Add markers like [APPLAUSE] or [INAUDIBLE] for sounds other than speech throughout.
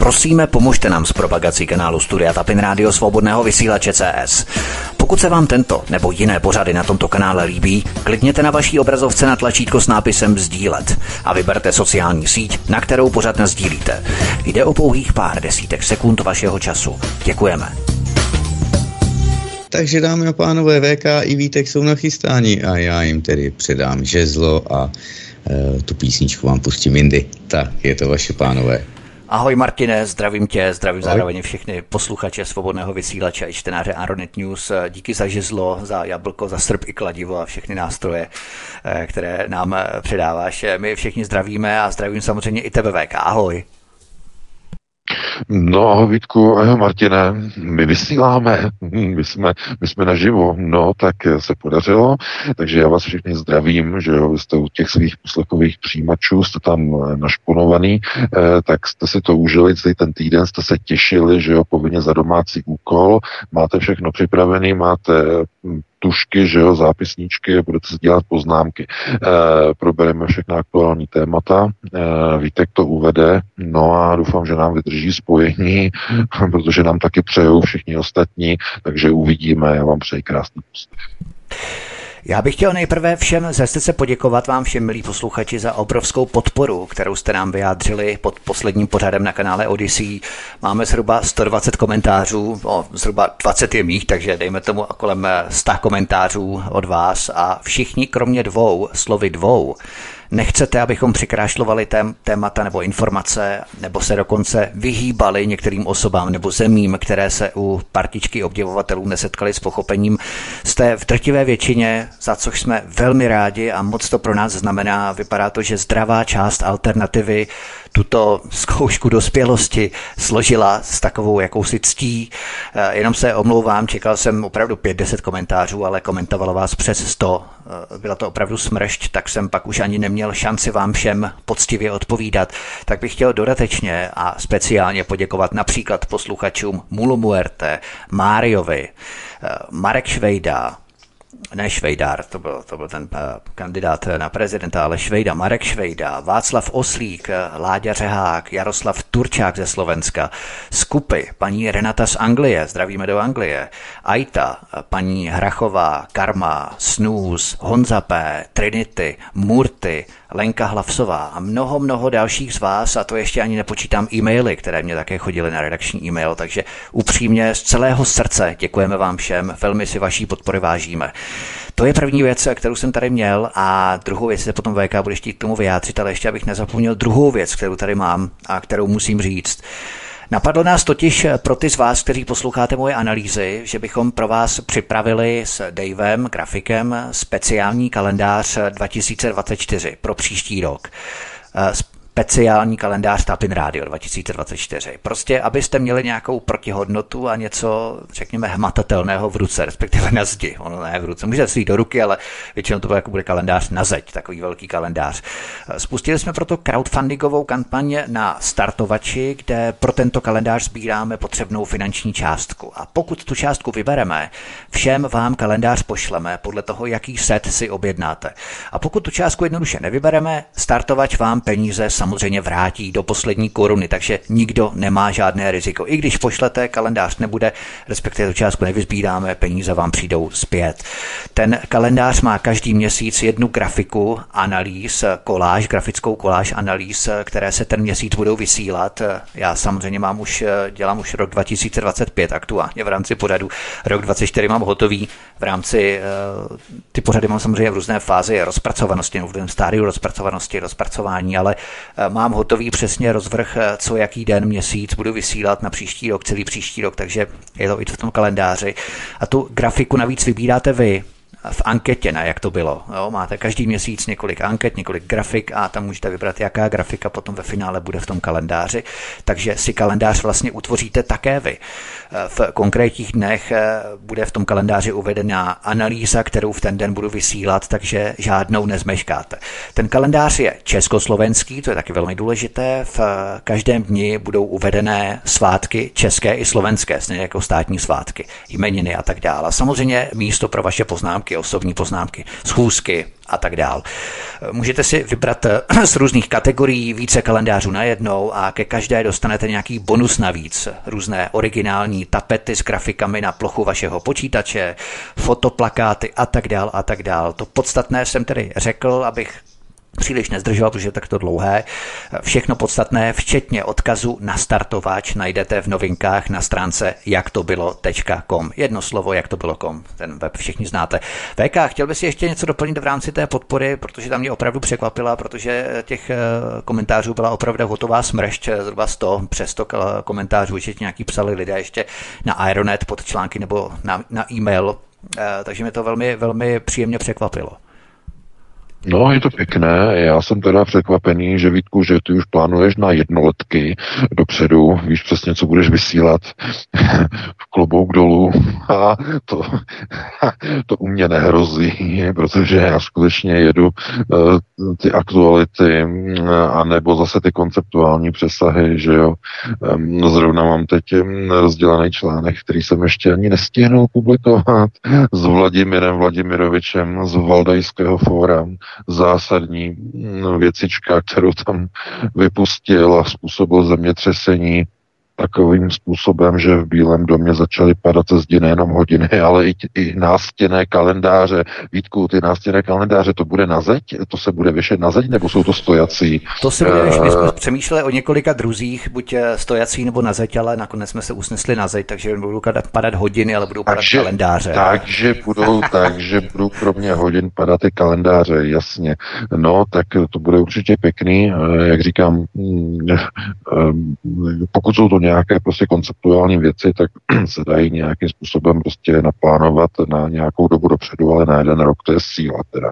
Prosíme, pomožte nám s propagací kanálu Studia Tapin Rádio Svobodného vysílače CS. Pokud se vám tento nebo jiné pořady na tomto kanále líbí, klikněte na vaší obrazovce na tlačítko s nápisem Sdílet a vyberte sociální síť, na kterou pořád sdílíte. Jde o pouhých pár desítek sekund vašeho času. Děkujeme. Takže dámy a pánové, VK i Vítek jsou nachystáni a já jim tedy předám žezlo a e, tu písničku vám pustím jindy. Tak, je to vaše pánové. Ahoj Martine, zdravím tě, zdravím Ahoj. zároveň všechny posluchače svobodného vysílače i čtenáře Aronet News. Díky za žezlo, za jablko, za srp i kladivo a všechny nástroje, eh, které nám eh, předáváš. My všichni zdravíme a zdravím samozřejmě i tebe VK. Ahoj. No, Vítku, Martine, my vysíláme, [LAUGHS] my jsme, my jsme naživo, no, tak se podařilo, takže já vás všechny zdravím, že jo, jste u těch svých poslechových přijímačů, jste tam našponovaný, eh, tak jste si to užili celý ten týden, jste se těšili, že jo, povinně za domácí úkol, máte všechno připravené, máte hm, tušky, že jo, zápisníčky budete si dělat poznámky. E, probereme všechna aktuální témata, e, Vítek to uvede, no a doufám, že nám vydrží spojení, [LAUGHS] protože nám taky přejou všichni ostatní, takže uvidíme, já vám přeji krásný poslech. Já bych chtěl nejprve všem ze se poděkovat vám všem, milí posluchači, za obrovskou podporu, kterou jste nám vyjádřili pod posledním pořadem na kanále Odyssey. Máme zhruba 120 komentářů, o, zhruba 20 je mých, takže dejme tomu kolem 100 komentářů od vás a všichni kromě dvou, slovy dvou, nechcete, abychom přikrášlovali tém, témata nebo informace, nebo se dokonce vyhýbali některým osobám nebo zemím, které se u partičky obdivovatelů nesetkali s pochopením. Jste v drtivé většině, za což jsme velmi rádi a moc to pro nás znamená. Vypadá to, že zdravá část alternativy tuto zkoušku dospělosti složila s takovou jakousi ctí. Eh, jenom se omlouvám, čekal jsem opravdu 5-10 komentářů, ale komentovalo vás přes 100. Eh, byla to opravdu smršť, tak jsem pak už ani neměl šanci vám všem poctivě odpovídat. Tak bych chtěl dodatečně a speciálně poděkovat například posluchačům Mulu Muerte, Máriovi, eh, Marek Švejda, ne Švejdár, to byl, to byl ten uh, kandidát na prezidenta, ale Švejda, Marek Švejda, Václav Oslík, Láďa Řehák, Jaroslav Turčák ze Slovenska, Skupy, paní Renata z Anglie, zdravíme do Anglie, Aita, paní Hrachová, Karma, Snooze, Honza P., Trinity, Murty, Lenka Hlavsová a mnoho, mnoho dalších z vás, a to ještě ani nepočítám e-maily, které mě také chodily na redakční e-mail, takže upřímně z celého srdce děkujeme vám všem, velmi si vaší podpory vážíme. To je první věc, kterou jsem tady měl a druhou věc se potom VK bude chtít k tomu vyjádřit, ale ještě abych nezapomněl druhou věc, kterou tady mám a kterou musím říct. Napadlo nás totiž pro ty z vás, kteří posloucháte moje analýzy, že bychom pro vás připravili s Davem, grafikem, speciální kalendář 2024 pro příští rok speciální kalendář Tapin Radio 2024. Prostě, abyste měli nějakou protihodnotu a něco, řekněme, hmatatelného v ruce, respektive na zdi. Ono ne v ruce, můžete si do ruky, ale většinou to bude, jako bude kalendář na zeď, takový velký kalendář. Spustili jsme proto crowdfundingovou kampaň na startovači, kde pro tento kalendář sbíráme potřebnou finanční částku. A pokud tu částku vybereme, všem vám kalendář pošleme podle toho, jaký set si objednáte. A pokud tu částku jednoduše nevybereme, startovač vám peníze samozřejmě vrátí do poslední koruny, takže nikdo nemá žádné riziko. I když pošlete, kalendář nebude, respektive tu částku nevyzbíráme, peníze vám přijdou zpět. Ten kalendář má každý měsíc jednu grafiku analýz, koláž, grafickou koláž analýz, které se ten měsíc budou vysílat. Já samozřejmě mám už, dělám už rok 2025 aktuálně v rámci pořadu. Rok 2024 mám hotový v rámci, eh, ty pořady mám samozřejmě v různé fázi rozpracovanosti, v různém stádiu rozpracovanosti, rozpracování, ale mám hotový přesně rozvrh, eh, co jaký den, měsíc budu vysílat na příští rok, celý příští rok, takže je to i v tom kalendáři. A tu grafiku navíc vybíráte vy, v anketě, ne jak to bylo. Jo, máte každý měsíc několik anket, několik grafik a tam můžete vybrat, jaká grafika potom ve finále bude v tom kalendáři. Takže si kalendář vlastně utvoříte také vy. V konkrétních dnech eh, bude v tom kalendáři uvedená analýza, kterou v ten den budu vysílat, takže žádnou nezmeškáte. Ten kalendář je československý, to je taky velmi důležité. V každém dni budou uvedené svátky české i slovenské, stejně jako státní svátky, jmeniny a tak dále. Samozřejmě místo pro vaše poznámky poznámky, osobní poznámky, schůzky a tak dál. Můžete si vybrat [CLEARS THROAT] z různých kategorií více kalendářů najednou a ke každé dostanete nějaký bonus navíc. Různé originální tapety s grafikami na plochu vašeho počítače, fotoplakáty a tak dál a tak dál. To podstatné jsem tedy řekl, abych příliš nezdržovat, protože je takto dlouhé. Všechno podstatné, včetně odkazu na startováč, najdete v novinkách na stránce jaktobylo.com. Jedno slovo, jak to bylo.com. Ten web všichni znáte. VK, chtěl bys si ještě něco doplnit v rámci té podpory, protože tam mě opravdu překvapila, protože těch eh, komentářů byla opravdu hotová smršť, eh, zhruba 100, přes 100 komentářů, určitě nějaký psali lidé ještě na Aeronet pod články nebo na, na e-mail, eh, takže mě to velmi, velmi příjemně překvapilo. No, je to pěkné. Já jsem teda překvapený, že Vítku, že ty už plánuješ na jednoletky dopředu, víš přesně, co budeš vysílat [LAUGHS] v klobouk dolů a to, [LAUGHS] to u mě nehrozí, protože já skutečně jedu uh, ty aktuality uh, a nebo zase ty konceptuální přesahy, že jo. Um, zrovna mám teď rozdělený článek, který jsem ještě ani nestihnul publikovat [LAUGHS] s Vladimirem Vladimirovičem z Valdajského fóra zásadní mm, věcička, kterou tam vypustil a způsobil zemětřesení takovým způsobem, že v Bílém domě začaly padat ze zdi nejenom hodiny, [LAUGHS] ale i, i nástěné kalendáře. Vítku, ty nástěné kalendáře, to bude na zeď? To se bude vyšet na zeď, nebo jsou to stojací? To se bude vyšet. My jsme přemýšleli o několika druzích, buď eh, stojací nebo na zeď, ale nakonec jsme se usnesli na zeď, takže budou padat hodiny, ale budou padat takže, kalendáře. Takže budou, [LAUGHS] takže budou kromě hodin padat i kalendáře, jasně. No, tak to bude určitě pěkný. Eh, jak říkám, mm, eh, pokud jsou to nějaké prostě konceptuální věci, tak [CLEARS THROAT] se dají nějakým způsobem prostě naplánovat na nějakou dobu dopředu, ale na jeden rok to je síla teda.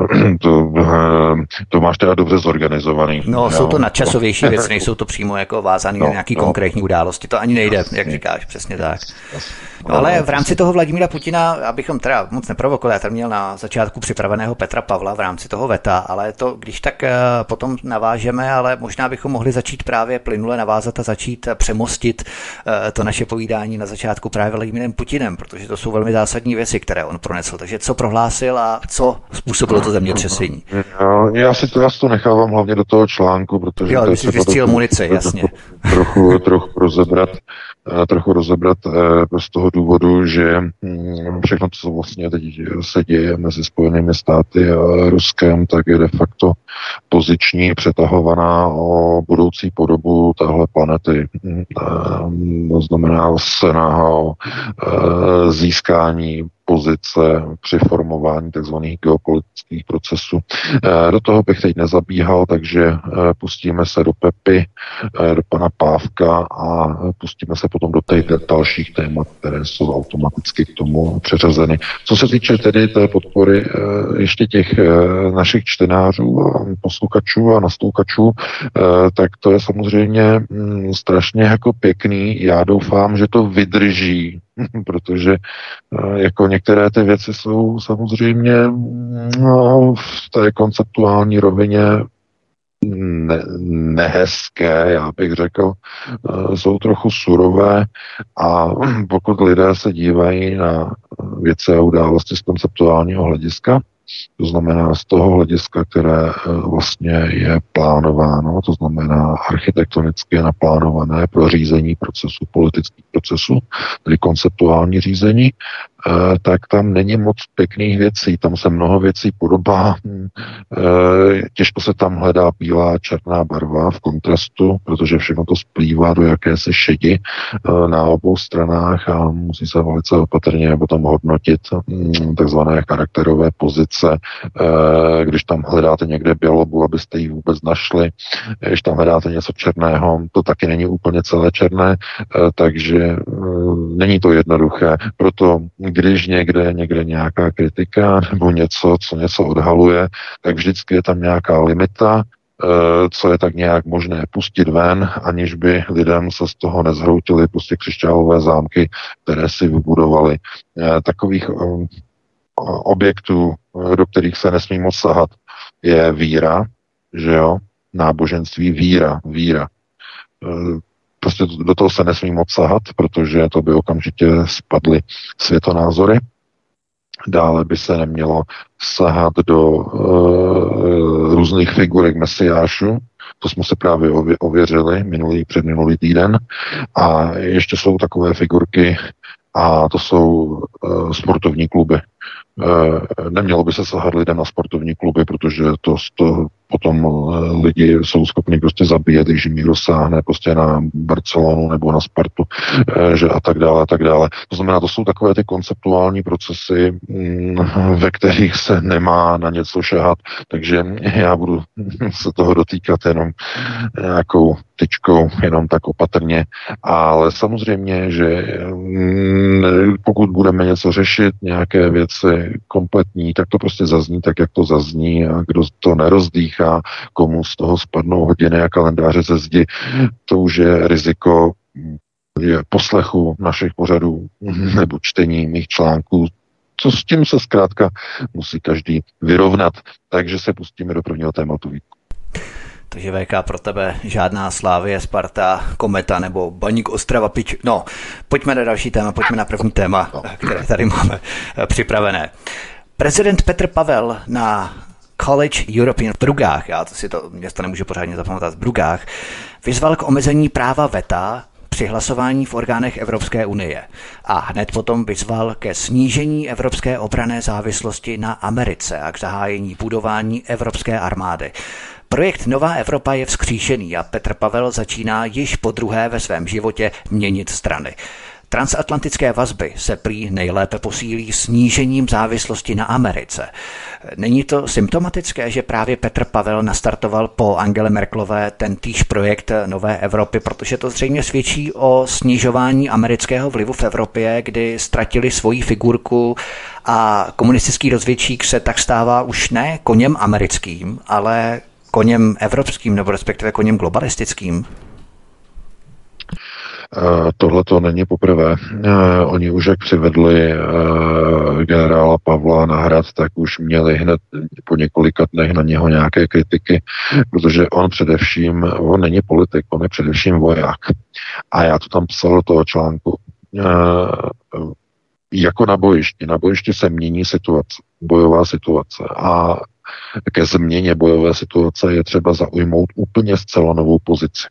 [CLEARS THROAT] to, to máš teda dobře zorganizovaný. No, jo. jsou to nadčasovější věci, [LAUGHS] nejsou to přímo jako vázané no, na nějaký no. konkrétní události, to ani nejde, jasně, jak říkáš, přesně tak. Jasně. No, ale v rámci toho Vladimíra Putina, abychom teda moc neprovokovali, já tam měl na začátku připraveného Petra Pavla v rámci toho veta, ale to, když tak eh, potom navážeme, ale možná bychom mohli začít právě plynule navázat a začít přemostit eh, to naše povídání na začátku právě Vladimírem Putinem, protože to jsou velmi zásadní věci, které on pronesl. Takže co prohlásil a co způsobilo to zemětřesení? Já, já si to, já si to nechávám hlavně do toho článku, protože... Jo, to jsi vystříl munici, jasně. Trochu, trochu rozebrat trochu rozebrat eh, z toho důvodu, že hm, všechno, co vlastně teď se děje mezi Spojenými státy a Ruskem, tak je de facto poziční přetahovaná o budoucí podobu téhle planety. Hm, to znamená snaha o eh, získání pozice při formování tzv. geopolitických procesů. Eh, do toho bych teď nezabíhal, takže eh, pustíme se do Pepy, eh, do pana Pávka a pustíme se potom do těch dalších témat, které jsou automaticky k tomu přeřazeny. Co se týče tedy té podpory ještě těch našich čtenářů a posluchačů a nastoukačů, tak to je samozřejmě mm, strašně jako pěkný. Já doufám, že to vydrží [LAUGHS] protože eh, jako některé ty věci jsou samozřejmě no, v té konceptuální rovině ne, nehezké, já bych řekl, eh, jsou trochu surové a [CLEARS THROAT] pokud lidé se dívají na věci a události z konceptuálního hlediska, to znamená z toho hlediska, které eh, vlastně je plánováno, to znamená architektonicky naplánované pro řízení procesu, politických procesů, tedy konceptuální řízení, tak tam není moc pěkných věcí, tam se mnoho věcí podobá, eh, těžko se tam hledá bílá černá barva v kontrastu, protože všechno to splývá do jakési šedi eh, na obou stranách a musí se velice opatrně potom hodnotit hm, takzvané charakterové pozice, když tam hledáte někde bělobu, abyste ji vůbec našli, když tam hledáte něco černého, to taky není úplně celé černé, takže není to jednoduché, proto když někde někde nějaká kritika nebo něco, co něco odhaluje, tak vždycky je tam nějaká limita, eh, co je tak nějak možné pustit ven, aniž by lidem se z toho nezhroutily prostě křišťálové zámky, které si vybudovali. Eh, takových eh, objektů, do kterých se nesmí moc sahat, je víra, že jo, náboženství, víra, víra prostě do toho se nesmí moc sahat, protože to by okamžitě spadly světonázory. Dále by se nemělo sahat do uh, různých figurek mesiášů, to jsme se právě ověřili minulý, předminulý týden. A ještě jsou takové figurky, a to jsou uh, sportovní kluby. Uh, nemělo by se sahat lidem na sportovní kluby, protože to, to potom uh, lidi jsou schopni prostě zabíjet, když jim někdo sáhne prostě na Barcelonu nebo na Spartu, uh, že a tak dále, a tak dále. To znamená, to jsou takové ty konceptuální procesy, um, ve kterých se nemá na něco šahat, takže já budu [LAUGHS] se toho dotýkat jenom nějakou tyčkou, jenom tak opatrně, ale samozřejmě, že um, pokud budeme něco řešit, nějaké věci kompletní, tak to prostě zazní tak, jak to zazní a kdo to nerozdýchá, komu z toho spadnou hodiny a kalendáře ze zdi, to už je riziko je poslechu našich pořadů nebo čtení mých článků, co s tím se zkrátka musí každý vyrovnat. Takže se pustíme do prvního tématu. Takže VK pro tebe žádná Slávie, Sparta, Kometa nebo Baník Ostrava Pič. No, pojďme na další téma, pojďme na první téma, které tady máme eh, připravené. Prezident Petr Pavel na College European v Brugách, já to si to město nemůžu pořádně zapamatovat, v Brugách, vyzval k omezení práva VETA při hlasování v orgánech Evropské unie a hned potom vyzval ke snížení evropské obrané závislosti na Americe a k zahájení budování evropské armády. Projekt Nová Evropa je vzkříšený a Petr Pavel začíná již po druhé ve svém životě měnit strany. Transatlantické vazby se prý nejlépe posílí snížením závislosti na Americe. Není to symptomatické, že právě Petr Pavel nastartoval po Angele Merklové ten týž projekt Nové Evropy, protože to zřejmě svědčí o snižování amerického vlivu v Evropě, kdy ztratili svoji figurku a komunistický rozvědčík se tak stává už ne koněm americkým, ale koněm evropským nebo respektive koněm globalistickým? Eh, Tohle to není poprvé. Eh, oni už jak přivedli eh, generála Pavla na hrad, tak už měli hned po několika dnech na něho nějaké kritiky, protože on především, on není politik, on je především voják. A já to tam psal do toho článku. Jako na bojišti. Na bojišti se mění situace, bojová situace. A ke změně bojové situace je třeba zaujmout úplně zcela novou pozici.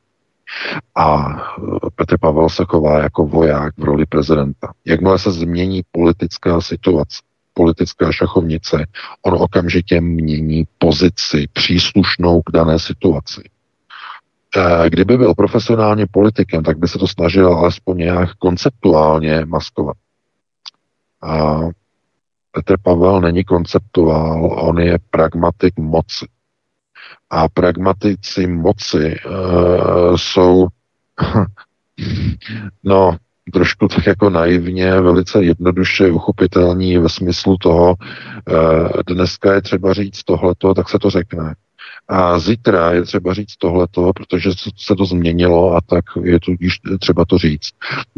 A e, Petr Pavel se chová jako voják v roli prezidenta. Jakmile se změní politická situace, politická šachovnice, on okamžitě mění pozici příslušnou k dané situaci. E, kdyby byl profesionálně politikem, tak by se to snažil alespoň nějak konceptuálně maskovat. A Petr Pavel není konceptuál, on je pragmatik moci. A pragmatici moci uh, jsou [LAUGHS] no, trošku tak jako naivně, velice jednoduše uchopitelní ve smyslu toho, uh, dneska je třeba říct tohleto, tak se to řekne. A zítra je třeba říct tohleto, protože se to změnilo a tak je tudíž třeba to říct.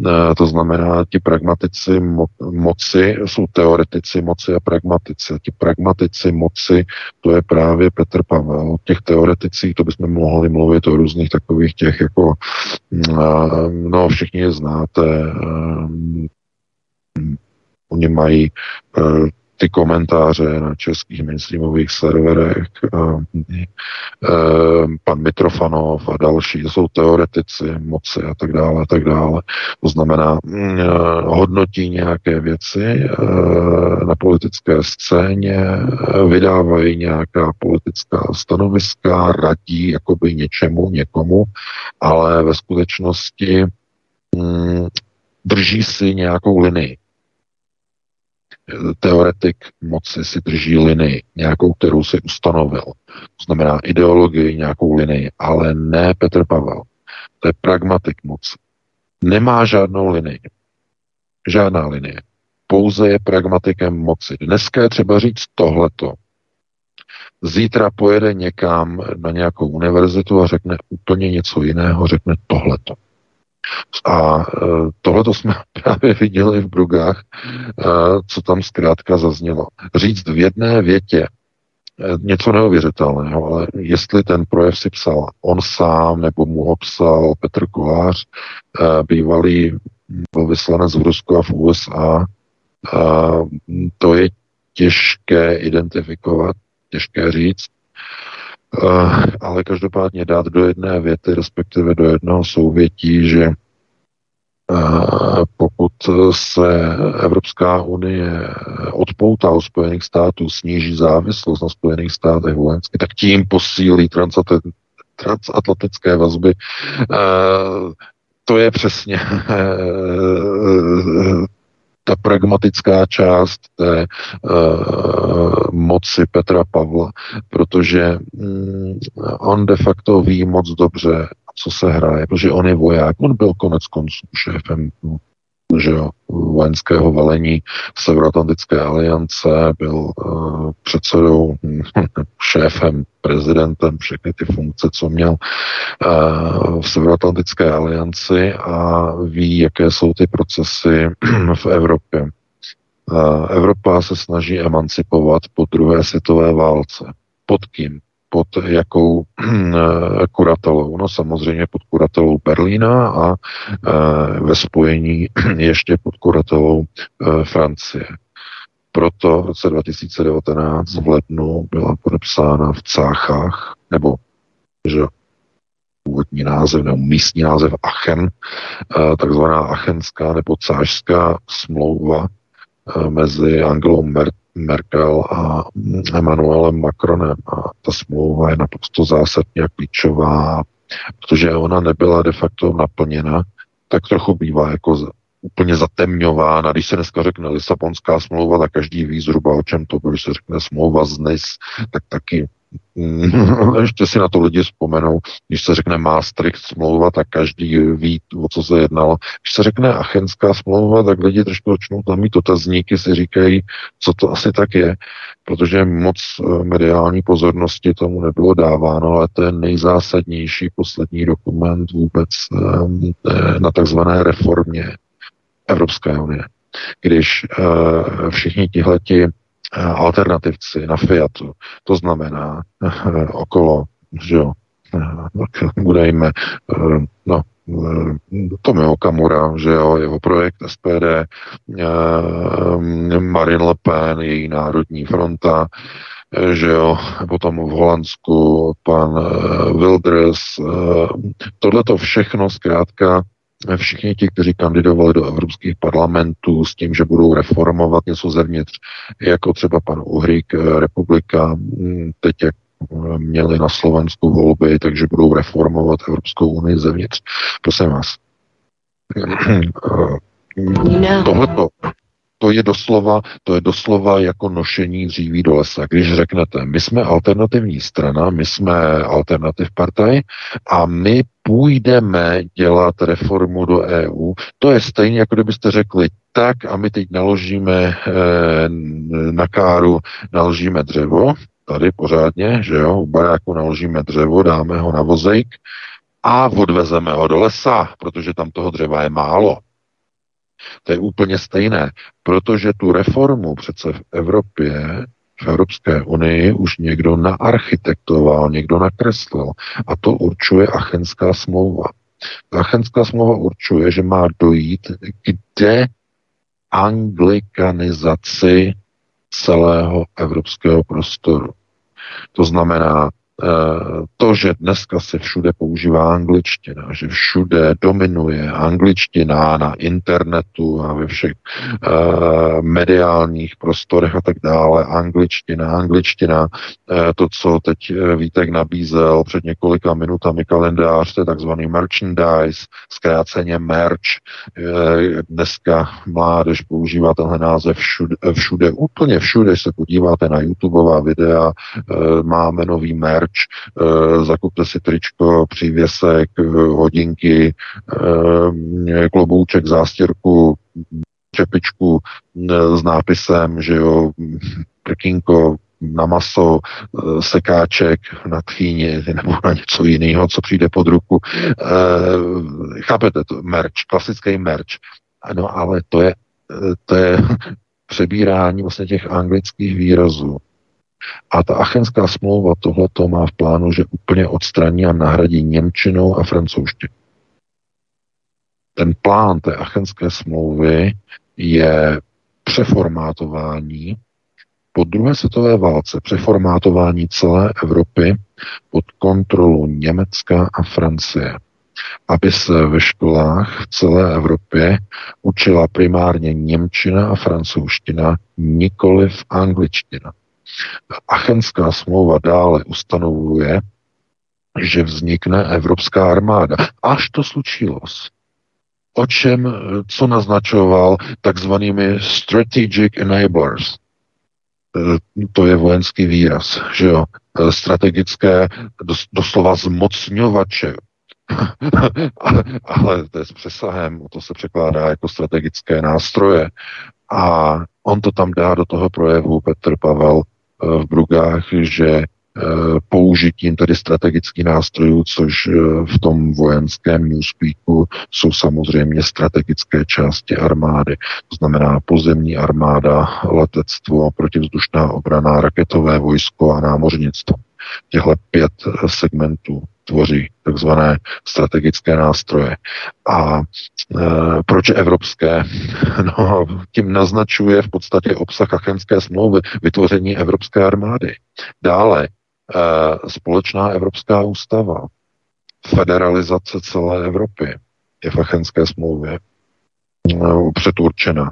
E, to znamená, ti pragmatici mo- moci jsou teoretici moci a pragmatici. Ti pragmatici moci, to je právě Petr Pavel. Těch teoreticích, to bychom mohli mluvit o různých takových těch, jako, e, no všichni je znáte, e, oni mají ty komentáře na českých mainstreamových serverech, pan Mitrofanov a další, to jsou teoretici moci a tak dále, a tak dále. To znamená, mm, hodnotí nějaké věci na politické scéně, vydávají nějaká politická stanoviska, radí jakoby něčemu, někomu, ale ve skutečnosti mm, drží si nějakou linii teoretik moci si drží linii, nějakou, kterou si ustanovil. To znamená ideologii, nějakou linii, ale ne Petr Pavel. To je pragmatik moci. Nemá žádnou linii. Žádná linie. Pouze je pragmatikem moci. Dneska je třeba říct tohleto. Zítra pojede někam na nějakou univerzitu a řekne úplně něco jiného, řekne tohleto. A e, tohle to jsme [LAUGHS] právě viděli v Brugách, e, co tam zkrátka zaznělo. Říct v jedné větě e, něco neuvěřitelného, ale jestli ten projev si psal on sám, nebo mu ho psal Petr Kolář, bývalý vyslanec v Rusku a v USA, to je těžké identifikovat, těžké říct, ale každopádně dát do jedné věty, respektive do jednoho souvětí, že uh, pokud se Evropská unie odpoutá od Spojených států, sníží závislost na Spojených státech vojensky, tak tím posílí transatlantické vazby. Uh, to je přesně ta pragmatická část té uh, moci Petra Pavla, protože um, on de facto ví moc dobře, co se hraje, protože on je voják, on byl konec konců šéfem že jo, vojenského velení Severoatlantické aliance, byl uh, předsedou, [LAUGHS] šéfem, prezidentem, všechny ty funkce, co měl uh, v Severoatlantické alianci a ví, jaké jsou ty procesy [CLEARS THROAT] v Evropě. Uh, Evropa se snaží emancipovat po druhé světové válce. Pod kým? Pod jakou [CLEARS THROAT] eh, kuratelou? No samozřejmě pod kuratelou Berlína a eh, ve spojení [CLEARS THROAT] ještě pod kuratelou eh, Francie. Proto v roce 2019 v lednu byla podepsána v Cáchách, nebo že původní název nebo místní název Aachen, takzvaná Aachenská nebo cářská smlouva mezi Angelou Merkel a Emmanuelem Macronem. A ta smlouva je naprosto zásadně klíčová, protože ona nebyla de facto naplněna, tak trochu bývá jako úplně zatemňována. Když se dneska řekne Lisabonská smlouva, tak každý ví zhruba, o čem to bylo. Když se řekne smlouva z NIS, tak taky [LAUGHS] ještě si na to lidi vzpomenou, když se řekne Maastricht smlouva, tak každý ví, o co se jednalo. Když se řekne Achenská smlouva, tak lidi trošku začnou tam mít otazníky, si říkají, co to asi tak je, protože moc eh, mediální pozornosti tomu nebylo dáváno, ale to je nejzásadnější poslední dokument vůbec eh, na takzvané reformě Evropské unie. Když eh, všichni tihleti alternativci na Fiatu. To znamená eh, okolo, že jo, budejme, eh, no, Tomio Okamura, že jo, jeho projekt SPD, Marine Le Pen, její národní fronta, že jo, potom v Holandsku pan Wilders, tohle to všechno zkrátka všichni ti, kteří kandidovali do evropských parlamentů s tím, že budou reformovat něco zevnitř, jako třeba pan Uhrik, eh, republika, hm, teď jak eh, měli na Slovensku volby, takže budou reformovat Evropskou unii zevnitř. Prosím vás. Eh, tohleto, to je doslova, to je doslova jako nošení dříví do lesa. Když řeknete, my jsme alternativní strana, my jsme alternativ partaj a my půjdeme dělat reformu do EU, to je stejně, jako kdybyste řekli, tak a my teď naložíme eh, na káru, naložíme dřevo, tady pořádně, že jo, u baráku naložíme dřevo, dáme ho na vozejk a odvezeme ho do lesa, protože tam toho dřeva je málo. To je úplně stejné, protože tu reformu přece v Evropě, v Evropské unii už někdo naarchitektoval, někdo nakreslil a to určuje Achenská smlouva. Achenská smlouva určuje, že má dojít k deanglikanizaci celého evropského prostoru. To znamená, to, že dneska se všude používá angličtina, že všude dominuje angličtina na internetu a ve všech uh, mediálních prostorech a tak dále, angličtina, angličtina, uh, to, co teď Vítek nabízel před několika minutami kalendář, to je takzvaný merchandise, zkráceně merch. Uh, dneska mládež používá tenhle název všude, všude, úplně všude, když se podíváte na YouTubeová videa, máme nový merch, merch, eh, zakupte si tričko, přívěsek, eh, hodinky, eh, klobouček, zástěrku, čepičku s nápisem, že jo, prkínko, na maso, sekáček, na tchýni nebo na něco jiného, co přijde pod ruku. E, chápete to? Merch, klasický merch. No ale to je, to je [LAUGHS] přebírání vlastně těch anglických výrazů a ta Achenská smlouva tohleto má v plánu, že úplně odstraní a nahradí Němčinou a francouzštinou. Ten plán té Achenské smlouvy je přeformátování po druhé světové válce přeformátování celé Evropy pod kontrolu Německa a Francie, aby se ve školách v celé Evropě učila primárně Němčina a francouzština, nikoli v angličtina. Achenská smlouva dále ustanovuje, že vznikne Evropská armáda. Až to slučilo. O čem, co naznačoval takzvanými strategic enablers. E, to je vojenský výraz, že jo, e, strategické, doslova zmocňovače. [LAUGHS] ale to je s přesahem, to se překládá jako strategické nástroje. A on to tam dá do toho projevu Petr Pavel e, v Brugách, že Eh, použitím tedy strategických nástrojů, což eh, v tom vojenském newspeaku jsou samozřejmě strategické části armády. To znamená pozemní armáda, letectvo, protivzdušná obrana, raketové vojsko a námořnictvo. Těhle pět eh, segmentů tvoří takzvané strategické nástroje. A e, proč evropské? [LAUGHS] No, tím naznačuje v podstatě obsah Achenské smlouvy vytvoření Evropské armády. Dále Eh, společná evropská ústava, federalizace celé Evropy je v Achenské smlouvě eh, předurčena.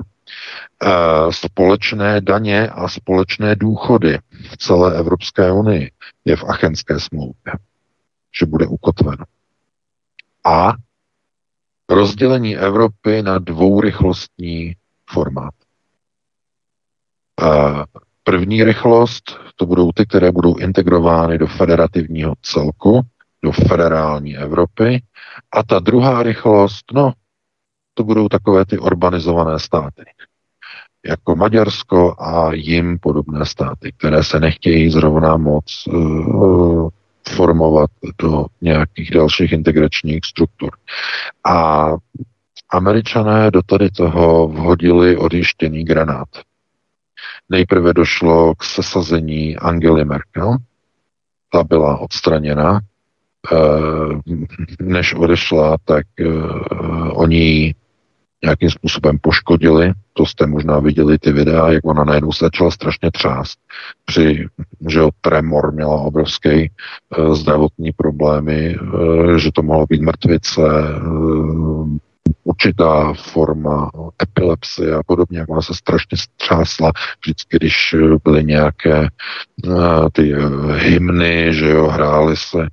Eh, společné daně a společné důchody v celé Evropské unii je v Achenské smlouvě, že bude ukotveno. A rozdělení Evropy na dvourychlostní formát. První rychlost, to budou ty, které budou integrovány do federativního celku, do federální Evropy. A ta druhá rychlost, no, to budou takové ty urbanizované státy, jako Maďarsko a jim podobné státy, které se nechtějí zrovna moc uh, formovat do nějakých dalších integračních struktur. A američané do tady toho vhodili odjištěný granát. Nejprve došlo k sesazení Angely Merkel, ta byla odstraněna. Eh, než odešla, tak eh, oni nějakým způsobem poškodili. To jste možná viděli ty videa, jak ona najednou začala strašně třást. Při, že tremor měla obrovský e, zdravotní problémy, e, že to mohlo být mrtvice, e, určitá forma epilepsie a podobně, jak ona se strašně střásla vždycky, když byly nějaké uh, ty uh, hymny, že jo, hrály se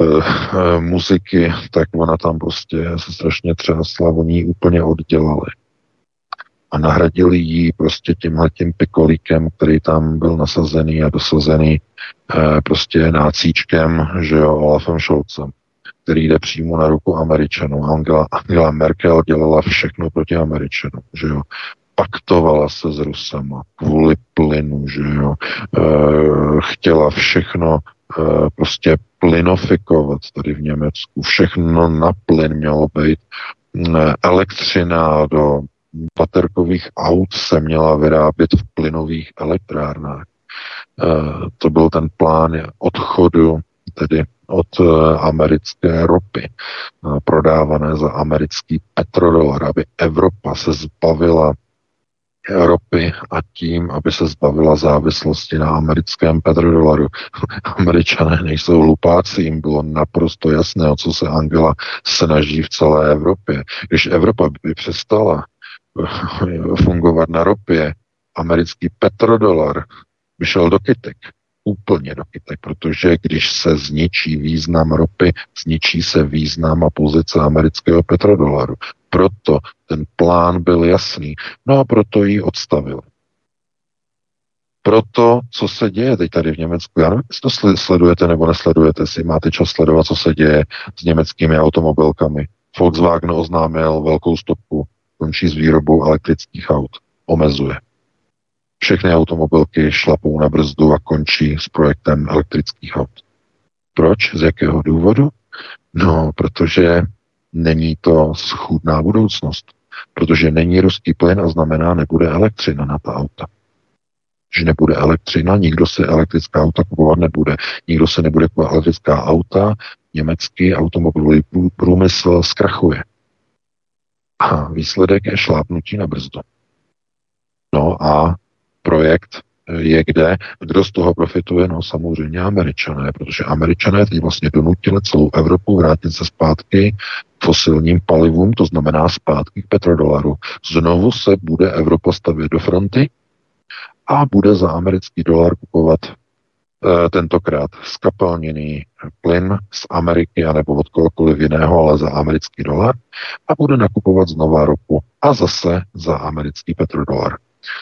[LAUGHS] muziky, tak ona tam prostě se strašně třásla, oni ji úplně oddělali. A nahradili ji prostě tímhle tím pikolíkem, který tam byl nasazený a dosazený eh, prostě nácíčkem, že jo, Olafem Scholzem který jde přímo na ruku Američanů. Angela, Angela Merkel dělala všechno proti Američanům, že jo. Paktovala se s Rusama kvůli plynu, že jo. E, chtěla všechno e, prostě plynofikovat tady v Německu. Všechno na plyn mělo být. E, elektřina do baterkových aut se měla vyrábět v plynových elektrárnách. E, to byl ten plán odchodu tedy od eh, americké ropy, eh, prodávané za americký petrodolar, aby Evropa se zbavila ropy a tím, aby se zbavila závislosti na americkém petrodolaru. [LAUGHS] Američané nejsou hlupáci, jim bylo naprosto jasné, o co se Angela snaží v celé Evropě. Když Evropa by přestala eh, fungovat na ropě, americký petrodolar by šel do kytek úplně do kytek, protože když se zničí význam ropy, zničí se význam a pozice amerického petrodolaru. Proto ten plán byl jasný. No a proto ji odstavili. Proto, co se děje teď tady v Německu, já nevím, to sledujete nebo nesledujete, jestli máte čas sledovat, co se děje s německými automobilkami. Volkswagen oznámil velkou stopku, končí s výrobou elektrických aut, omezuje. Všechny automobilky šlapou na brzdu a končí s projektem elektrických aut. Proč? Z jakého důvodu? No, protože není to schůdná budoucnost. Protože není ruský plyn a znamená, nebude elektřina na ta auta. Že nebude elektřina, nikdo se elektrická auta kupovat nebude. Nikdo se nebude kupovat elektrická auta, německý automobilový průmysl zkrachuje. A výsledek je šlápnutí na brzdu. No a projekt je kde. Kdo z toho profituje? No samozřejmě američané, protože američané teď vlastně donutili celou Evropu vrátit se zpátky fosilním palivům, to znamená zpátky k petrodolaru. Znovu se bude Evropa stavět do fronty a bude za americký dolar kupovat e, tentokrát skapalněný plyn z Ameriky anebo od kohokoliv jiného, ale za americký dolar a bude nakupovat znova ropu a zase za americký petrodolar.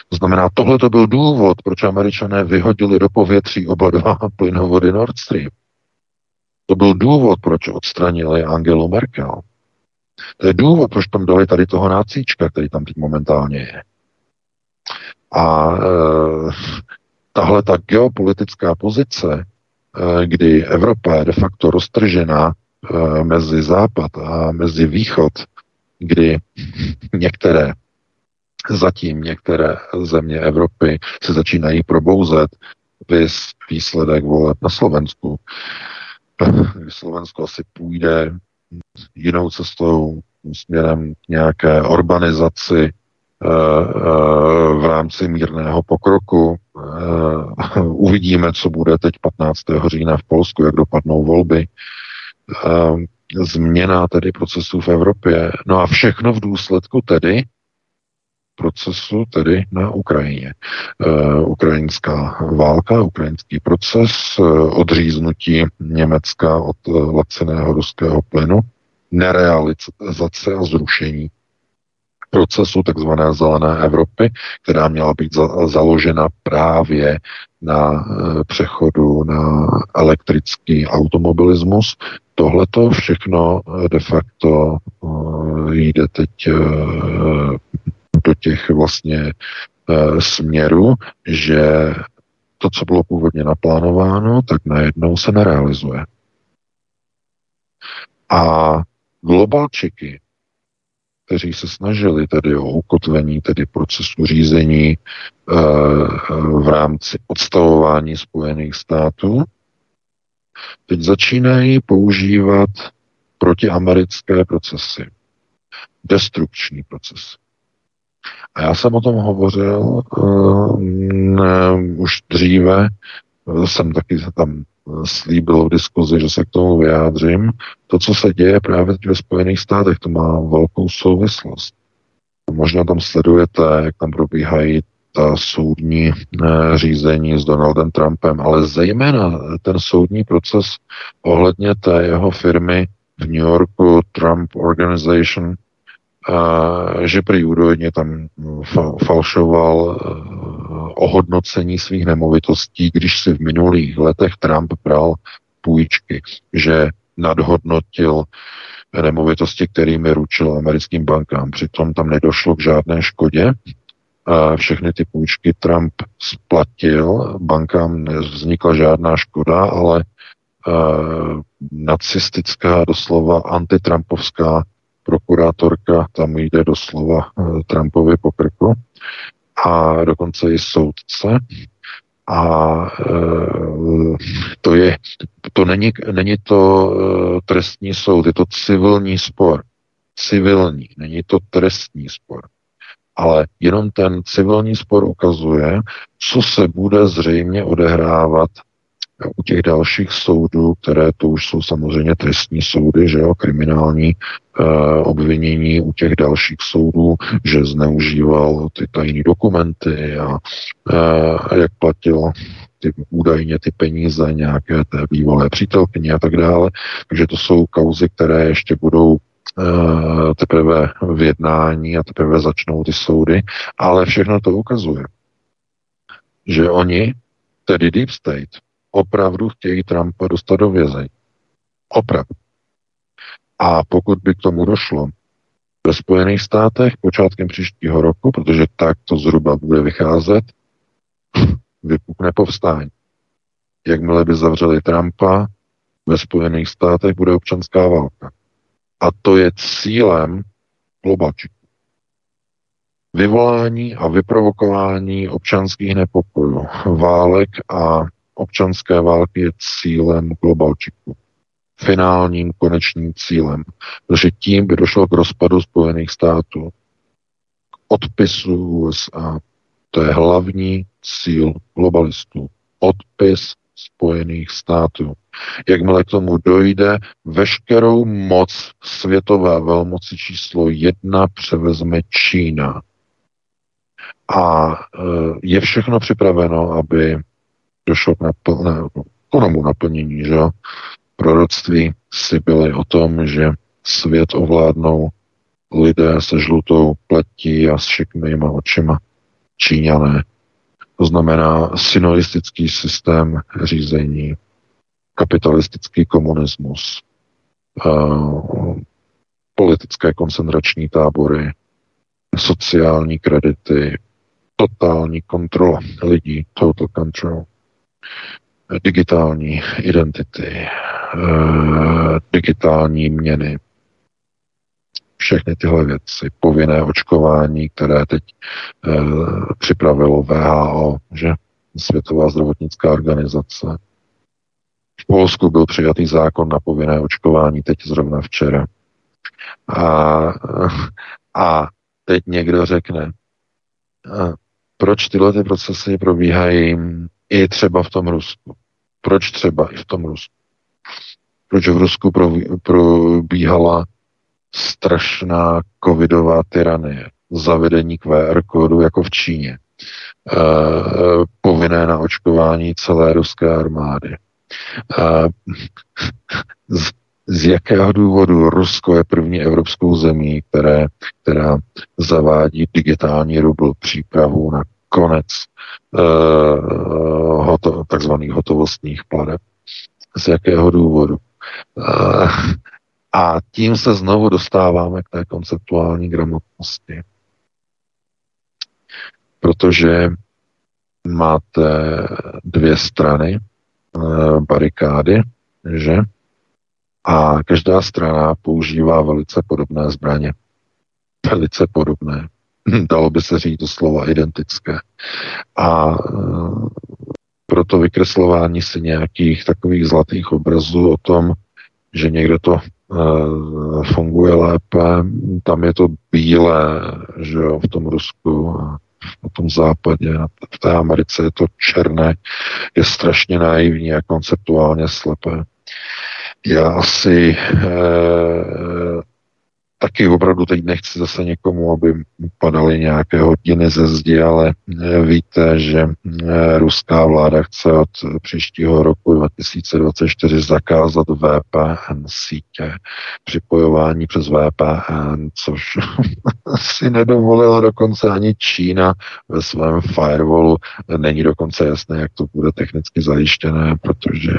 To znamená, tohle to byl důvod, proč američané vyhodili do povětří oba dva [LAUGHS] plynovody Nord Stream. To byl důvod, proč odstranili Angelu Merkel. To je důvod, proč tam dali tady toho nácíčka, který tam teď momentálně je. A e, tahle ta geopolitická pozice, e, kdy Evropa je de facto roztržená e, mezi západ a mezi východ, kdy [LAUGHS] některé zatím některé země Evropy se začínají probouzet, vys výsledek voleb na Slovensku. Slovensko asi půjde jinou cestou směrem k nějaké urbanizaci eh, eh, v rámci mírného pokroku. Eh, uvidíme, co bude teď 15. října v Polsku, jak dopadnou volby. Změna tedy procesů v Evropě. No a všechno v důsledku tedy procesu, tedy na Ukrajině. Uh, ukrajinská válka, ukrajinský proces, uh, odříznutí Německa od uh, laceného ruského plynu, nerealizace a zrušení procesu takzvané zelené Evropy, která měla být za, založena právě na e, přechodu na elektrický automobilismus. Tohle to všechno de facto e, jde teď e, do těch vlastně e, směrů, že to, co bylo původně naplánováno, tak najednou se nerealizuje. A globalčiky, kteří se snažili tedy o ukotvení tedy procesu řízení e, v rámci odstavování Spojených států, teď začínají používat protiamerické procesy, destrukční procesy. A já jsem o tom hovořil uh, už dříve, jsem taky tam slíbil v diskuzi, že se k tomu vyjádřím. To, co se děje právě ve Spojených státech, to má velkou souvislost. Možná tam sledujete, jak tam probíhají ta soudní eh, řízení s Donaldem Trumpem, ale zejména ten soudní proces ohledně té jeho firmy v New Yorku Trump Organization, že prý údajně tam falšoval eh, ohodnocení svých nemovitostí, když si v minulých letech Trump bral půjčky, že nadhodnotil nemovitosti, kterými ručil americkým bankám. Přitom tam nedošlo k žádné škodě. Všechny ty půjčky Trump splatil, bankám nevznikla žádná škoda, ale uh, nacistická, doslova antitrampovská prokurátorka tam jde doslova eh, Trumpovi po krku a dokonce i soudce. A e, to je, to není, není to e, trestní soud, je to civilní spor. Civilní, není to trestní spor. Ale jenom ten civilní spor ukazuje, co se bude zřejmě odehrávat u těch dalších soudů, které to už jsou samozřejmě trestní soudy, že jo, kriminální e, obvinění u těch dalších soudů, že zneužíval ty tajné dokumenty a e, jak platil ty, údajně ty peníze nějaké té bývalé přítelkyně a tak dále. Takže to jsou kauzy, které ještě budou e, teprve v jednání a teprve začnou ty soudy, ale všechno to ukazuje, že oni, tedy Deep State, opravdu chtějí Trumpa dostat do vězení. Opravdu. A pokud by k tomu došlo ve Spojených státech počátkem příštího roku, protože tak to zhruba bude vycházet, [CLEARS THROAT] vypukne povstání. Jakmile by zavřeli Trumpa, ve Spojených státech bude občanská válka. A to je cílem globalčiků. Vyvolání a vyprovokování občanských nepokojů, válek a občanské války je cílem globalčiku. Finálním konečným cílem. Protože tím by došlo k rozpadu Spojených států, k odpisu USA. To je hlavní cíl globalistů. Odpis Spojených států. Jakmile k tomu dojde, veškerou moc světové velmoci číslo jedna převezme Čína. A e, je všechno připraveno, aby došlo k onomu naplnění, že proroctví si byly o tom, že svět ovládnou lidé se žlutou pletí a s šikmýma očima, Číňané. To znamená synodistický systém řízení, kapitalistický komunismus, politické koncentrační tábory, sociální kredity, totální kontrola lidí, total control, digitální identity, uh, digitální měny, všechny tyhle věci, povinné očkování, které teď e, připravilo VHO, že Světová zdravotnická organizace. V Polsku byl přijatý zákon na povinné očkování teď zrovna včera. A, a teď někdo řekne, proč tyhle ty procesy probíhají i třeba v tom Rusku? Proč třeba i v tom Rusku? Proč v Rusku probíhala strašná covidová tyranie, zavedení QR kódu jako v Číně, e, povinné na očkování celé ruské armády. E, z, z jakého důvodu Rusko je první evropskou zemí, které, která zavádí digitální rubl přípravu na konec e, hoto, takzvaných hotovostních pladeb. Z jakého důvodu? E, a tím se znovu dostáváme k té konceptuální gramotnosti. Protože máte dvě strany eh, barikády, že? A každá strana používá velice podobné zbraně. Velice podobné. [LAUGHS] Dalo by se říct slova identické. A eh, proto vykreslování si nějakých takových zlatých obrazů o tom, že někdo to Eh, funguje lépe. Tam je to bílé, že jo, v tom Rusku a v tom západě. V té Americe je to černé, je strašně naivní a konceptuálně slepé. Já asi eh, taky opravdu teď nechci zase někomu, aby padaly nějaké hodiny ze zdi, ale eh, víte, že eh, ruská vláda chce od příštího roku 2024 zakázat VPN sítě, připojování přes VPN, což [LAUGHS] si nedovolila dokonce ani Čína ve svém firewallu. Není dokonce jasné, jak to bude technicky zajištěné, protože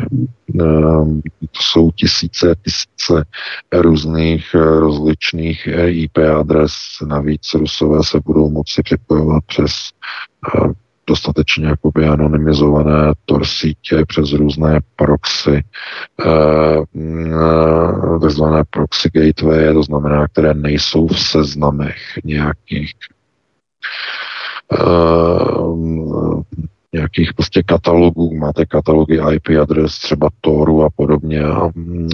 um, to jsou tisíce, tisíce různých rozličných bezpečných IP adres. Navíc Rusové se budou moci připojovat přes eh, dostatečně jakoby anonymizované Tor sítě přes různé proxy, eh, eh, takzvané proxy gateway, to znamená, které nejsou v seznamech nějakých nějakých prostě katalogů, máte katalogy IP adres, třeba Toru a podobně a mm,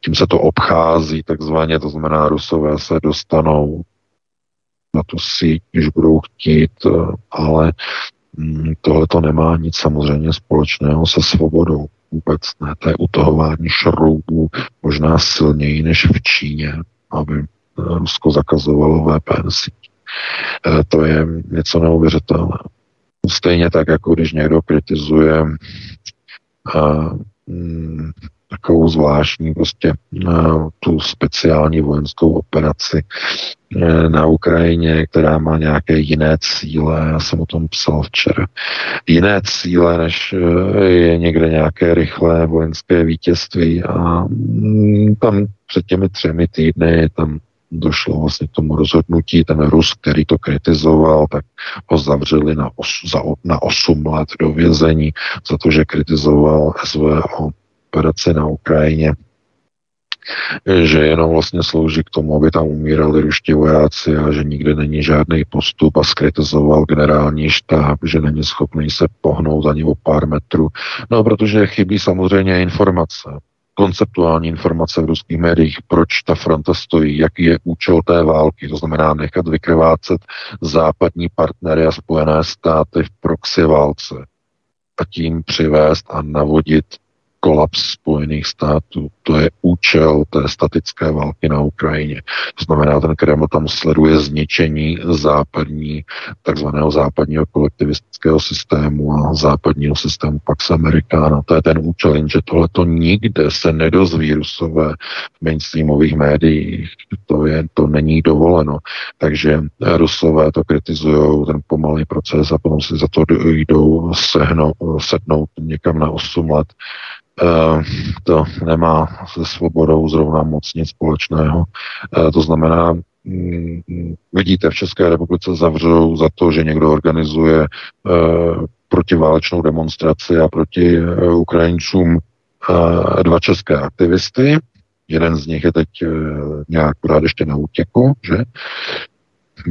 tím se to obchází takzvaně, to znamená Rusové se dostanou na tu síť, když budou chtít, eh, ale mm, tohle to nemá nic samozřejmě společného se svobodou. Vůbec ne. To je utahování šroubů možná silněji než v Číně, aby eh, Rusko zakazovalo VPN síť. Eh, to je něco neuvěřitelného. Stejně tak, jako když někdo kritizuje a, mm, takovou zvláštní prostě a, tu speciální vojenskou operaci e, na Ukrajině, která má nějaké jiné cíle. Já jsem o tom psal včera. Jiné cíle, než je někde nějaké rychlé vojenské vítězství a mm, tam před těmi třemi týdny tam došlo vlastně k tomu rozhodnutí. Ten Rus, který to kritizoval, tak ho zavřeli na, os, za, na 8 let do vězení za to, že kritizoval SVO operaci na Ukrajině že jenom vlastně slouží k tomu, aby tam umírali ruští vojáci a že nikdy není žádný postup a skritizoval generální štáb, že není schopný se pohnout ani o pár metrů. No, protože chybí samozřejmě informace konceptuální informace v ruských médiích, proč ta fronta stojí, jaký je účel té války, to znamená nechat vykrvácet západní partnery a spojené státy v proxy válce a tím přivést a navodit kolaps Spojených států. To je účel té statické války na Ukrajině. To znamená, ten Kreml tam sleduje zničení západní, takzvaného západního kolektivistického systému a západního systému Pax Americana. To je ten účel, jenže tohle to nikde se nedozví rusové v mainstreamových médiích. To, je, to není dovoleno. Takže rusové to kritizují, ten pomalý proces a potom si za to jdou sehno, setnout někam na 8 let to nemá se svobodou zrovna moc nic společného. Eh, to znamená, mm, vidíte, v České republice zavřou za to, že někdo organizuje eh, protiválečnou demonstraci a proti Ukrajincům dva české aktivisty. Jeden z nich je teď nějak pořád ještě na útěku, že?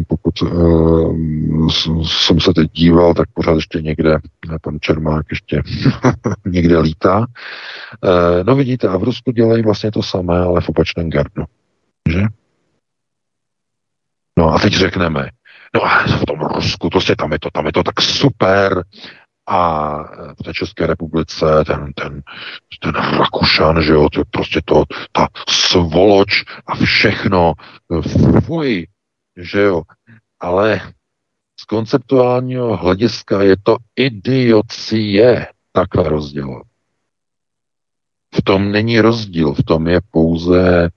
Pokud uh, jsem se teď díval, tak pořád ještě někde, pan Čermák ještě [LAUGHS] někde lítá. Uh, no vidíte, a v Rusku dělají vlastně to samé, ale v opačném gardu. Že? No a teď řekneme, no a v tom Rusku, prostě tam je to, tam je to tak super, a v té České republice ten, ten, ten Rakušan, že jo, to prostě to, ta svoloč a všechno, fuj, že jo. Ale z konceptuálního hlediska je to idiocie takhle rozdělovat. V tom není rozdíl, v tom je pouze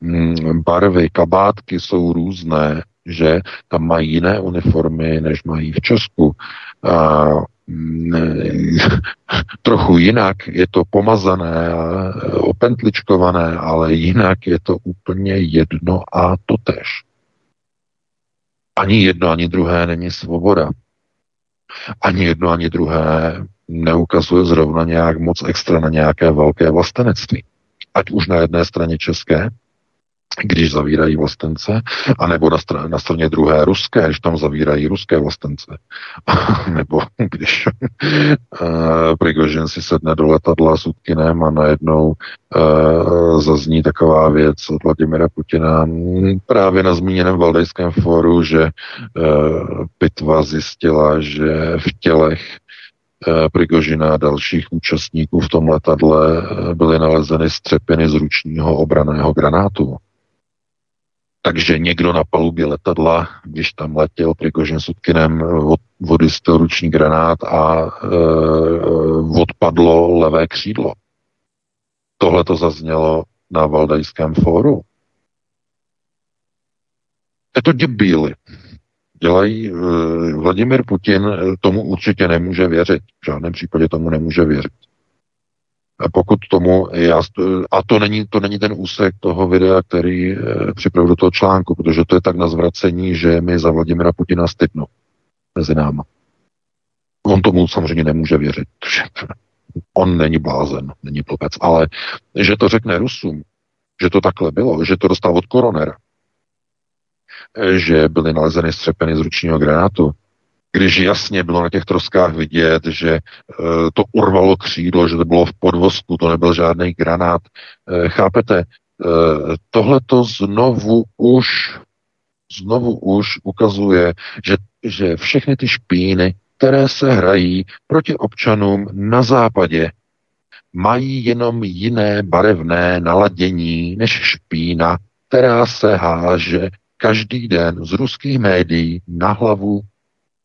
mm, barvy, kabátky jsou různé, že tam mají jiné uniformy, než mají v Česku. A, mm, [LAUGHS] trochu jinak je to pomazané opentličkované, ale jinak je to úplně jedno a totež. Ani jedno, ani druhé není svoboda. Ani jedno, ani druhé neukazuje zrovna nějak moc extra na nějaké velké vlastenectví. Ať už na jedné straně české, když zavírají vlastence, anebo na, str- na straně druhé ruské, když tam zavírají ruské vlastence. [LAUGHS] nebo když uh, Prigožin si sedne do letadla s Utkinem a najednou uh, zazní taková věc od Vladimira Putina právě na zmíněném Valdejském fóru, že uh, pitva zjistila, že v tělech Prigožina a dalších účastníků v tom letadle byly nalezeny střepiny z ručního obraného granátu. Takže někdo na palubě letadla, když tam letěl Prigožin s Utkinem, od, odjistil ruční granát a e, odpadlo levé křídlo. Tohle to zaznělo na Valdajském fóru. Je to debíly. Dělají, e, Vladimir Putin tomu určitě nemůže věřit. V žádném případě tomu nemůže věřit pokud tomu, já, a to není, to není ten úsek toho videa, který e, připravil do toho článku, protože to je tak na zvracení, že mi za Vladimira Putina stydnou mezi náma. On tomu samozřejmě nemůže věřit. [LAUGHS] On není blázen, není blbec, ale že to řekne Rusům, že to takhle bylo, že to dostal od koronera, eh, že byly nalezeny střepeny z ručního granátu, když jasně bylo na těch troskách vidět, že e, to urvalo křídlo, že to bylo v podvozku, to nebyl žádný granát. E, chápete, e, tohle to znovu už znovu už ukazuje, že, že všechny ty špíny, které se hrají proti občanům na západě, mají jenom jiné barevné naladění než špína, která se háže každý den z ruských médií na hlavu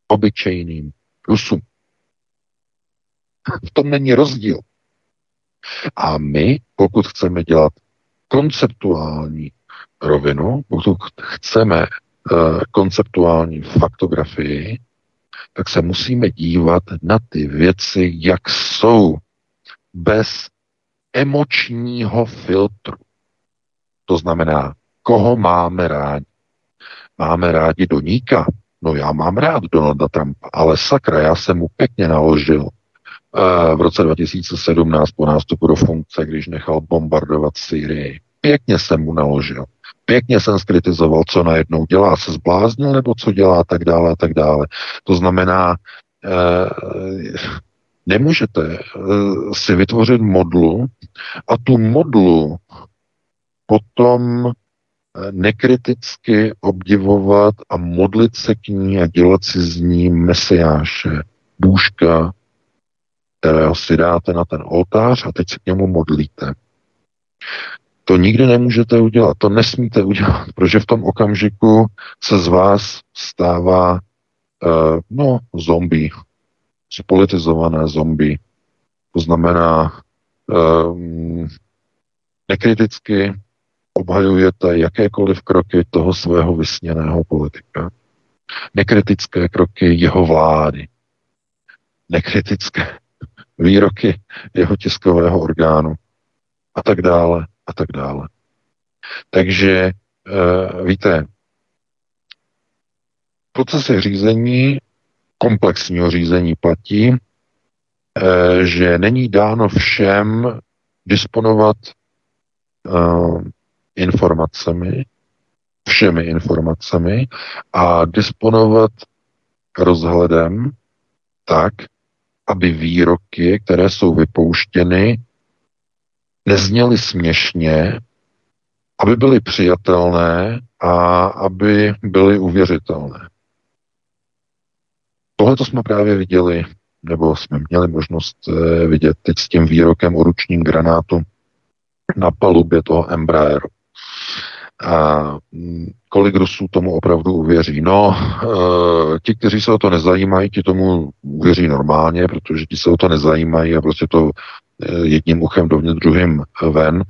obyčejným Rusům. V tom není rozdíl. A my, pokud chceme dělat konceptuální rovinu, pokud chceme uh, konceptuální faktografii, tak se musíme dívat na ty věci, jak jsou, bez emočního filtru. To znamená, koho máme rádi. Máme rádi Doníka, No já mám rád Donalda Trumpa, ale sakra, já jsem mu pěkně naložil uh, v roce 2017 po nástupu do funkce, když nechal bombardovat Syrii. Pěkně jsem mu naložil. Pěkně jsem skritizoval, co najednou dělá, se zbláznil, nebo co dělá, tak dále, a tak dále. To znamená, uh, Nemůžete uh, si vytvořit modlu a tu modlu potom nekriticky obdivovat a modlit se k ní a dělat si z ní mesiáše, bůžka, kterého si dáte na ten oltář a teď se k němu modlíte. To nikdy nemůžete udělat, to nesmíte udělat, [LAUGHS] protože v tom okamžiku se z vás stává uh, no, zombie, politizované zombie. To znamená uh, nekriticky obhajujete jakékoliv kroky toho svého vysněného politika. Nekritické kroky jeho vlády. Nekritické výroky jeho tiskového orgánu. A tak dále, a tak dále. Takže uh, víte, procesy řízení, komplexního řízení platí, uh, že není dáno všem disponovat uh, informacemi, všemi informacemi a disponovat rozhledem tak, aby výroky, které jsou vypouštěny, nezněly směšně, aby byly přijatelné a aby byly uvěřitelné. Tohle to jsme právě viděli, nebo jsme měli možnost eh, vidět teď s tím výrokem o ručním granátu na palubě toho Embraeru. A mm, kolik Rusů tomu opravdu uvěří? No, e, ti, kteří se o to nezajímají, ti tomu uvěří normálně, protože ti se o to nezajímají a prostě to e, jedním uchem dovnitř, druhým ven.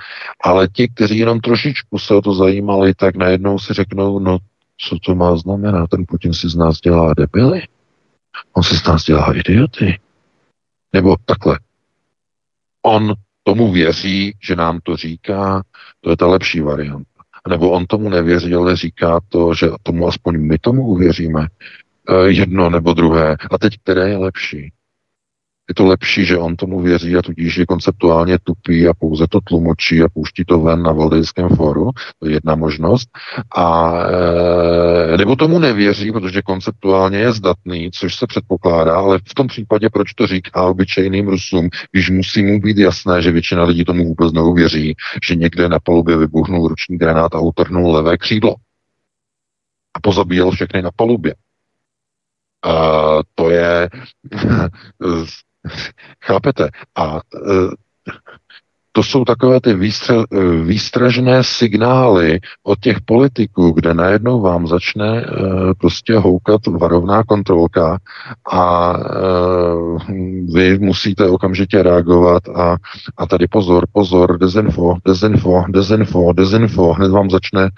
Ale ti, kteří jenom trošičku se o to zajímali, tak najednou si řeknou, no, co to má znamenat? Ten Putin si z nás dělá debily. On si z nás dělá idioty. Nebo takhle. On tomu věří, že nám to říká, to je ta lepší varianta. Nebo on tomu nevěří, ale říká to, že tomu aspoň my tomu uvěříme. E, jedno nebo druhé. A teď které je lepší? Je to lepší, že on tomu věří a tudíž je konceptuálně tupý a pouze to tlumočí a pouští to ven na Valdejském fóru, to je jedna možnost. A e, nebo tomu nevěří, protože konceptuálně je zdatný, což se předpokládá, ale v tom případě, proč to říká obyčejným Rusům, když musí mu být jasné, že většina lidí tomu vůbec neuvěří, že někde na palubě vybuchnul ruční granát a utrhnul levé křídlo a pozabíjel všechny na palubě. Uh, to je [LAUGHS] [LAUGHS] Chápete? A e, to jsou takové ty výstře, e, výstražné signály od těch politiků, kde najednou vám začne e, prostě houkat varovná kontrolka a vy musíte okamžitě reagovat a, a tady pozor, pozor, dezinfo, dezinfo, dezinfo, dezinfo, hned vám začne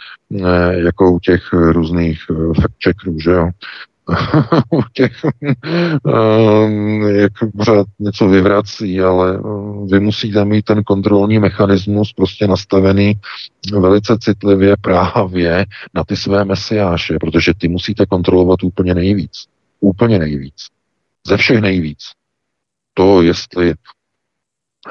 jako u těch různých fact checkerů, že jo, u těch, jak pořád něco vyvrací, ale ehm, vy musíte mít ten kontrolní mechanismus prostě nastavený velice citlivě právě na ty své mesiáše, protože ty musíte kontrolovat úplně nejvíc. Úplně nejvíc. Ze všech nejvíc. To, jestli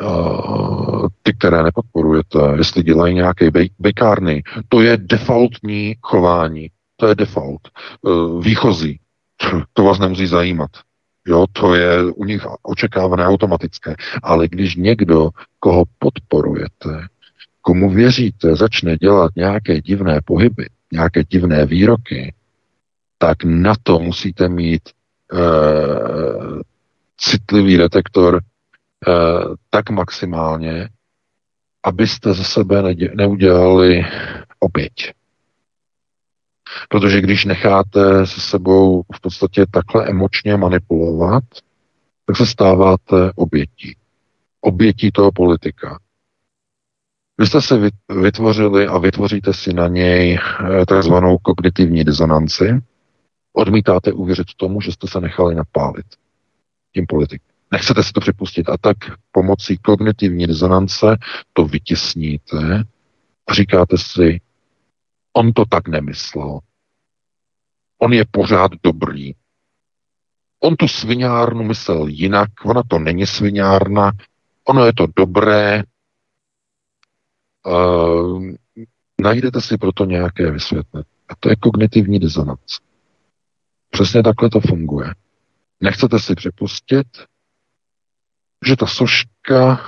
Uh, ty, které nepodporujete, jestli dělají nějaké bejkárny, to je defaultní chování. To je default. Uh, výchozí [LAUGHS] to vás nemusí zajímat. Jo, to je u nich očekávané automatické. Ale když někdo, koho podporujete, komu věříte, začne dělat nějaké divné pohyby, nějaké divné výroky, tak na to musíte mít uh, citlivý detektor uh, tak maximálně, abyste ze sebe neudělali oběť. Protože když necháte se sebou v podstatě takhle emočně manipulovat, tak se stáváte obětí. Obětí toho politika. Vy jste se vytvořili a vytvoříte si na něj eh, takzvanou kognitivní disonanci. Odmítáte uvěřit tomu, že jste se nechali napálit tím politikem. Nechcete si to připustit a tak pomocí kognitivní disonance to vytěsníte a říkáte si, On to tak nemyslel. On je pořád dobrý. On tu sviňárnu myslel jinak, ona to není sviňárna, ono je to dobré. Uh, najdete si proto nějaké vysvětlení. A to je kognitivní disonance. Přesně takhle to funguje. Nechcete si připustit, že ta soška,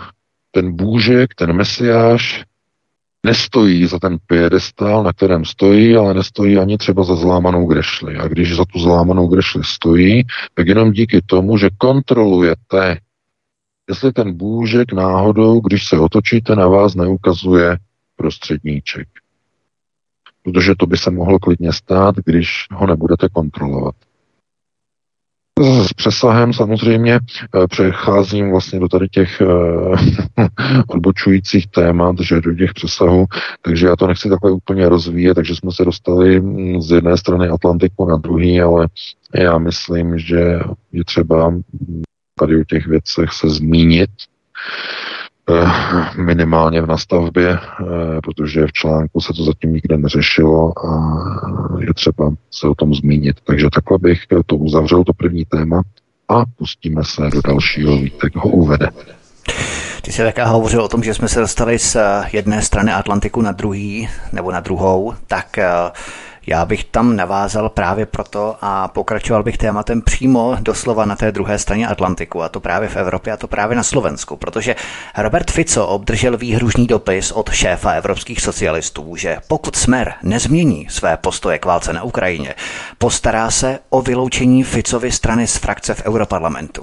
ten bůžek, ten mesiáš nestojí za ten piedestal, na kterém stojí, ale nestojí ani třeba za zlámanou grešli. A když za tu zlámanou grešli stojí, tak jenom díky tomu, že kontrolujete, jestli ten bůžek náhodou, když se otočíte, na vás neukazuje prostředníček. Protože to by se mohlo klidně stát, když ho nebudete kontrolovat. S přesahem samozřejmě eh, přecházím vlastně do tady těch eh, [LAUGHS] odbočujících témat, že do těch přesahů, takže já to nechci takhle úplně rozvíjet, takže jsme se dostali mm, z jedné strany Atlantiku na druhý, ale já myslím, že je třeba tady o těch věcech se zmínit, minimálně v nastavbě, eh, protože v článku se to zatím nikde neřešilo a je třeba se o tom zmínit. Takže takhle bych to uzavřel, to první téma a pustíme se do dalšího. Vítek ho uvede. Ty jsi také hovořil o tom, že jsme se dostali z jedné strany Atlantiku na druhý nebo na druhou, tak eh, já bych tam navázal právě proto a pokračoval bych tématem přímo doslova na té druhé straně Atlantiku, a to právě v Evropě, a to právě na Slovensku, protože Robert Fico obdržel výhružný dopis od šéfa evropských socialistů, že pokud Smer nezmění své postoje k válce na Ukrajině, postará se o vyloučení Ficovy strany z frakce v Europarlamentu.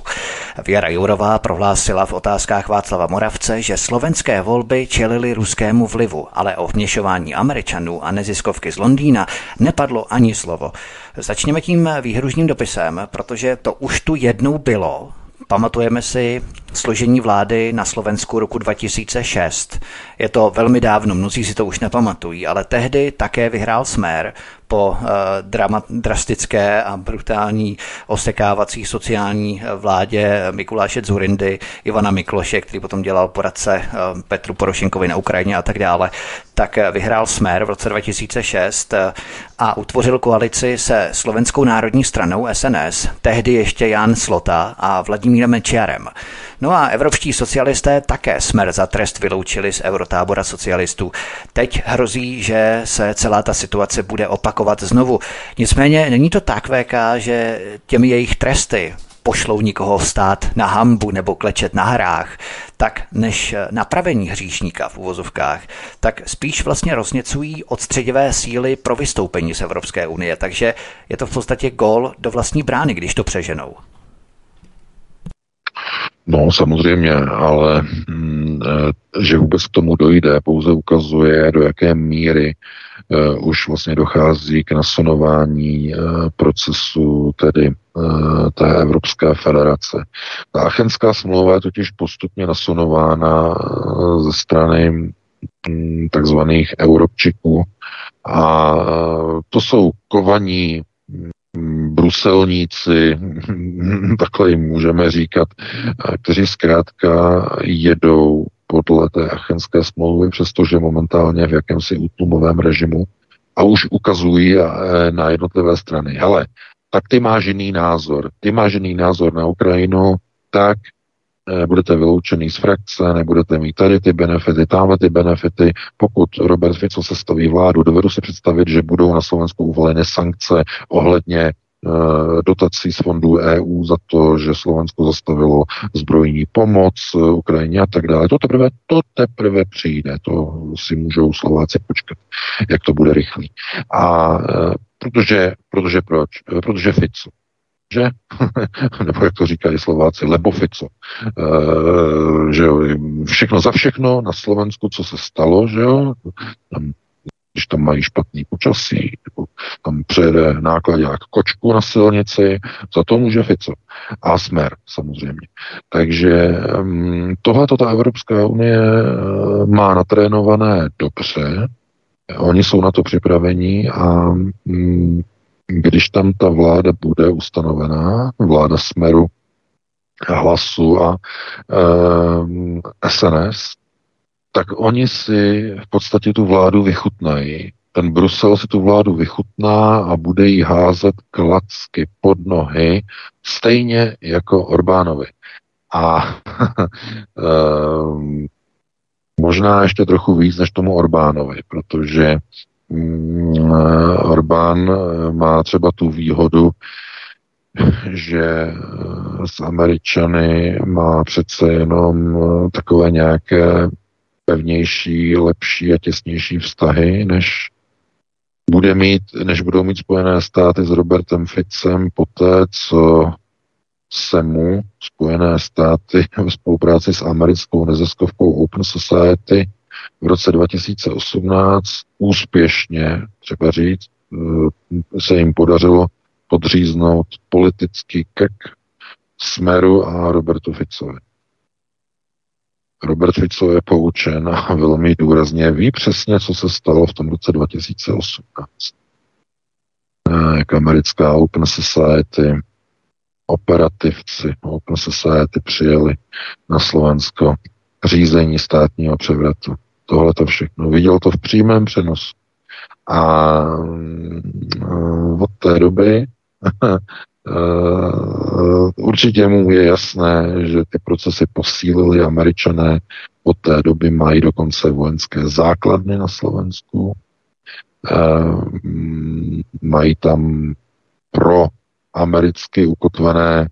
Věra Jourová prohlásila v otázkách Václava Moravce, že slovenské volby čelily ruskému vlivu, ale o vměšování Američanů a neziskovky z Londýna nepadlo ani slovo. Začněme tím výhružným dopisem, protože to už tu jednou bylo. Pamatujeme si složení vlády na Slovensku roku 2006. Je to velmi dávno, mnozí si to už nepamatují, ale tehdy také vyhrál Smer po uh, drama, drastické a brutální osekávací sociální eh, vládě Mikuláše Zurindy, Ivana Mikloše, který potom dělal poradce uh, Petru Porošenkovi na Ukrajině a tak dále, tak vyhrál Smer v roce 2006 a utvořil koalici se Slovenskou národní stranou SNS, tehdy ještě Jan Slota a Vladimírem Mečiarem. No a evropští socialisté také smer za trest vyloučili z eurotábora socialistů. Teď hrozí, že se celá ta situace bude opakovat znovu. Nicméně není to tak, VK, že těmi jejich tresty pošlou nikoho stát na hambu nebo klečet na hrách, tak než napravení hříšníka v uvozovkách, tak spíš vlastně rozněcují odstředivé síly pro vystoupení z Evropské unie. Takže je to v podstatě gól do vlastní brány, když to přeženou. No, samozřejmě, ale mm, eh, že vůbec k tomu dojde, pouze ukazuje, do jaké míry uh, už vlastně dochází k nasonování uh, procesu tedy té Evropské federace. Ta Achenská smlouva je totiž postupně nasonována uh, ze strany um, takzvaných Europčiků a to jsou kovaní bruselníci, [LAUGHS] takhle jim můžeme říkat, kteří zkrátka jedou podle té achenské smlouvy, přestože momentálně v jakémsi útlumovém režimu a už ukazují e, na jednotlivé strany. Hele, tak ty máš jiný názor. Ty máš jiný názor na Ukrajinu, tak e, budete vyloučený z frakce, nebudete mít tady ty benefity, tamhle ty benefity. Pokud Robert Fico staví vládu, dovedu si představit, že budou na Slovensku uvoleny sankce ohledně Eh, dotací z fondů EU za to, že Slovensko zastavilo zbrojní pomoc eh, Ukrajině a tak dále. To teprve, to teprve přijde, to si můžou Slováci počkat, jak to bude rychlý. A eh, protože, protože proč? Protože Fico že? [LAUGHS] Nebo jak to říkají Slováci, lebo Fico. E, že jo, všechno za všechno na Slovensku, co se stalo, že jo, tam když tam mají špatný počasí, nebo tam přejede nákladák kočku na silnici, za to může Fico. A Smer samozřejmě. Takže um, tohle ta Evropská unie uh, má natrénované dobře, oni jsou na to připraveni a um, když tam ta vláda bude ustanovená, vláda Smeru, hlasu a uh, SNS, tak oni si v podstatě tu vládu vychutnají. Ten Brusel si tu vládu vychutná a bude jí házet klacky pod nohy, stejně jako Orbánovi. A [LAUGHS] ehm, možná ještě trochu víc než tomu Orbánovi, protože mm, Orbán má třeba tu výhodu, že s Američany má přece jenom takové nějaké pevnější, lepší a těsnější vztahy, než bude mít, než budou mít Spojené státy s Robertem Ficem poté, co se mu Spojené státy [LAUGHS] v spolupráci s americkou neziskovkou Open Society v roce 2018 úspěšně, třeba říct, eh, se jim podařilo podříznout politický kek Smeru a Robertu Ficovi. Robert Fico je poučen a velmi důrazně ví přesně, co se stalo v tom roce 2018. Eh, jak americká Open Society, operativci Open Society přijeli na Slovensko řízení státního převratu. Tohle to všechno. Viděl to v přímém přenosu. A eh, od té doby [LAUGHS] určitě mu je jasné, že ty procesy posílili američané. Od té doby mají dokonce vojenské základny na Slovensku. Uh, mají tam pro americky ukotvené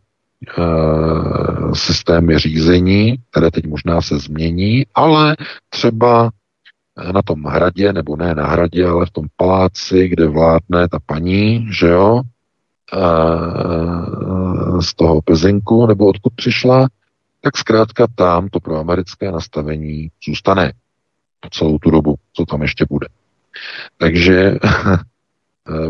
uh, systémy řízení, které teď možná se změní, ale třeba na tom hradě, nebo ne na hradě, ale v tom paláci, kde vládne ta paní, že jo, z toho Pezinku, nebo odkud přišla, tak zkrátka tam to pro americké nastavení zůstane po celou tu dobu, co tam ještě bude. Takže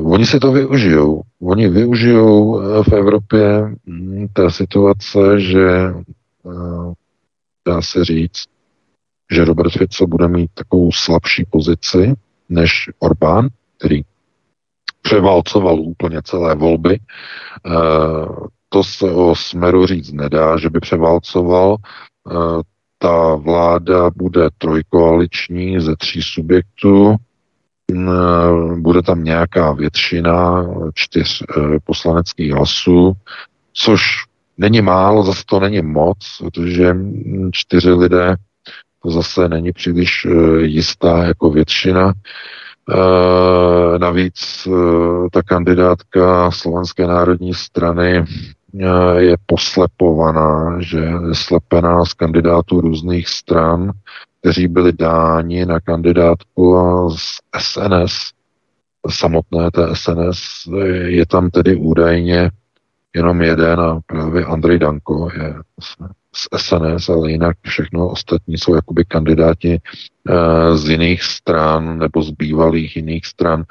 oni si to využijou. Oni využijou eh, v Evropě hm, té situace, že eh, dá se říct, že Robert Fico bude mít takovou slabší pozici než Orbán, který převálcoval úplně celé volby. Eh, to se o Smeru říct nedá, že by převálcoval. Eh, ta vláda bude trojkoaliční ze tří subjektů, eh, bude tam nějaká většina čtyř poslaneckých hlasů, což není málo, zase to není moc, protože čtyři lidé to zase není příliš jistá jako většina. E, navíc e, ta kandidátka Slovenské národní strany e, je poslepovaná, že je slepená z kandidátů různých stran, kteří byli dáni na kandidátku z SNS, samotné té SNS, je tam tedy údajně jenom jeden a právě Andrej Danko je z SNS, ale jinak všechno ostatní jsou jakoby kandidáti z jiných stran nebo z bývalých jiných stran.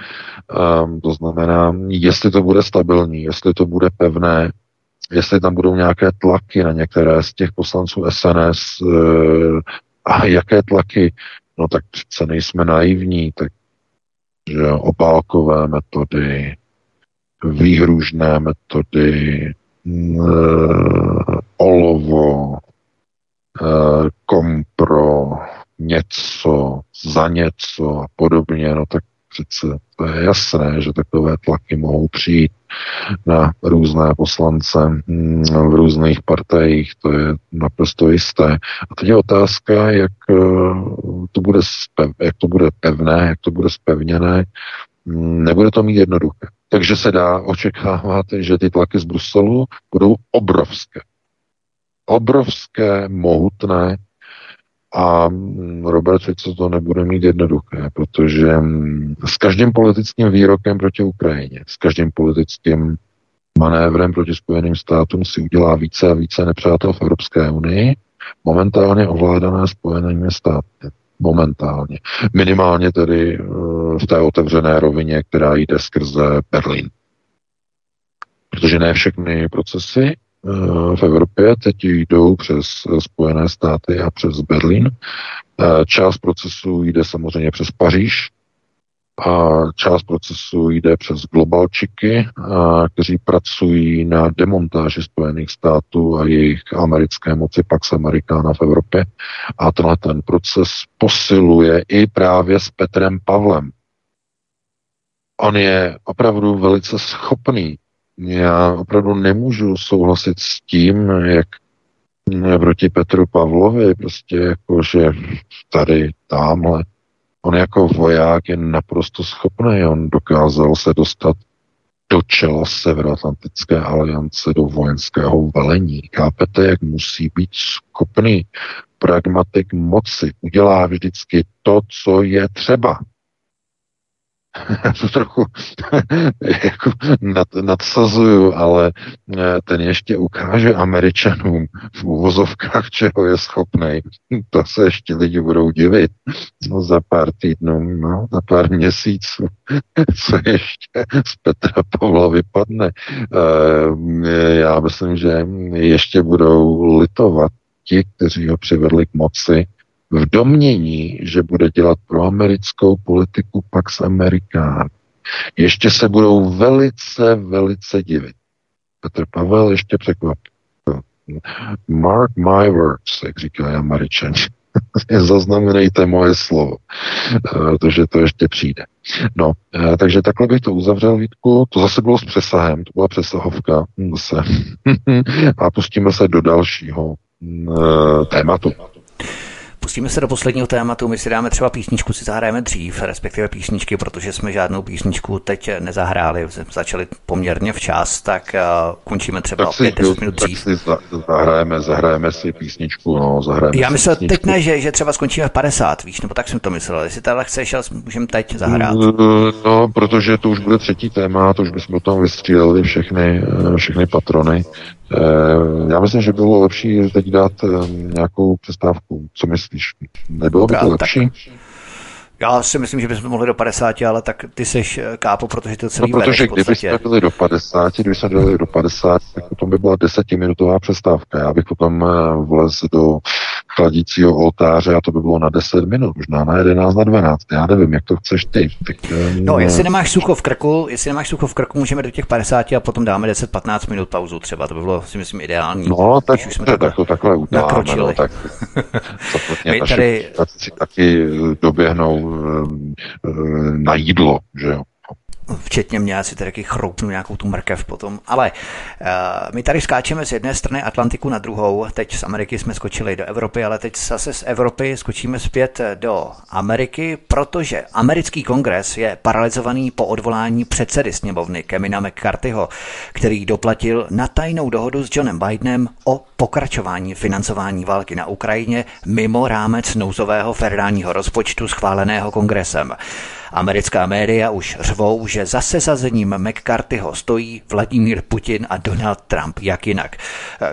Um, to znamená, jestli to bude stabilní, jestli to bude pevné, jestli tam budou nějaké tlaky na některé z těch poslanců SNS eh, a jaké tlaky, no tak přece nejsme naivní, tak že opálkové metody, výhružné metody, uh, olovo, kompro, něco, za něco a podobně, no tak přece to je jasné, že takové tlaky mohou přijít na různé poslance hm, v různých partejích, to je naprosto jisté. A teď je otázka, jak eh, to bude, spev, jak to bude pevné, jak to bude spevněné. Hm, nebude to mít jednoduché. Takže se dá očekávat, že ty tlaky z Bruselu budou obrovské. Obrovské, mohutné a Robert Fico to nebude mít jednoduché, protože s každým politickým výrokem proti Ukrajině, s každým politickým manévrem proti Spojeným státům si udělá více a více nepřátel v Evropské unii, momentálně ovládané Spojenými státy momentálně. Minimálně tedy eh, v té otevřené rovině, která jde skrze Berlín. Protože ne všechny procesy v Evropě teď jdou přes Spojené státy a přes Berlín. Eh, část procesů jde samozřejmě přes Paříž, a část procesu jde přes globalčiky, kteří pracují na demontáži Spojených států a jejich americké moci Pax Americana v Evropě. A tenhle ten proces posiluje i právě s Petrem Pavlem. On je opravdu velice schopný. Já opravdu nemůžu souhlasit s tím, jak proti Petru Pavlovi, prostě jako, že tady, tamhle, On jako voják je naprosto schopný, on dokázal se dostat do čela Severoatlantické aliance, do vojenského velení. Chápete, jak musí být schopný pragmatik moci. Udělá vždycky to, co je třeba. [LAUGHS] to trochu [LAUGHS] jako nad, nadsazuju, ale eh, ten ještě ukáže Američanům v úvozovkách, čeho je schopný. [LAUGHS] To se ještě lidi budou divit. No za pár týdnů, no za pár měsíců, co ještě z Petra Pavla vypadne. Eh, já myslím, že ještě budou litovat ti, kteří ho přivedli k moci, v domění, že bude dělat pro americkou politiku Pax Americán. Ještě se budou velice, velice divit. Petr Pavel ještě překvapil. Mark my words, jak říkají američani. [LAUGHS] Zaznamenejte moje slovo, protože to ještě přijde. No, takže takhle bych to uzavřel, Vítku. To zase bylo s přesahem, to byla přesahovka zase. [LAUGHS] A pustíme se do dalšího mm, tématu. Pustíme se do posledního tématu, my si dáme třeba písničku, si zahrajeme dřív, respektive písničky, protože jsme žádnou písničku teď nezahráli, začali poměrně včas, tak uh, končíme třeba tak o 5-10 minut dřív. Tak si zahrajeme, zahrajeme si písničku, no, zahrajeme Já myslel, písničku. teď ne, že, že třeba skončíme v 50, víš, nebo tak jsem to myslel, jestli teda chceš, ale můžeme teď zahrát. Mm, no, protože to už bude třetí téma, to už bychom tam vystříleli všechny, eh, všechny patrony, já myslím, že bylo lepší teď dát eh, nějakou přestávku. Co myslíš? Nebylo by to lepší? Tak já si myslím, že bychom mohli do 50, ale tak ty seš eh, kápo, protože to celý no, protože kdyby jsme byli do 50, kdyby jsme byli do 50, tak potom by byla desetiminutová přestávka. Já bych potom eh, vlez do chladícího oltáře a to by bylo na 10 minut, možná na 11, na 12. Já nevím, jak to chceš ty. Tak, eh, no, jestli nemáš sucho v krku, jestli nemáš sucho v krku, můžeme do těch 50 a potom dáme 10-15 minut pauzu třeba. To by bylo, si myslím, ideální. No, tak, už jsme tak to takhle uděláme. No, tak, [LAUGHS] My tady... taky doběhnou na jídlo, že jo včetně mě, asi tady taky chroupnu nějakou tu mrkev potom. Ale uh, my tady skáčeme z jedné strany Atlantiku na druhou. Teď z Ameriky jsme skočili do Evropy, ale teď zase z Evropy skočíme zpět do Ameriky, protože americký kongres je paralizovaný po odvolání předsedy sněmovny Kemina McCarthyho, který doplatil na tajnou dohodu s Johnem Bidenem o pokračování financování války na Ukrajině mimo rámec nouzového federálního rozpočtu schváleného kongresem. Americká média už řvou, že za sesazením McCarthyho stojí Vladimír Putin a Donald Trump, jak jinak.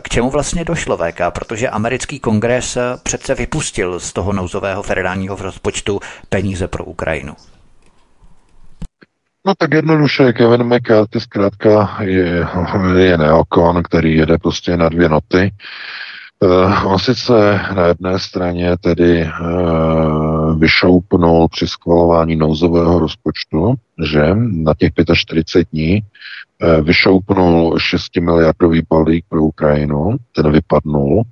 K čemu vlastně došlo VK? Protože americký kongres přece vypustil z toho nouzového federálního rozpočtu peníze pro Ukrajinu. No tak jednoduše, Kevin McCarthy zkrátka je, je neokon, který jede prostě na dvě noty. On sice na jedné straně tedy uh, vyšoupnul při schvalování nouzového rozpočtu, že na těch 45 dní uh, vyšoupnul 6 miliardový balík pro Ukrajinu, ten vypadnul,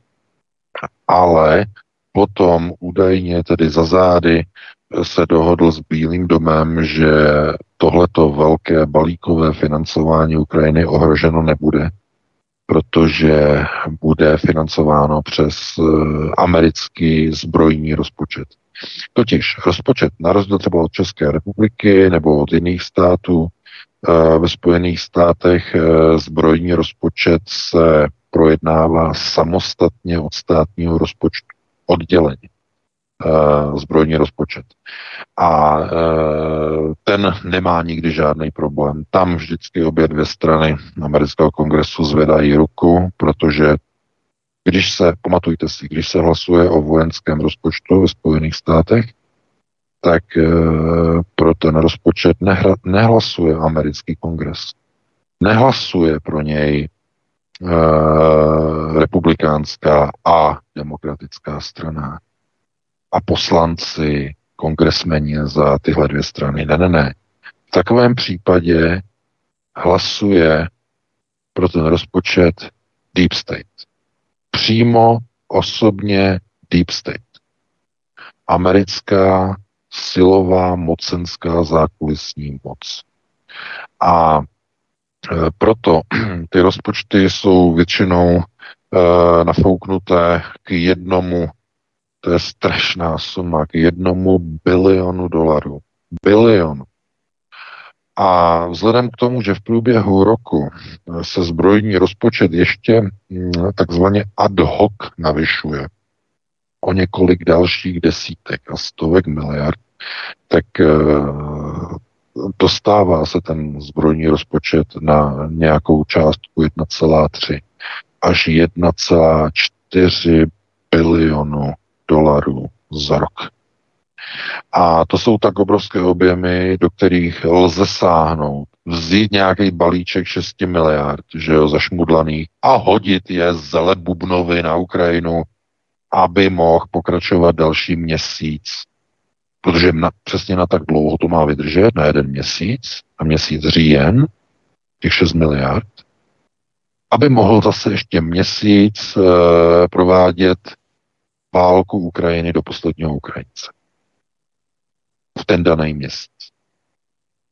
ale potom údajně tedy za zády se dohodl s Bílým domem, že tohleto velké balíkové financování Ukrajiny ohroženo nebude, protože bude financováno přes eh, americký zbrojní rozpočet. Totiž rozpočet, na rozdíl třeba od České republiky nebo od jiných států, eh, ve Spojených státech eh, zbrojní rozpočet se projednává samostatně od státního rozpočtu, odděleně zbrojní rozpočet. A ten nemá nikdy žádný problém. Tam vždycky obě dvě strany amerického kongresu zvedají ruku, protože když se, pamatujte si, když se hlasuje o vojenském rozpočtu ve Spojených státech, tak e, pro ten rozpočet nehra, nehlasuje americký kongres. Nehlasuje pro něj republikánská a demokratická strana a poslanci, kongresmeni za tyhle dvě strany. Ne, ne, ne. V takovém případě hlasuje pro ten rozpočet Deep State. Přímo osobně Deep State. Americká silová, mocenská, zákulisní moc. A e, proto [CLEARS THROAT] ty rozpočty jsou většinou e, nafouknuté k jednomu to je strašná suma k jednomu bilionu dolarů. Bilionu. A vzhledem k tomu, že v průběhu roku se zbrojní rozpočet ještě mm, takzvaně ad hoc navyšuje o několik dalších desítek a stovek miliard, tak eh, dostává se ten zbrojní rozpočet na nějakou částku 1,3 až 1,4 bilionu dolarů za rok. A to jsou tak obrovské objemy, do kterých lze sáhnout. Vzít nějaký balíček 6 miliard, že jo, zašmudlaných a hodit je z Bubnovi na Ukrajinu, aby mohl pokračovat další měsíc. Protože na, přesně na tak dlouho to má vydržet, na jeden měsíc, a měsíc říjen, těch 6 miliard, aby mohl zase ještě měsíc e, provádět válku Ukrajiny do posledního Ukrajince v ten daný měsíc.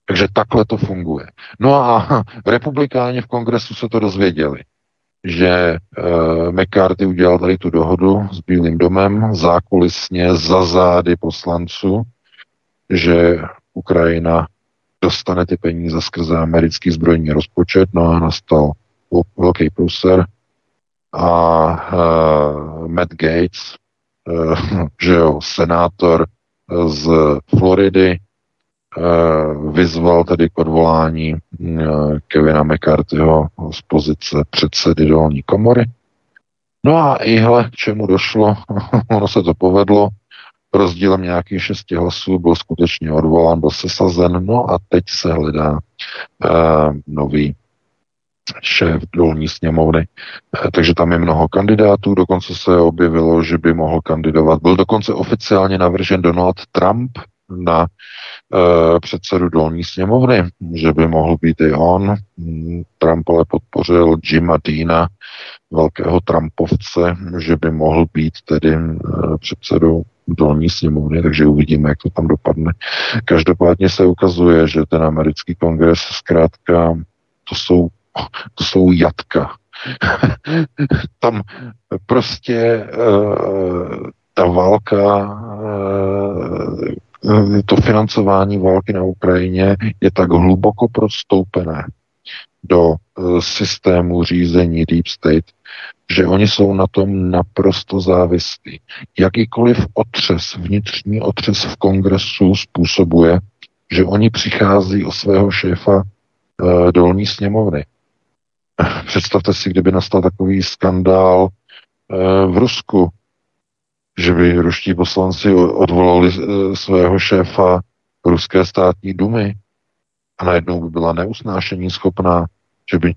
Takže takhle to funguje. No a [LAUGHS] republikáni v kongresu se to dozvěděli, že uh, McCarthy udělal tady tu dohodu s Bílým domem zákulisně za zády poslanců, že Ukrajina dostane ty peníze skrze americký zbrojní rozpočet, no a nastal velký pruser a uh, Matt Gates, [LAUGHS] že jo, senátor z Floridy eh, vyzval tedy k odvolání eh, Kevina McCarthyho z pozice předsedy dolní komory. No a ihle, k čemu došlo, [LAUGHS] ono se to povedlo, rozdílem nějakých šesti hlasů byl skutečně odvolán, byl sesazen, no a teď se hledá uh, nový šéf dolní sněmovny. Takže tam je mnoho kandidátů, dokonce se objevilo, že by mohl kandidovat. Byl dokonce oficiálně navržen Donald Trump na uh, předsedu dolní sněmovny, že by mohl být i on. Trump ale podpořil Jima Deana, velkého Trumpovce, že by mohl být tedy uh, předsedou dolní sněmovny, takže uvidíme, jak to tam dopadne. Každopádně se ukazuje, že ten americký kongres zkrátka to jsou to jsou jatka. [LAUGHS] Tam prostě uh, ta válka, uh, to financování války na Ukrajině je tak hluboko prostoupené do uh, systému řízení Deep State, že oni jsou na tom naprosto závislí. Jakýkoliv otřes, vnitřní otřes v kongresu způsobuje, že oni přichází o svého šéfa uh, dolní sněmovny. [LAUGHS] Představte si, kdyby nastal takový skandál eh, v Rusku, že by ruští poslanci odvolali eh, svého šéfa ruské státní dumy a najednou by byla neusnášení schopná, že by,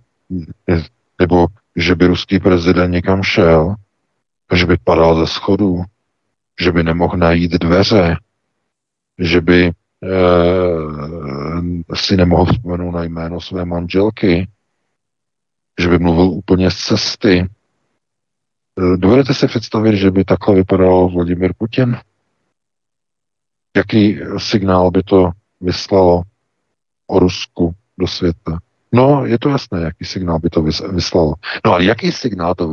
nebo že by ruský prezident někam šel, že by padal ze schodů, že by nemohl najít dveře, že by e, si nemohl vzpomenout na jméno své manželky, že by mluvil úplně z cesty. E, dovedete si představit, že by takhle vypadal Vladimir Putin? Jaký signál by to vyslalo o Rusku do světa? No, je to jasné, jaký signál by to vyslalo. No ale jaký signál to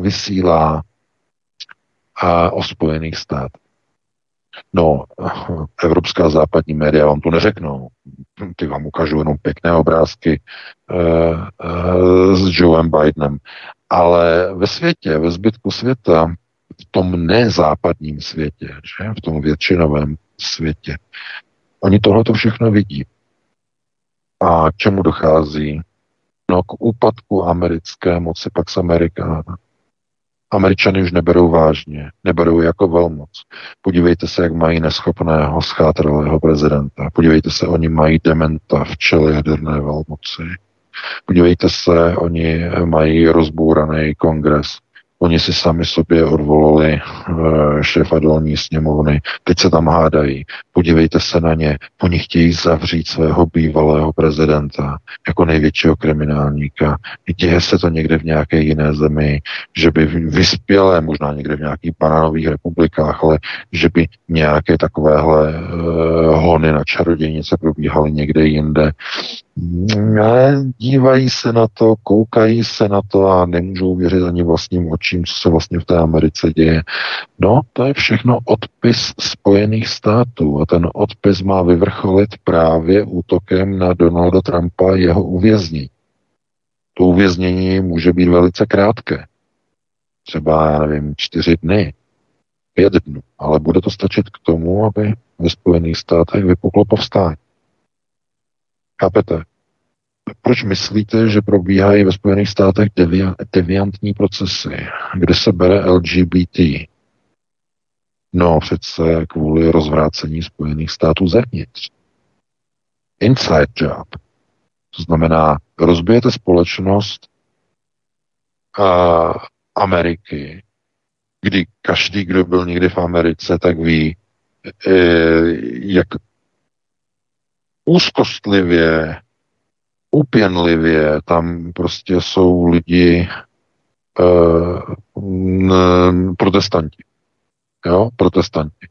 vysílá a o Spojených státech? No, evropská západní média vám to neřeknou. Ty vám ukážu jenom pěkné obrázky uh, uh, s Joeem Bidenem. Ale ve světě, ve zbytku světa, v tom nezápadním světě, že? v tom většinovém světě, oni tohle to všechno vidí. A k čemu dochází? No, k úpadku americké moci Pax Americana. Američany už neberou vážně, neberou jako velmoc. Podívejte se, jak mají neschopného, schátralého prezidenta. Podívejte se, oni mají dementa v čele jaderné velmoci. Podívejte se, oni mají rozbouraný kongres. Oni si sami sobě odvolali e, šéfa dolní sněmovny, teď se tam hádají. Podívejte se na ně, oni chtějí zavřít svého bývalého prezidenta jako největšího kriminálníka. Děje se to někde v nějaké jiné zemi, že by vyspělé, možná někde v nějakých banánových republikách, ale že by nějaké takovéhle e, hony na čarodějnice probíhaly někde jinde. Dívají se na to, koukají se na to a nemůžou věřit ani vlastním očím, co se vlastně v té Americe děje. No, to je všechno odpis Spojených států a ten odpis má vyvrcholit právě útokem na Donalda Trumpa a jeho uvěznění. To uvěznění může být velice krátké. Třeba, já nevím, čtyři dny, pět dnů, ale bude to stačit k tomu, aby ve Spojených státech vypuklo povstání. Chápete? Proč myslíte, že probíhají ve Spojených státech deviantní procesy, kde se bere LGBT? No přece kvůli rozvrácení Spojených států zevnitř. Inside job. To znamená, rozbijete společnost uh, Ameriky, kdy každý, kdo byl někdy v Americe, tak ví, e, jak úzkostlivě, upěnlivě tam prostě jsou lidi uh, protestanti. Jo, protestanti.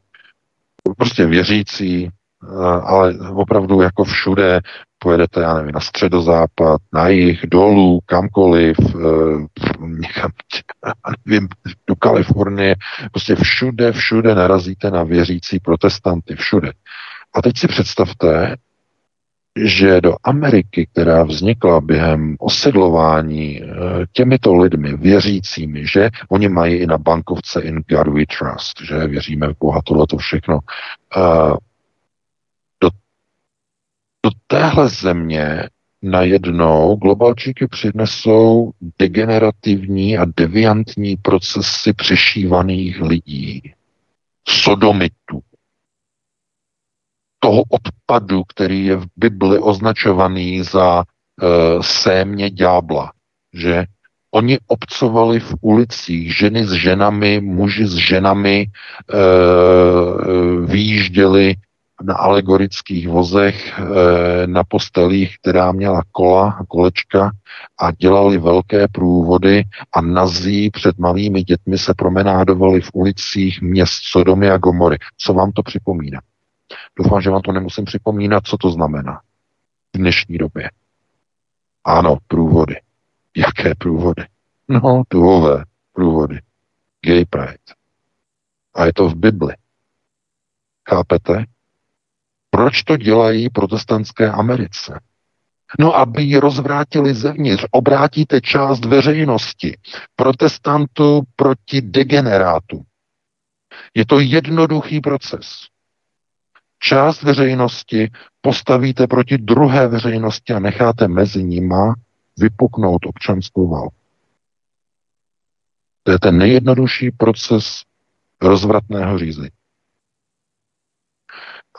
Prostě věřící, uh, ale opravdu jako všude pojedete, já nevím, na středozápad, na jih, dolů, kamkoliv, uh, někam, nevím, do Kalifornie, prostě všude, všude narazíte na věřící protestanty, všude. A teď si představte, že do Ameriky, která vznikla během osedlování eh, těmito lidmi, věřícími, že oni mají i na bankovce In God We Trust, že věříme v Boha, tohle to všechno. Eh, do, do téhle země najednou globalčíky přinesou degenerativní a deviantní procesy přešívaných lidí, sodomitů, toho odpadu, který je v Bibli označovaný za e, sémě ďábla, že oni obcovali v ulicích ženy s ženami, muži s ženami, e, výjížděli na alegorických vozech, e, na postelích, která měla kola a kolečka a dělali velké průvody a nazí před malými dětmi se promenádovali v ulicích měst Sodomy a Gomory. Co vám to připomíná? Doufám, že vám to nemusím připomínat, co to znamená v dnešní době. Ano, průvody. Jaké průvody? No, tuhové průvody. Gay pride. A je to v Bibli. Chápete? Proč to dělají protestantské Americe? No, aby ji rozvrátili zevnitř. Obrátíte část veřejnosti protestantů proti degenerátu. Je to jednoduchý proces část veřejnosti postavíte proti druhé veřejnosti a necháte mezi nima vypuknout občanskou válku. To je ten nejjednodušší proces rozvratného řízení.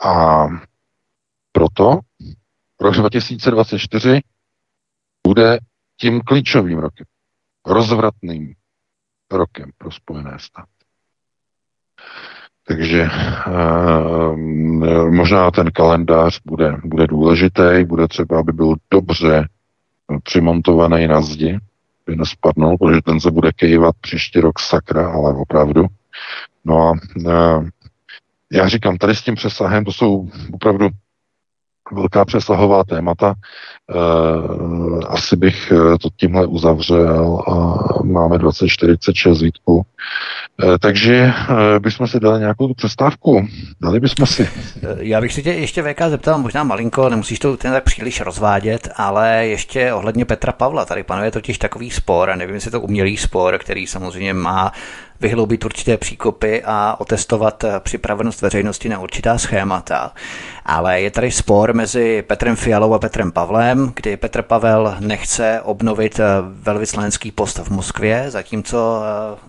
A proto rok 2024 bude tím klíčovým rokem, rozvratným rokem pro Spojené státy. Takže uh, možná ten kalendář bude, bude důležitý, bude třeba, aby byl dobře přimontovaný na zdi, aby nespadnul, protože ten se bude kejvat příští rok sakra, ale opravdu. No a uh, já říkám, tady s tím přesahem, to jsou opravdu velká přesahová témata. E, asi bych eh, to tímhle uzavřel a máme 2046 Vítku. E, takže bychom si dali nějakou tu přestávku. Dali bychom si. Já bych si tě ještě VK zeptal, možná malinko, nemusíš to ten tak příliš rozvádět, ale ještě ohledně Petra Pavla. Tady panuje totiž takový spor, a nevím, jestli to umělý spor, který samozřejmě má vyhloubit určité příkopy a otestovat připravenost veřejnosti na určitá schémata. Ale je tady spor mezi Petrem Fialou a Petrem Pavlem, kdy Petr Pavel nechce obnovit velvyslanský post v Moskvě, zatímco,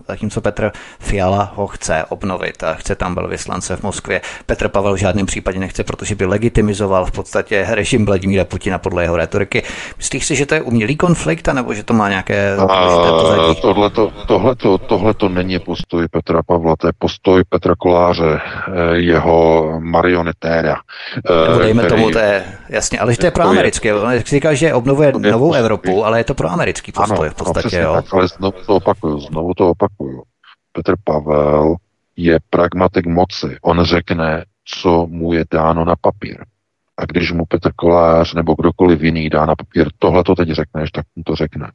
zatímco Petr Fiala ho chce obnovit a chce tam velvyslance v Moskvě. Petr Pavel v žádném případě nechce, protože by legitimizoval v podstatě režim Vladimíra Putina podle jeho retoriky. Myslíš si, že to je umělý konflikt, nebo že to má nějaké pozadí? Tohle tohle to není postoj Petra Pavla, to je postoj Petra Koláře, eh, jeho marionetéra. Nebo dejme který, tomu, to je jasně, ale že to je proamerické. On říká, že obnovuje novou Evropu, ale je to proamerický postoj ano, v podstatě. Ano, jo. Tak, ale znovu to opakuju, znovu to opakuju. Petr Pavel je pragmatik moci. On řekne, co mu je dáno na papír. A když mu Petr Kolář nebo kdokoliv jiný dá na papír, tohle to teď řekneš, tak mu to řekne.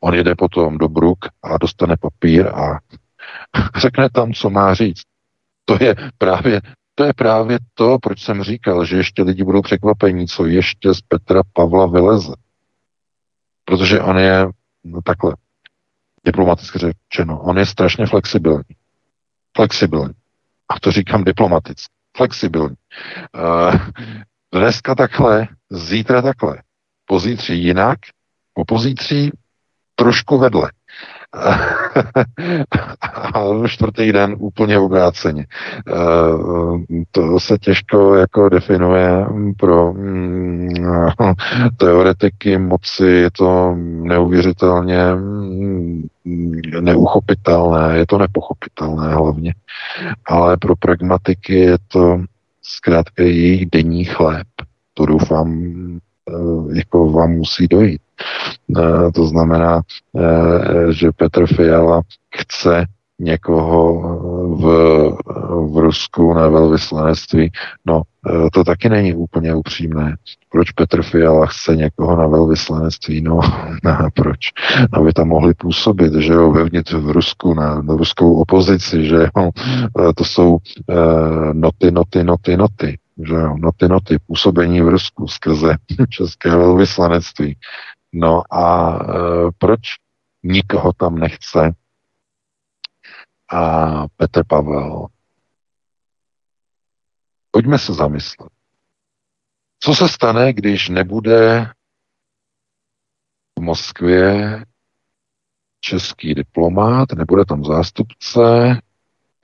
On jede potom do Bruk a dostane papír a [LAUGHS] řekne tam, co má říct. To je právě to je právě to, proč jsem říkal, že ještě lidi budou překvapení, co ještě z Petra Pavla vyleze. Protože on je no, takhle, diplomaticky řečeno, on je strašně flexibilní. Flexibilní. A to říkám diplomaticky. Flexibilní. Uh, dneska takhle, zítra takhle, pozítří jinak, po pozítří trošku vedle. A čtvrtý den úplně obráceně. Eh, to se těžko jako definuje pro mm, teoretiky moci, je to neuvěřitelně mm, neuchopitelné, je to nepochopitelné hlavně, ale pro pragmatiky je to zkrátka jejich denní chléb. To doufám, jako vám musí dojít. Eh, to znamená, eh, že Petr Fiala chce někoho v, v Rusku na velvyslanectví. No, eh, to taky není úplně upřímné. Proč Petr Fiala chce někoho na velvyslanectví? No, [LAUGHS] no proč? Aby tam mohli působit, že jo, vevnitř v Rusku, na, na ruskou opozici, že jo, to jsou uh, noty, noty, noty, noty, že noty, noty, působení v Rusku skrze [LAUGHS] české velvyslanectví. No a e, proč nikoho tam nechce? A Petr Pavel. Pojďme se zamyslet. Co se stane, když nebude v Moskvě český diplomát, nebude tam zástupce,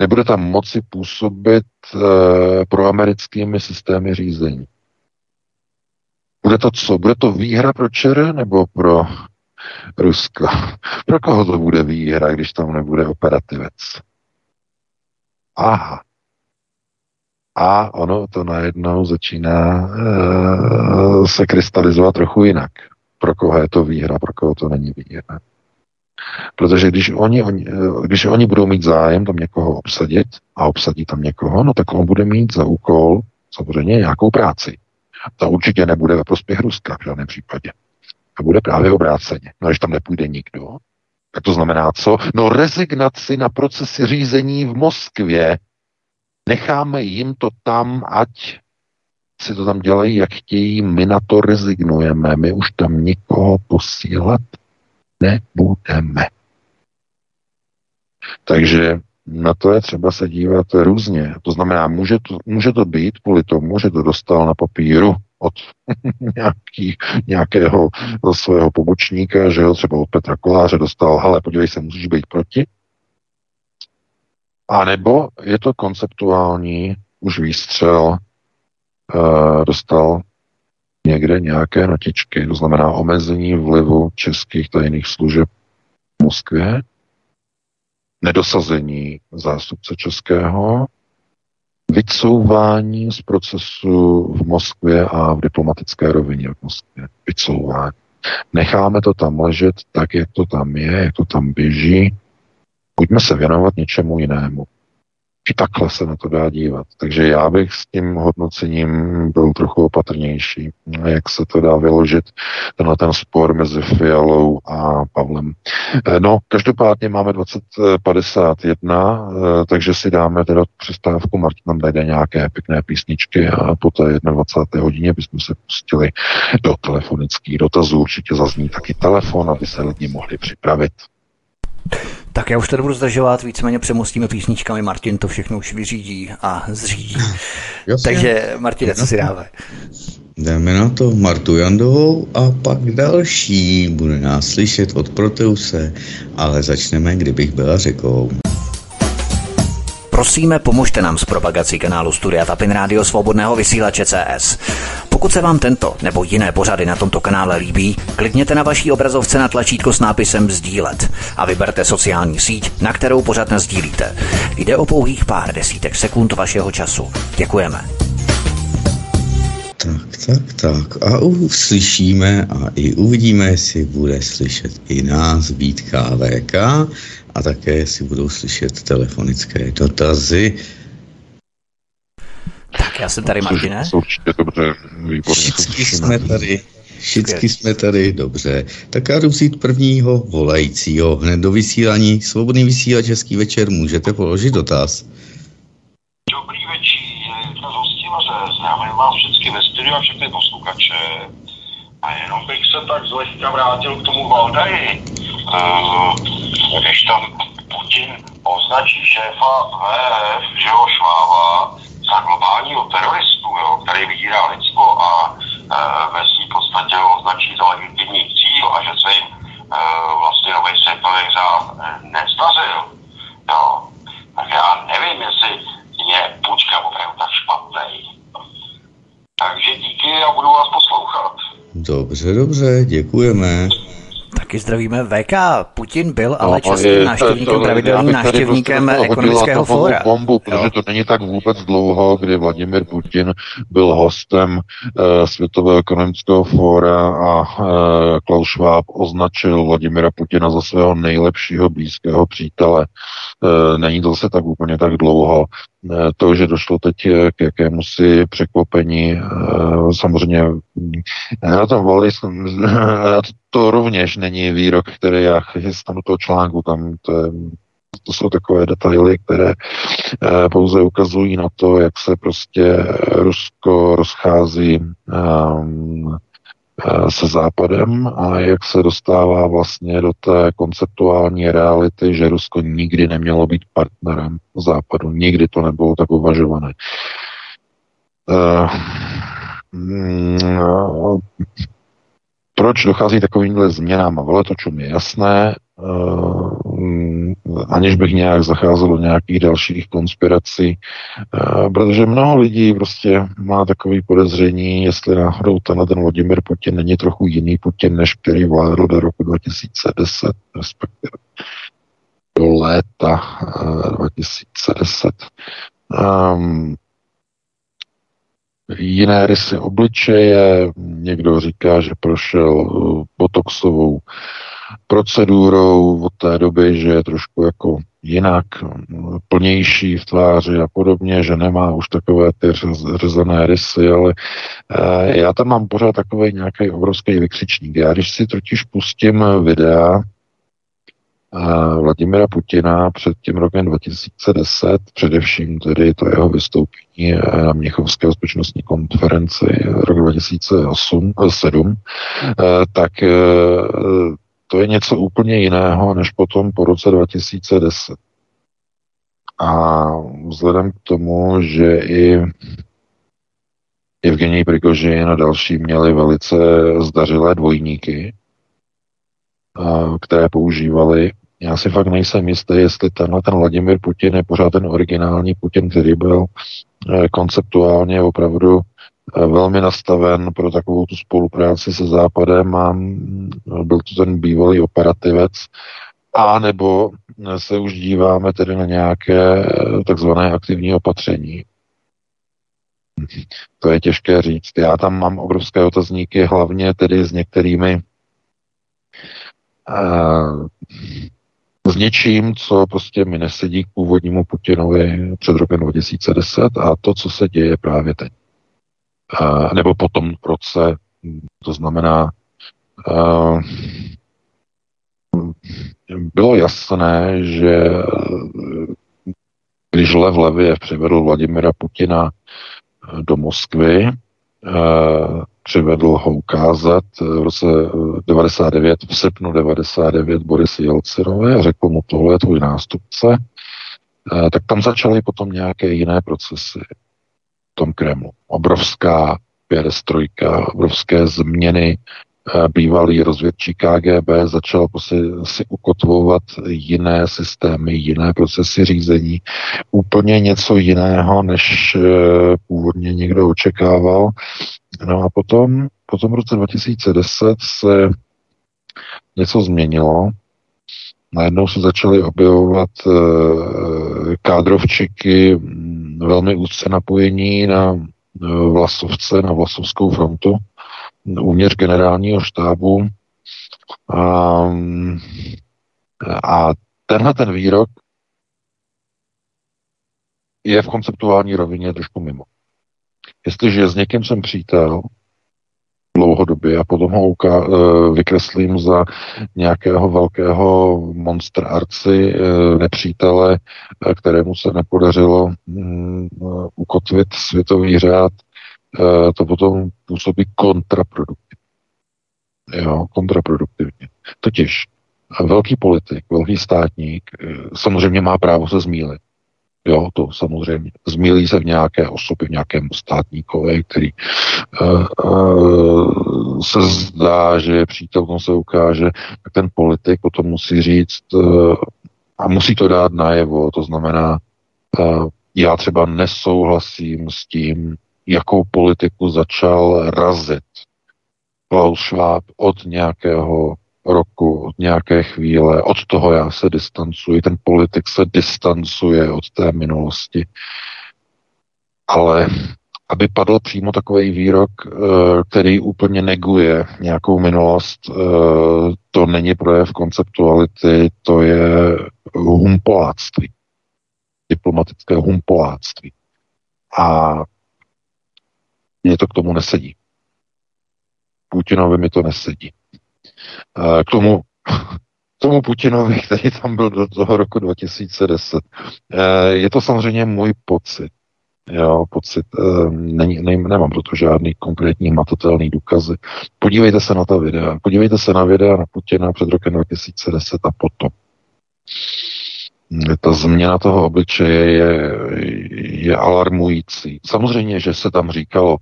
nebude tam moci působit e, pro americkými systémy řízení. Bude to co? Bude to výhra pro ČR nebo pro Rusko? [LAUGHS] Pro koho to bude výhra, když tam nebude operativec? Aha. A ono to najednou začíná e, se krystalizovat trochu jinak. Pro koho je to výhra, pro koho to není výhra. Protože když oni, oni, eh, když oni budou mít zájem tam někoho obsadit a obsadí tam někoho, no tak on bude mít za úkol samozřejmě nějakou práci. Ta určitě nebude ve prospěch Ruska v žádném případě. A bude právě obráceně. No, když tam nepůjde nikdo, tak to znamená co? No rezignaci na procesy řízení v Moskvě. Necháme jim to tam, ať si to tam dělají, jak chtějí, my na to rezignujeme, my už tam nikoho posílat nebudeme. Takže na to je třeba se dívat různě. To znamená, může to, může to být kvůli tomu, že to dostal na papíru od [LAUGHS] nějaký, nějakého svého pobočníka, že jo, třeba od Petra Koláře dostal, hele, podívej se, musíš být proti. A nebo je to konceptuální už výstřel, uh, dostal někde nějaké notičky, to znamená omezení vlivu českých tajných služeb v Moskvě, nedosazení zástupce českého, vycouvání z procesu v Moskvě a v diplomatické rovině v Moskvě. Vycouvání. Necháme to tam ležet tak, jak to tam je, jak to tam běží. Pojďme se věnovat něčemu jinému. I takhle se na to dá dívat. Takže já bych s tím hodnocením byl trochu opatrnější. Jak se to dá vyložit, tenhle ten spor mezi Fialou a Pavlem. Eh, no, každopádně máme 2051, eh, takže si dáme teda přestávku. Martin nám dajde nějaké pěkné písničky a po té 21. hodině bychom se pustili do telefonických dotazů. Určitě zazní taky telefon, aby se lidi mohli připravit. Tak já už to nebudu zdržovat, víceméně přemostíme písničkami, Martin to všechno už vyřídí a zřídí. Jasně. Takže Martin, co si dáme? Jdeme na to Martu Jandovou a pak další. Bude nás slyšet od Proteuse, ale začneme, kdybych byla řekou. Prosíme, pomožte nám s propagací kanálu Studia Tapin Rádio Svobodného vysílače CS. Pokud se vám tento nebo jiné pořady na tomto kanále líbí, klikněte na vaší obrazovce na tlačítko s nápisem Sdílet a vyberte sociální síť, na kterou pořád sdílíte. Jde o pouhých pár desítek sekund vašeho času. Děkujeme. Tak, tak, tak. A uslyšíme a i uvidíme, jestli bude slyšet i nás být KVK a také si budou slyšet telefonické dotazy Tak já jsem tady, Martine. Určitě dobře, výborně. Všichni jsme tady. Všichni jsme tady, dobře. Tak já jdu vzít prvního volajícího. Hned do vysílání. Svobodný vysílač, český večer. Můžete položit dotaz. Dobrý večer, to hostivaře. Zdravím vás všechny ve studiu a všechny posluchače. A jenom bych se tak zlehka vrátil k tomu Valdaji. Uh, když tam Putin označí šéfa VF, že ho šváva, za globálního teroristu, jo, který vydírá lidstvo a e, ve svým podstatě ho označí za legitimní cíl a že se jim e, vlastně nový světový řád e, nestařil. Jo. Tak já nevím, jestli je Pučka opravdu tak špatný. Takže díky a budu vás poslouchat. Dobře, dobře, děkujeme. Taky zdravíme VK. Putin byl ale no, častým návštěvníkem, pravidelným návštěvníkem ekonomického fóra. bombu, protože to není tak vůbec dlouho, kdy Vladimir Putin byl hostem uh, Světového ekonomického fóra a uh, Klaus Schwab označil Vladimira Putina za svého nejlepšího blízkého přítele. Uh, není to se tak úplně tak dlouho. To, že došlo teď k jakému si překvapení, samozřejmě na tom voli, to rovněž není výrok, který já chystám do toho článku, tam to, je, to jsou takové detaily, které pouze ukazují na to, jak se prostě Rusko rozchází um, se Západem a jak se dostává vlastně do té konceptuální reality, že Rusko nikdy nemělo být partnerem Západu. Nikdy to nebylo tak uvažované. Uh, proč dochází takovýmhle změnám a veletočům je jasné, aniž bych nějak zacházel do nějakých dalších konspirací, uh, protože mnoho lidí prostě má takový podezření, jestli náhodou tenhle ten Vladimir Putin není trochu jiný Putin, než který vládl do roku 2010, respektive do léta uh, 2010. Um, jiné rysy obličeje, někdo říká, že prošel uh, botoxovou procedurou od té doby, že je trošku jako jinak, plnější v tváři a podobně, že nemá už takové ty řezané rysy, ale uh, já tam mám pořád takový nějaký obrovský vykřičník. Já když si totiž pustím videa Vladimira Putina před tím rokem 2010, především tedy to jeho vystoupení na Měchovské bezpečnostní konferenci rok 2008, 7, eh, tak eh, to je něco úplně jiného, než potom po roce 2010. A vzhledem k tomu, že i Evgenij Prigožin a další měli velice zdařilé dvojníky, které používali já si fakt nejsem jistý, jestli tenhle ten Vladimir Putin je pořád ten originální Putin, který byl eh, konceptuálně opravdu velmi nastaven pro takovou tu spolupráci se Západem a mm, byl to ten bývalý operativec, a nebo se už díváme tedy na nějaké eh, takzvané aktivní opatření. To je těžké říct. Já tam mám obrovské otazníky, hlavně tedy s některými s něčím, co prostě mi nesedí k původnímu Putinovi před rokem 2010 a to, co se děje právě teď. Nebo po tom roce, to znamená, bylo jasné, že když Lev Leviev přivedl Vladimira Putina do Moskvy, přivedl ho ukázat v roce 99, v srpnu 99 Boris Jelcinové a řekl mu, tohle je tvůj nástupce, tak tam začaly potom nějaké jiné procesy tom Kremlu. Obrovská perestrojka, obrovské změny, eh, bývalý rozvědčí KGB začal si, si ukotvovat jiné systémy, jiné procesy řízení, úplně něco jiného, než eh, původně někdo očekával. No a potom, potom v roce 2010 se něco změnilo. Najednou se začaly objevovat e, kádrovčiky velmi úzce napojení na e, Vlasovce, na Vlasovskou frontu, uvnitř generálního štábu. A, a tenhle ten výrok je v konceptuální rovině trošku mimo. Jestliže s někým jsem přítel, dlouhodobě a potom ho uka- eh, vykreslím za nějakého velkého monster arci, eh, nepřítele, eh, kterému se nepodařilo mm, ukotvit světový řád, to potom působí kontraproduktivně. Jo, kontraproduktivně. Totiž velký politik, velký státník samozřejmě má právo se zmílit. Jo, to samozřejmě. Zmílí se v nějaké osobě, v nějakém státníkovi, který uh, uh, se zdá, že je přítel, on se ukáže, tak ten politik potom musí říct uh, a musí to dát najevo. To znamená, uh, já třeba nesouhlasím s tím, jakou politiku začal razit Klaus Schwab od nějakého roku, od nějaké chvíle. Od toho já se distancuji. Ten politik se distancuje od té minulosti. Ale aby padl přímo takový výrok, eh, který úplně neguje nějakou minulost, eh, to není projev konceptuality, to je humpoláctví. Diplomatické humpoláctví. A mě to k tomu nesedí. Putinovi mi to nesedí. K tomu, [LAUGHS] tomu Putinovi, který tam byl do toho roku 2010. Je to samozřejmě můj pocit. Jo, pocit, není, ne, nemám proto žádný konkrétní matatelný důkazy. Podívejte se na ta videa. Podívejte se na videa na Putina před rokem 2010 a potom. Ta změna toho obličeje je, je alarmující. Samozřejmě, že se tam říkalo,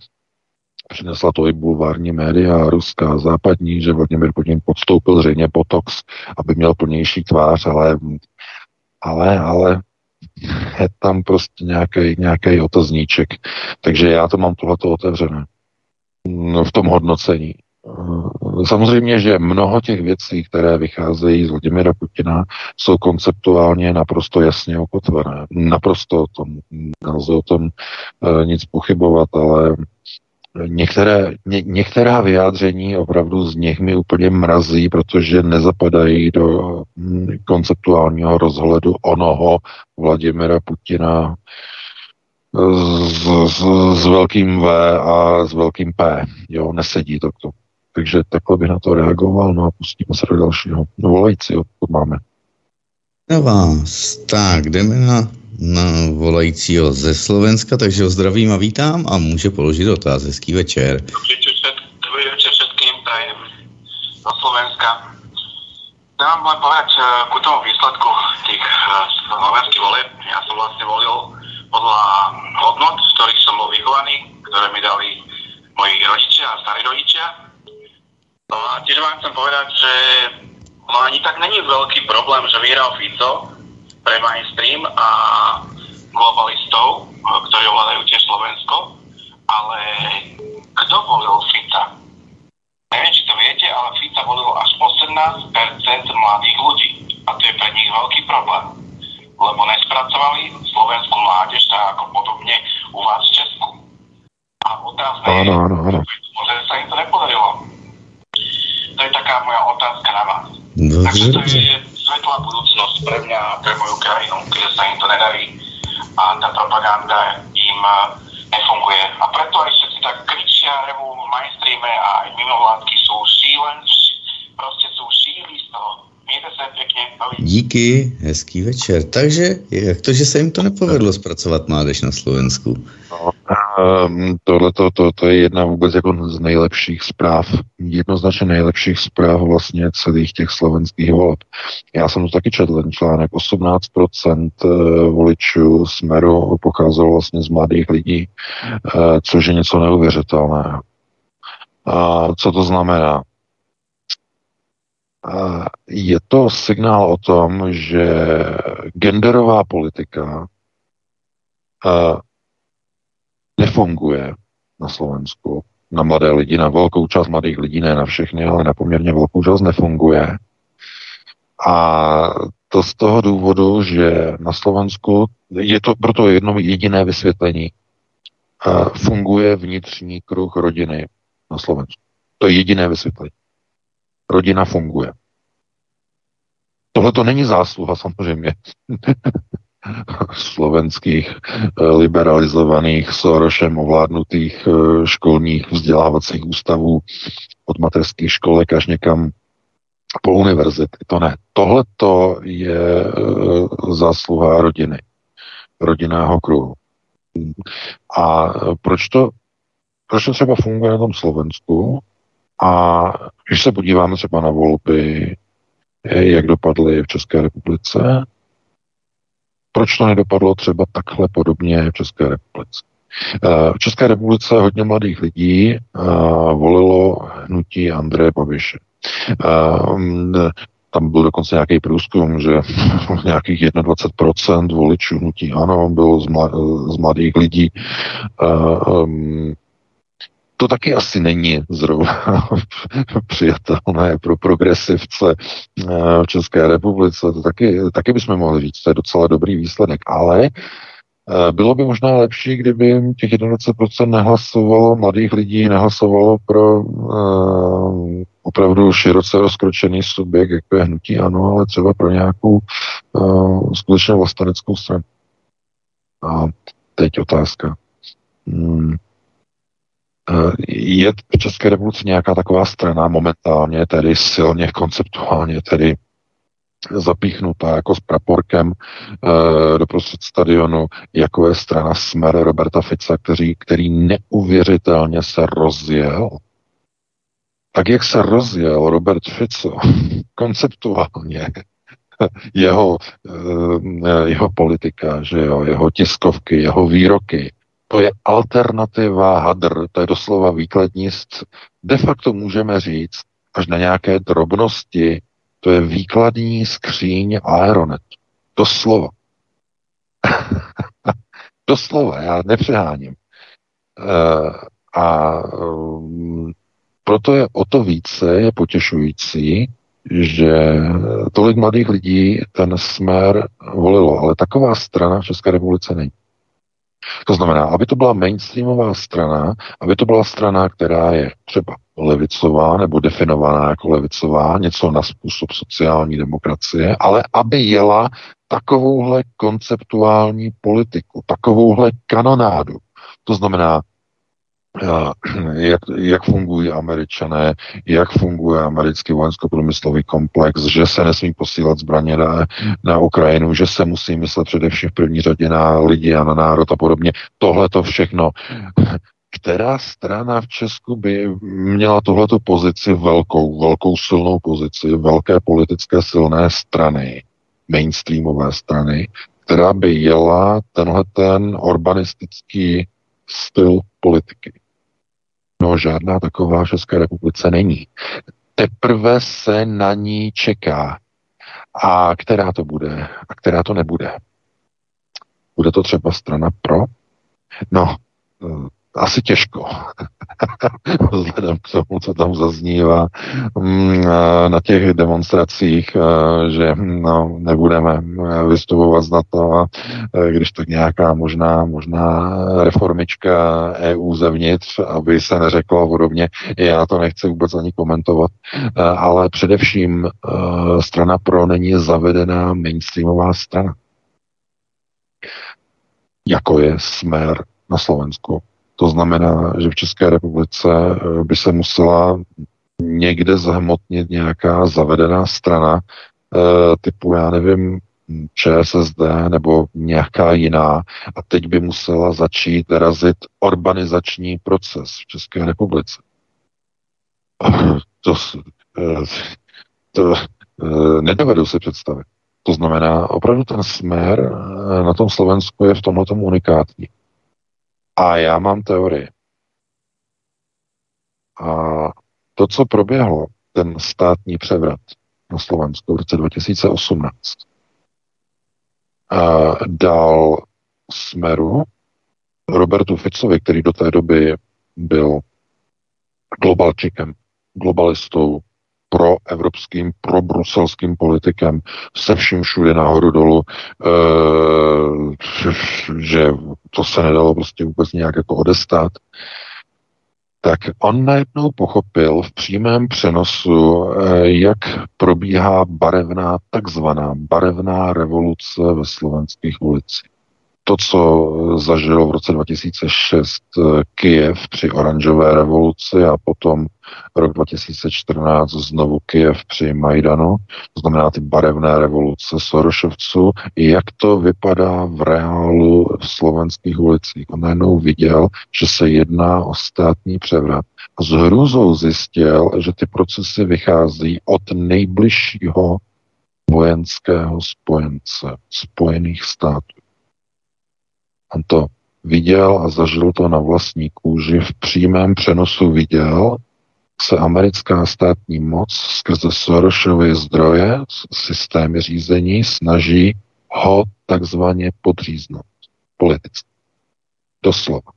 Přinesla to i bulvární média, ruská, západní, že Vladimir Putin podstoupil zřejmě botox, aby měl plnější tvář, ale, ale, ale je tam prostě nějaký, nějaký otazníček. Takže já to mám tohleto otevřené no, v tom hodnocení. Samozřejmě, že mnoho těch věcí, které vycházejí z Vladimira Putina, jsou konceptuálně naprosto jasně okotvené. Naprosto o tom, nelze o tom e, nic pochybovat, ale Některé, ně, některá vyjádření opravdu z nich mi úplně mrazí, protože nezapadají do hm, konceptuálního rozhledu onoho Vladimira Putina s, s, s velkým V a s velkým P. Jo, nesedí to k tomu. Takže takhle bych na to reagoval, no a pustíme se do dalšího. No volající, odkud máme. Na vás. Tak, jdeme na na volajícího ze Slovenska, takže ho zdravím a vítám a může položit dotaz. Hezký večer. Dobrý večer všetkým prajem zo Slovenska. Dám len povedať eh, ku tomu výsledku tých eh, slovenských voleb. Ja som vlastne volil podľa hodnot, z ktorých som bol vychovaný, ktoré mi dali moji rodičia a starí rodičia. No a tiež vám chcem povedať, že ani tak není veľký problém, že vyhral Fico, pre mainstream a globalistov, ktorí ovládajú tiež Slovensko, ale kto volil Fica? Neviem, či to viete, ale Fica volilo až 18% mladých ľudí. A to je pre nich veľký problém. Lebo nespracovali slovenskú mládež tak ako podobne u vás v Česku. A otázka je, že sa im to nepodarilo. To je taká moja otázka na vás. Takže to je svetlá budúcnosť pre mňa a pre moju krajinu, keď sa im to nedarí a tá propaganda im eh, nefunguje. A preto aj všetci tak kričia, revú v mainstreame a aj mimovládky sú šílenci, proste sú šíli z toho. Mějte se pěkně. Díky, hezký večer. Takže jak to, že se jim to nepovedlo zpracovat mládež na Slovensku? No, um, tohle to, to, to je jedna vůbec jako z nejlepších zpráv, jednoznačně nejlepších zpráv vlastně celých těch slovenských voleb. Já jsem to taky četl, ten článek, 18% eh, voličů Smeru pocházelo vlastně z mladých lidí, uh, což je něco neuvěřitelného. A co to znamená? Je to signál o tom, že genderová politika nefunguje na Slovensku. Na mladé lidi, na velkou část mladých lidí, ne na všechny, ale na poměrně velkou část nefunguje. A to z toho důvodu, že na Slovensku je to proto jedno jediné vysvětlení. Funguje vnitřní kruh rodiny na Slovensku. To je jediné vysvětlení rodina funguje. Tohle to není zásluha samozřejmě [LAUGHS] slovenských eh, liberalizovaných Sorošem ovládnutých eh, školních vzdělávacích ústavů od mateřských školek až někam po univerzity. To ne. Tohle to je zásluha rodiny, rodinného kruhu. A proč to, proč to třeba funguje na tom Slovensku? A když se podíváme třeba na volby, jak dopadly v České republice, proč to nedopadlo třeba takhle podobně v České republice? Eh, v České republice hodně mladých lidí eh, volilo hnutí Andreje Babiše. Eh, tam byl dokonce nějaký průzkum, že [LAUGHS] nějakých 21% voličů hnutí ano bylo z mladých lidí to taky asi není zrovna [LAUGHS] přijatelné pro progresivce eh, v České republice. To taky, taky bychom mohli říct, to je docela dobrý výsledek. Ale eh, bylo by možná lepší, kdyby těch 21% nehlasovalo, mladých lidí nehlasovalo pro uh, opravdu široce rozkročený subjekt, jako je hnutí ano, ale třeba pro nějakou uh, skutečně vlasteneckou stranu. A teď otázka. Hmm je v České republice nějaká taková strana momentálně, tedy silně konceptuálně, tedy zapíchnutá jako s praporkem e, do prostřed stadionu, jako je strana Smer Roberta Fica, který, který neuvěřitelně se rozjel. Tak jak se rozjel Robert Fico [LAUGHS] konceptuálně, [LAUGHS] jeho, e, jeho politika, že jo, jeho tiskovky, jeho výroky, to je alternativa hadr, to je doslova výkladníst. De facto můžeme říct, až na nějaké drobnosti, to je výkladní skříň Aeronet. Doslova. [LAUGHS] Doslova, já nepřeháním. Uh, a um, proto je o to více je potěšující, že tolik mladých lidí ten smer volilo, ale taková strana v České republice není. To znamená, aby to byla mainstreamová strana, aby to byla strana, která je třeba levicová nebo definovaná jako levicová, něco na způsob sociální demokracie, ale aby jela takovouhle konceptuální politiku, takovouhle kanonádu. To znamená, jak, jak fungují američané, jak funguje americký vojensko-průmyslový komplex, že se nesmí posílat zbraně na, na Ukrajinu, že se musí myslet především v první řadě na lidi a na národ a podobně. Tohle to všechno. Která strana v Česku by měla tuhleto pozici velkou, velkou silnou pozici, velké politické silné strany, mainstreamové strany, která by jela tenhle ten urbanistický styl politiky. No, žádná taková v České republice není. Teprve se na ní čeká. A která to bude a která to nebude? Bude to třeba strana pro? No, asi těžko. [LAUGHS] Vzhledem k tomu, co tam zaznívá mm, na těch demonstracích, že no, nebudeme vystupovat na to, a když tak nějaká možná, možná reformička EU zevnitř, aby se neřeklo podobně, já to nechci vůbec ani komentovat, ale především strana pro není zavedená mainstreamová strana jako je smer na Slovensku. To znamená, že v České republice eh, by se musela někde zhmotnit nějaká zavedená strana eh, typu, já nevím, ČSSD nebo nějaká jiná a teď by musela začít razit urbanizační proces v České republice. To, eh, to, to nedovedu si představit. To znamená, opravdu ten směr na tom Slovensku je v tomhle unikátní. A já mám teorii. A to, co proběhlo, ten státní převrat na Slovensku v roce 2018, a dal smeru Robertu Ficovi, který do té doby byl globalčikem, globalistou, pro evropským, pro bruselským politikem se vším všude nahoru dolů, e, že to se nedalo prostě vůbec nějak jako odestát. tak on najednou pochopil v přímém přenosu, eh, jak probíhá barevná, takzvaná barevná revoluce ve slovenských ulicích to, co zažilo v roce 2006 eh, Kyjev při oranžové revoluci a potom rok 2014 znovu Kyjev při Majdanu, to znamená ty barevné revoluce Sorošovců, jak to vypadá v reálu v slovenských ulicích. On najednou viděl, že se jedná o státní převrat. A s hrůzou zjistil, že ty procesy vychází od nejbližšího vojenského spojence Spojených států. On to viděl a zažil to na vlastní kůži, v přímém přenosu viděl, se americká státní moc skrze Sorosovy zdroje, systémy řízení, snaží ho takzvaně podříznout politicky. Doslova.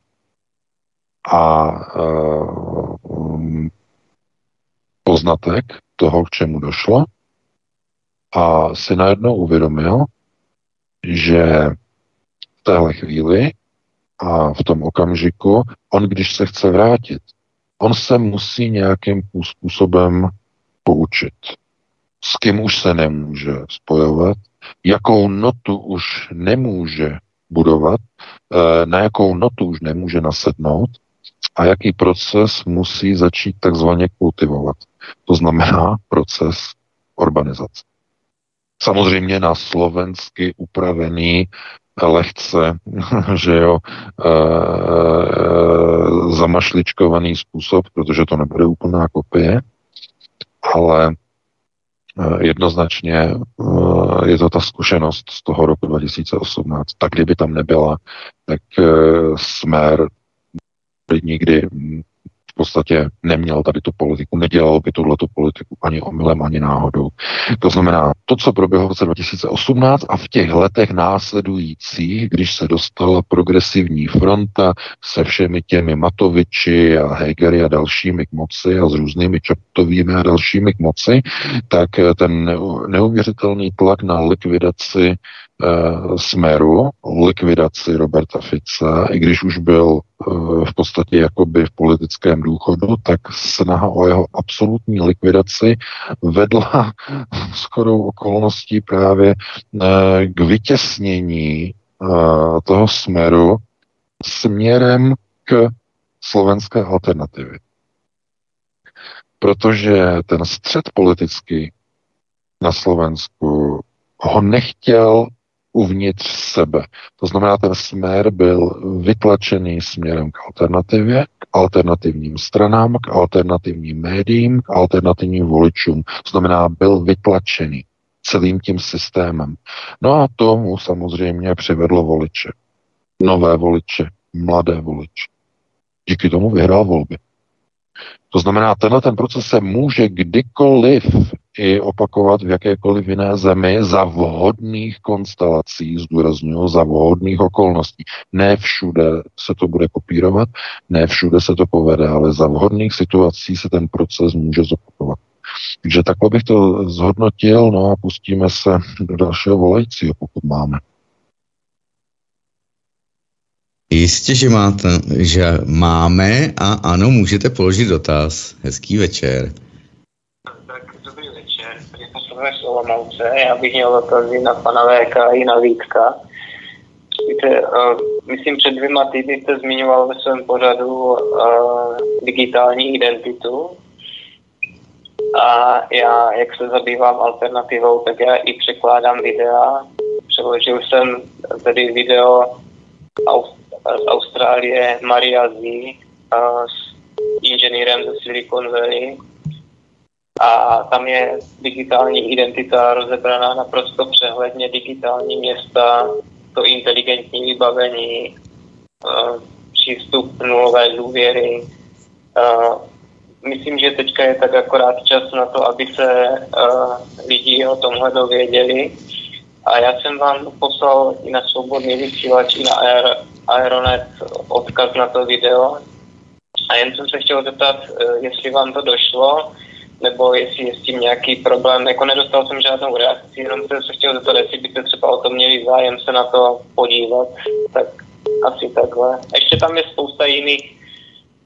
A uh, poznatek toho, k čemu došlo, a si najednou uvědomil, že téhle chvíli a v tom okamžiku, on když se chce vrátit, on se musí nějakým způsobem poučit. S kým už se nemůže spojovat, jakou notu už nemůže budovat, eh, na jakou notu už nemůže nasednout a jaký proces musí začít takzvaně kultivovat. To znamená proces urbanizace. Samozřejmě na slovensky upravený lehce, [LAUGHS] že jo, e, zamašličkovaný způsob, protože to nebude úplná kopie, ale e, jednoznačně e, je to ta zkušenost z toho roku 2018. Tak kdyby tam nebyla, tak e, Smer nikdy v podstatě neměl tady tu politiku, nedělal by tuhle politiku ani omylem, ani náhodou. To znamená, to, co proběhlo v roce 2018 a v těch letech následujících, když se dostala progresivní fronta se všemi těmi Matoviči a Hegery a dalšími k moci a s různými Čaptovými a dalšími k moci, tak ten neuvěřitelný tlak na likvidaci Smeru, likvidaci Roberta Fica, i když už byl eh, v podstatě jakoby v politickém důchodu, tak snaha o jeho absolutní likvidaci vedla [LAUGHS] skoro okolností právě eh, k vytěsnění toho Smeru směrem k slovenské alternativy. Protože ten střed politický na Slovensku ho nechtěl uvnitř sebe. To znamená, ten směr byl vytlačený směrem k alternativě, k alternativním stranám, k alternativním médiím, k alternativním voličům. To znamená, byl vytlačený celým tím systémem. No a tomu samozřejmě přivedlo voliče. Nové voliče, mladé voliče. Díky tomu vyhrál volby. To znamená, tenhle ten proces se může kdykoliv i opakovat v jakékoliv jiné zemi za vhodných konstelací, zdůraznuju, za vhodných okolností. Ne všude se to bude kopírovat, ne všude se to povede, ale za vhodných situací se ten proces může zopakovat. Takže takhle bych to zhodnotil, no a pustíme se do dalšího volajícího, pokud máme. Jistě, že máte, že máme a ano, můžete položit dotaz. Hezký večer. Tady posloucháme Olomouce. Já bych měl dotazy na pana VK i na Vítka. Víte, uh, myslím, před dvěma týdny jste zmiňoval ve svém pořadu uh, digitální identitu. A já, jak se zabývám alternativou, tak já i překládám videa. Přeložil jsem tedy video z Austrálie Maria Z s inženýrem ze Silicon Valley a tam je digitální identita rozebraná naprosto přehledně, digitální města, to inteligentní vybavení, přístup nulové důvěry. Myslím, že teďka je tak akorát čas na to, aby se lidi o tomhle dověděli. A já jsem vám poslal i na svobodný vysílač, i na Aeronet odkaz na to video. A jen jsem se chtěl zeptat, eh, jestli vám to došlo, nebo jestli je s tím nějaký problém. Jako nedostal jsem žádnou reakci, jenom jsem se chtěl zeptat, jestli byste třeba o to měli zájem se na to podívat. Tak asi takhle. A ještě tam je spousta jiných,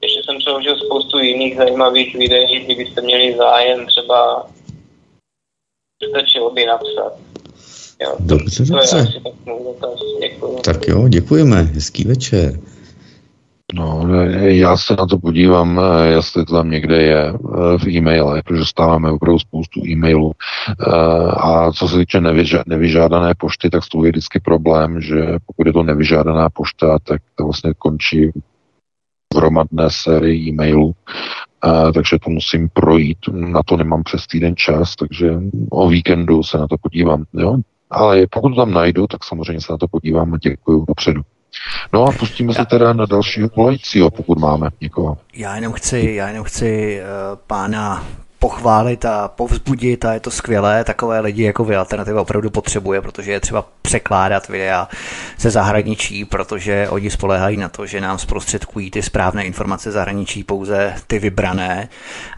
ještě jsem přeložil spoustu jiných zajímavých videí, kdybyste měli zájem, třeba stačilo by napsat. Jo, dobře, to dobře. Je tak, tak jo, děkujeme, hezký večer. No, já se na to podívám, jestli to tam někde je eh, v e-mailech, protože dostáváme opravdu spoustu e-mailů. Eh, a co se týče nevyžádané pošty, tak to je vždycky problém, že pokud je to nevyžádaná pošta, tak to vlastně končí v hromadné sérii e-mailů. A, takže to musím projít, na to nemám přes týden čas, takže o víkendu se na to podívám. Jo? Ale pokud to tam najdu, tak samozřejmě se na to podívám a děkuji dopředu. No a pustíme se teda na dalšího volajícího, pokud máme někoho. Já jenom chci, já jenom chci uh, pána pochválit a povzbudit a je to skvělé. Takové lidi jako vy Alternativa opravdu potřebuje, protože je třeba překládat videa ze zahraničí, protože oni spolehají na to, že nám zprostředkují ty správné informace zahraničí pouze ty vybrané,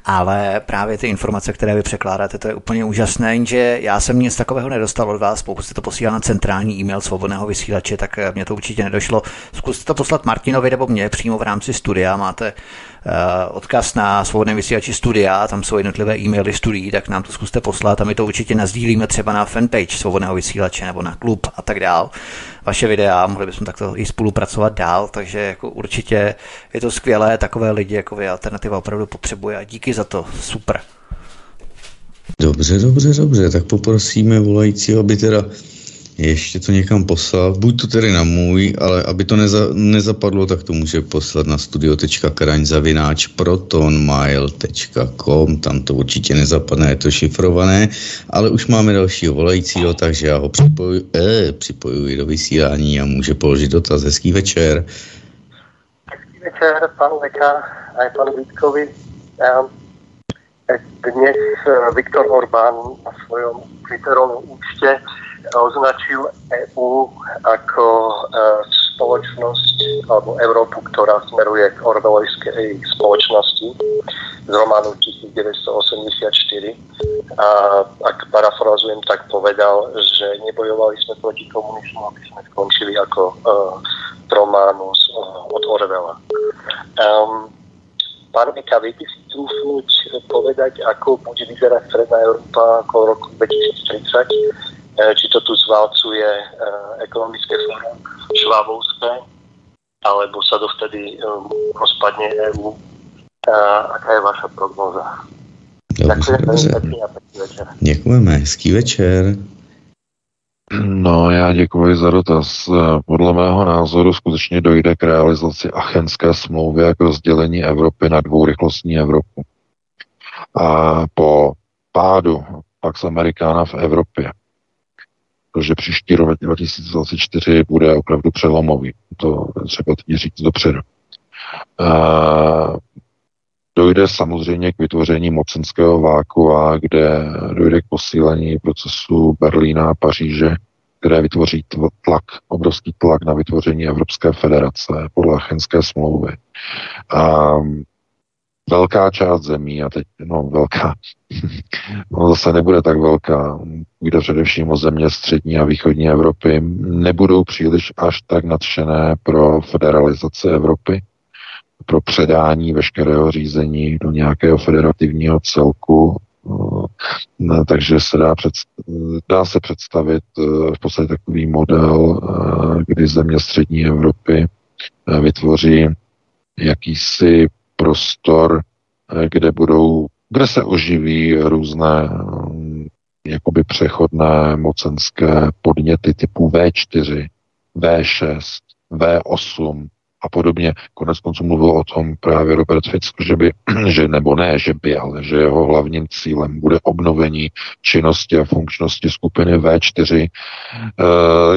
ale právě ty informace, které vy překládáte, to je úplně úžasné, jenže já jsem nic takového nedostal od vás, pokud jste to posílal na centrální e-mail svobodného vysílače, tak mě to určitě nedošlo. Zkuste to poslat Martinovi nebo mě přímo v rámci studia, máte odkaz na svobodné vysílači studia, tam jsou jednotlivé e-maily studií, tak nám to zkuste poslat a my to určitě nazdílíme třeba na fanpage svobodného vysílače nebo na klub a tak dál. Vaše videa, mohli bychom takto i spolupracovat dál, takže jako určitě je to skvělé, takové lidi jako vy Alternativa opravdu potřebuje a díky za to, super. Dobře, dobře, dobře, tak poprosíme volajícího, aby teda ještě to někam poslal, buď to tedy na můj, ale aby to neza, nezapadlo, tak to může poslat na studio.kraň zavináč protonmail.com, tam to určitě nezapadne, je to šifrované, ale už máme dalšího volajícího, takže já ho připoju, eh, připojuji do vysílání a může položit dotaz. Hezký večer. Hezký večer, panu Veka a panu Vítkovi. Dnes eh, Viktor Orbán na svojom Twitterovom účte označil EU ako e, spoločnosť alebo Európu, ktorá smeruje k orwellowskej spoločnosti z románu 1984. A ak parafrazujem, tak povedal, že nebojovali sme proti komunizmu, aby sme skončili ako uh, románu z, uh, od Orwella. Um, Pán Mika, viete si trúfnuť povedať, ako bude vyzerať Stredná Európa okolo roku 2030? E, či to tu zvalcuje e, ekonomické fórum švábovské, alebo sa dovtedy um, rozpadne EU. Aká je vaša prognoza? Děkujeme, hezký večer. No, já děkuji za dotaz. Podle mého názoru skutečně dojde k realizaci Achenské smlouvy jako rozdělení Evropy na dvourychlostní Evropu. A po pádu Pax Amerikána v Evropě že příští rok 2024 bude opravdu přelomový. To třeba teď říct dopředu. Uh, dojde samozřejmě k vytvoření mocenského váku, a kde dojde k posílení procesu Berlína a Paříže, které vytvoří tlak, obrovský tlak na vytvoření Evropské federace podle Achenské smlouvy. Um, velká část zemí, a teď, no velká, [LAUGHS] no zase nebude tak velká, bude především o země střední a východní Evropy, nebudou příliš až tak nadšené pro federalizaci Evropy, pro předání veškerého řízení do nějakého federativního celku, no, takže se dá, před, dá se představit eh, v podstatě takový model, eh, kdy země střední Evropy eh, vytvoří jakýsi prostor, eh, kde budou, kde se oživí různé mm, jakoby přechodné mocenské podněty typu V4, V6, V8, a podobně. Konec konců mluvil o tom právě Robert Fico, že by, [CLEARS THROAT] že nebo ne, že by, ale že jeho hlavním cílem bude obnovení činnosti a funkčnosti skupiny V4 e,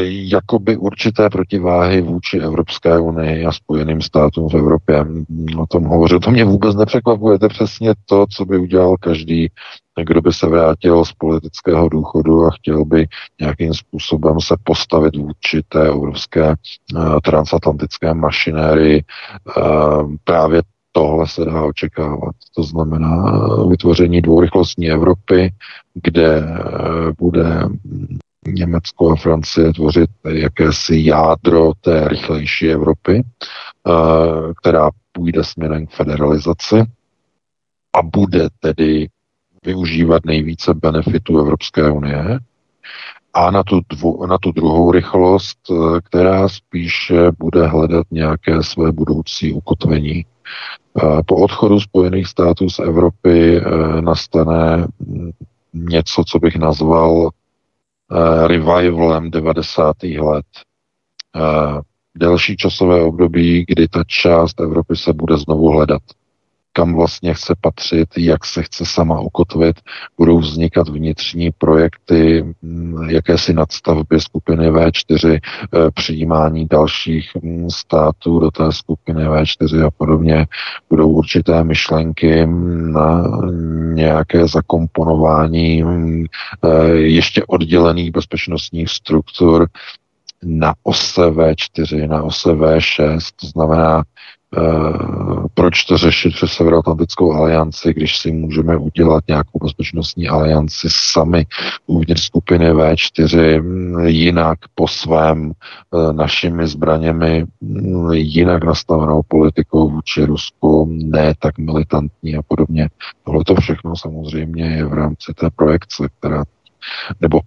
jakoby určité protiváhy vůči Evropské unii a spojeným státům v Evropě. O tom hovořil. To mě vůbec nepřekvapuje, to je přesně to, co by udělal každý kdo by se vrátil z politického důchodu a chtěl by nějakým způsobem se postavit vůči té obrovské uh, transatlantické mašinérii, uh, právě tohle se dá očekávat. To znamená vytvoření dvourychlostní Evropy, kde bude Německo a Francie tvořit jakési jádro té rychlejší Evropy která půjde směrem k federalizaci a bude tedy využívat nejvíce benefitů Evropské unie, a na tu, dvu, na tu druhou rychlost, eh, která spíše bude hledat nějaké své budoucí ukotvení. Eh, po odchodu Spojených států z Evropy eh, nastane mm, něco, co bych nazval revivalem 90. let. Delší časové období, kdy ta část Evropy se bude znovu hledat kam vlastně chce patřit, jak se chce sama ukotvit, budou vznikat vnitřní projekty, mm, jakési nadstavby skupiny V4, eh, přijímání dalších mm, států do té skupiny V4 a podobně. Budou určité myšlenky na nějaké zakomponování mm, eh, ještě oddělených bezpečnostních struktur na ose V4, na ose V6, to znamená proč to řešit přes Severoatlantickou alianci, když si můžeme udělat nějakou bezpečnostní alianci sami uvnitř skupiny V4 mm, jinak po svém eh, našimi zbraněmi, mm, jinak nastavenou politikou vůči Rusku, ne tak militantní a podobně. Tohle to všechno samozřejmě je v rámci té projekce, která nebo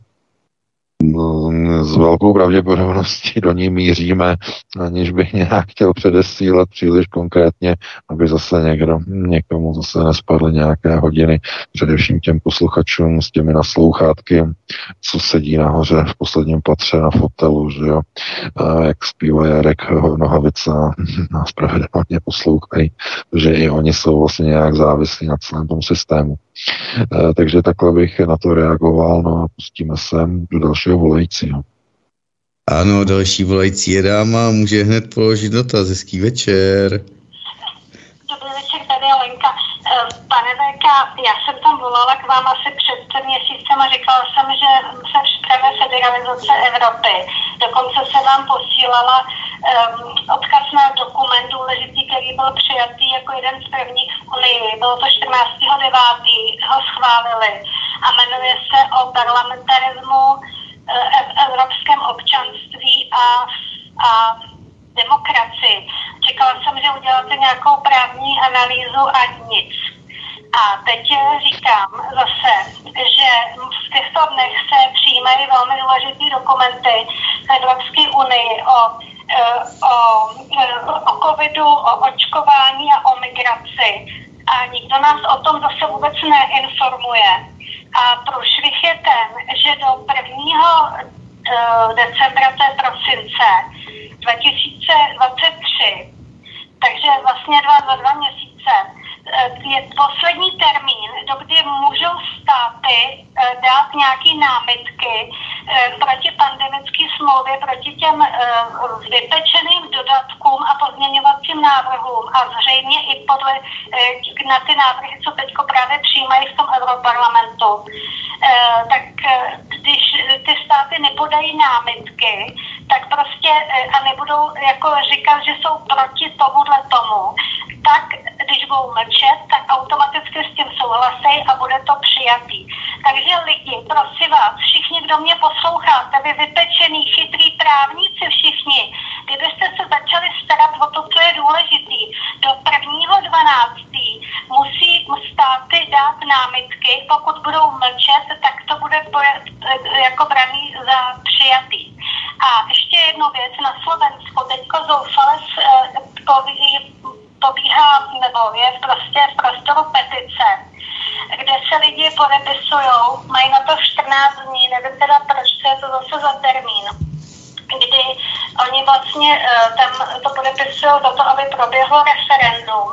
s velkou pravděpodobností do ní míříme, aniž bych nějak chtěl předesílat příliš konkrétně, aby zase někdo, někomu zase nespadly nějaké hodiny, především těm posluchačům s těmi naslouchátky, co sedí nahoře v posledním patře na fotelu, že jo, a jak zpívá Jarek Nohavica, nás pravidelně poslouchají, že i oni jsou vlastně nějak závislí na celém tom systému. E, takže takhle bych na to reagoval, no a pustíme se do dalšího volajícího. Ano, další volající je dáma, může hned položit dotaz. Hezký večer. Dobrý večer, tady je Lenka. Eh, pane VK, já jsem tam volala k vám asi před měsícem a říkala jsem, že se připravuje federalizace Evropy. Dokonce se vám posílala um, odkaz na dokument důležitý, který byl přijatý jako jeden z prvních v Unii. Bylo to 14.9. ho schválili a jmenuje se o parlamentarismu Eh, evropském občanství a, a demokracii. Čekala jsem, že uděláte nějakou právní analýzu a nic. A teď říkám zase, že v těchto dnech se přijímají velmi důležité dokumenty v Evropské unii o, eh, o, o covidu, o očkování a o migraci. A nikdo nás o tom zase vůbec neinformuje. A průšvih je ten, že do 1. Eh, decembra, to je prosince 2023, takže vlastně dva, dva, dva měsíce, eh, je poslední termín, do kdy můžou státy eh, dát nějaké námitky proti pandemické smlouvě, proti těm vypečeným dodatkům a pozměňovacím návrhům a zřejmě i podle na ty návrhy, co teď právě přijímají v tom Europarlamentu. Tak když ty státy nepodají námitky, tak prostě a nebudou jako říkat, že jsou proti tomuhle tomu, tak když budou mlčet, tak automaticky s tím souhlasí a bude to přijatý. Takže lidi, prosím vás, všichni, kdo mě posloucháte, vy vypečený, chytrý právníci všichni, kdybyste se začali starat o to, co je důležitý, do 1.12. musí státy dát námitky, pokud budou mlčet, tak to bude jako braný za přijatý. A ještě jednu věc na Slovensku, teďko zoufale eh, pobíhá, nebo je prostě v prostoru petice, kde se lidi podepisují, mají na to 14 dní, nevím teda proč, je to zase za termín, kdy oni vlastně eh, tam to podepisují za to, aby proběhlo referendum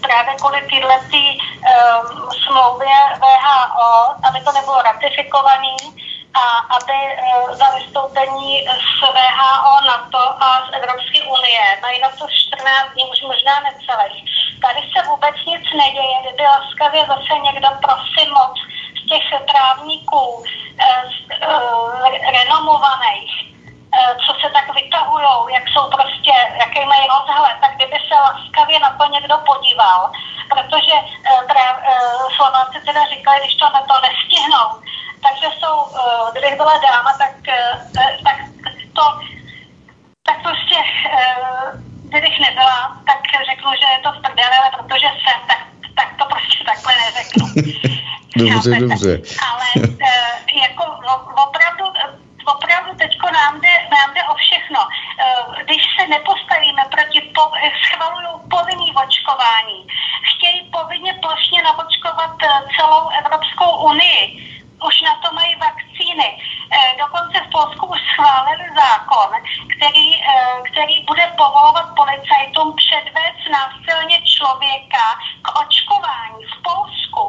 právě kvůli tyhle um, smlouvě VHO, aby to nebylo ratifikovaný, a aby eh, za vystoupení z VHO, NATO a z Evropské unie mají na to 14 dní, už možná necelých. Tady se vůbec nic neděje, kdyby laskavě zase někdo prosím moc z těch právníků eh, eh, renomovaných, co se tak vytahují, jak jsou prostě, jaký mají rozhled, tak kdyby se laskavě na to někdo podíval, protože Slováci teda říkali, když to na to nestihnou, takže jsou, uh, kdybych byla dáma, tak, uh, tak to, tak prostě uh, kdybych nebyla, tak řeknu, že je to v prdele, ale protože jsem, tak, tak to prostě takhle neřeknu. dobře, [LAUGHS] Chápete? dobře. Ale jako opravdu, opravdu teďko nám jde, nám jde o všechno. Když se nepostavíme proti, po, schvalují povinný očkování, chtějí povinně plošně naočkovat celou Evropskou unii, už na to mají vakcíny. E, dokonce v Polsku už schválili zákon, který, e, který bude povolovat policajtům předvést násilně člověka k očkování v Polsku.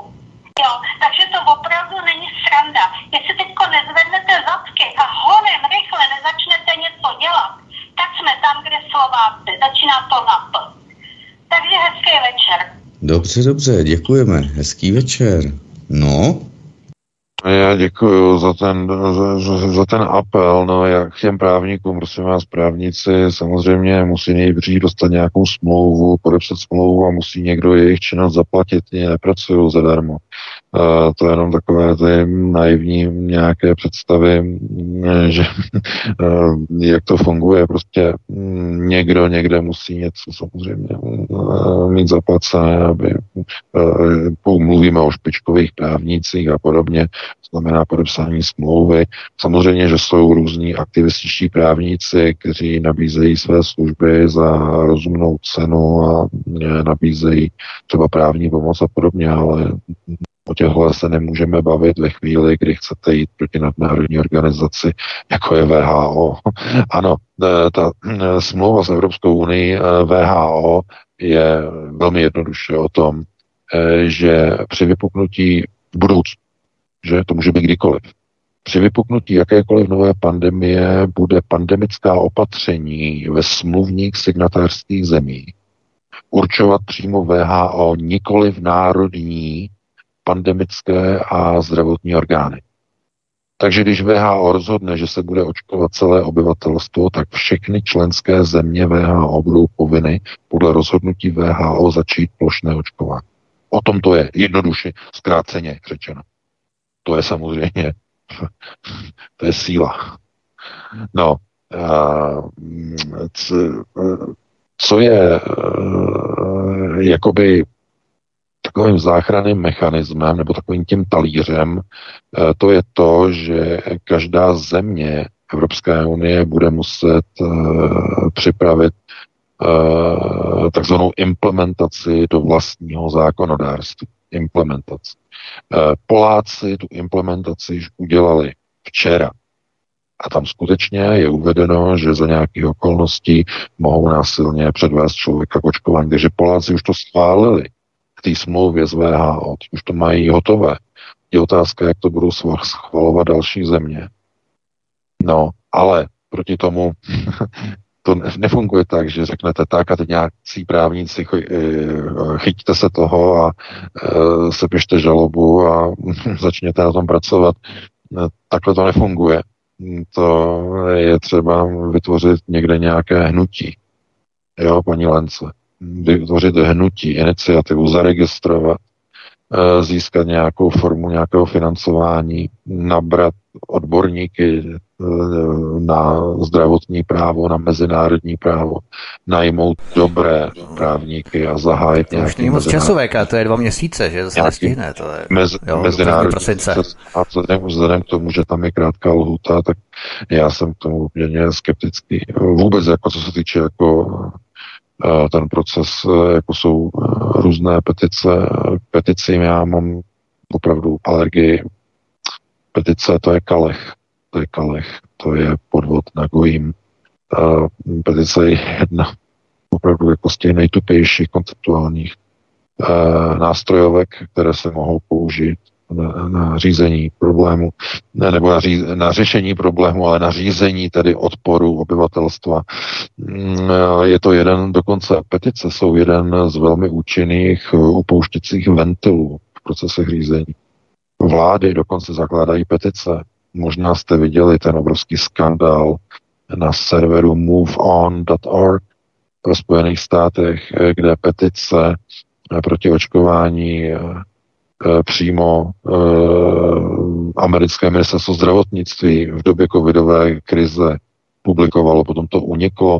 Jo, takže to opravdu není sranda. Jestli teďko nezvednete zadky a honem rychle nezačnete něco dělat, tak jsme tam, kde Slováci. Začíná to na P. Takže hezký večer. Dobře, dobře, děkujeme. Hezký večer. No, Já děkuji za ten, za, za, ten apel, no jak těm právníkům, prosím vás, právníci samozřejmě musí nejdřív dostat nějakou smlouvu, podepsat smlouvu a musí někdo jejich činnost zaplatit, oni nepracují zadarmo. To je jenom takové ty naivní nějaké představy, mm, že uh, [LAUGHS] jak to funguje, prostě mm, někdo někde musí něco samozřejmě uh, mít zaplacené, aby uh, mluvíme o špičkových právnících a podobně, znamená podepsání smlouvy. Samozřejmě, že jsou různí aktivističtí právníci, kteří nabízejí své služby za rozumnou cenu a nabízejí třeba právní pomoc a podobně, ale o těchhle se nemůžeme bavit ve chvíli, kdy chcete jít proti nadnárodní organizaci, jako je VHO. [LAUGHS] Ano, e, ta e, smlouva s Evropskou unii VHO je velmi jednoduše o tom, že při vypuknutí v budoucnu že to může být kdykoliv. Při vypuknutí jakékoliv nové pandemie bude pandemická opatření ve smluvních signatářských zemích určovat přímo VHO, nikoli v národní pandemické a zdravotní orgány. Takže když VHO rozhodne, že se bude očkovat celé obyvatelstvo, tak všechny členské země VHO budou povinny podle rozhodnutí VHO začít plošné očkování. O tom to je, jednoduše, zkráceně řečeno to je samozřejmě, [LAUGHS] to je síla. No, co je jakoby takovým záchranným mechanismem nebo takovým tím talířem, to je to, že každá země Evropské unie bude muset připravit takzvanou implementaci do vlastního zákonodárství. Implementaci. Eh, Poláci tu implementaci již udělali včera. A tam skutečně je uvedeno, že za nějakých okolností mohou násilně předvést člověka k očkování. Takže Poláci už to schválili k té smlouvě z VHO, už to mají hotové. Je otázka, jak to budou schvalovat další země. No, ale proti tomu [LAUGHS] to nefunguje tak, že řeknete tak a teď nějaký právníci eh, chyťte se toho a eh, sepište žalobu a [LAUGHS] začněte na tom pracovat. Eh, takhle to nefunguje. To je třeba vytvořit někde nějaké hnutí. Jo, paní Lence. Vytvořit hnutí, iniciativu, zaregistrovat, získat nějakou formu nějakého financování, nabrat odborníky eh, na zdravotní právo, na mezinárodní právo, najmout dobré právníky a zahájit To už není moc času, VK, to je dva měsíce, že to se nestihne. To je, mez, jo, mezinárodní. A vzhledem, vzhledem k tomu, že tam je krátká lhuta, tak já jsem k tomu poměrně skeptický. Vůbec, jako co se týče jako ten proces, eh, jako jsou různé petice. Petici já mám opravdu alergii petice, to je Kalech. To je Kalech, to je podvod na Gojím. Petice je jedna opravdu jako z těch nejtupějších konceptuálních nástrojovek, které se mohou použít na, na řízení problému, ne, nebo na, ří, na řešení problému, ale na řízení tedy odporu obyvatelstva. Mm, je to jeden, dokonce petice jsou jeden z velmi účinných upouštěcích ventilů v procesech řízení. Vlády dokonce zakládají petice. Možná jste viděli ten obrovský skandál na serveru moveon.org pro Spojených státech, kde petice proti očkování eh, eh, přímo eh, americké ministerstvo zdravotnictví v době covidové krize publikovalo, potom to uniklo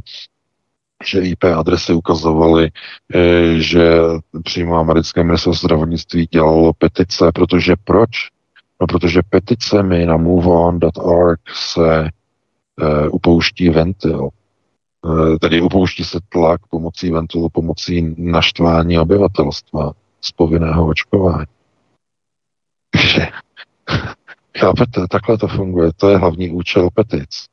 že IP adresy ukazovaly, eh, že přímo americké ministerstvo zdravotnictví dělalo petice, protože proč? No, protože peticemi na moveon.org se upouští ventil. Tedy upouští se tlak pomocí ventilu, pomocí naštvání obyvatelstva z povinného očkování. [LAUGHS] Chápete, takhle to funguje. To je hlavní účel petic.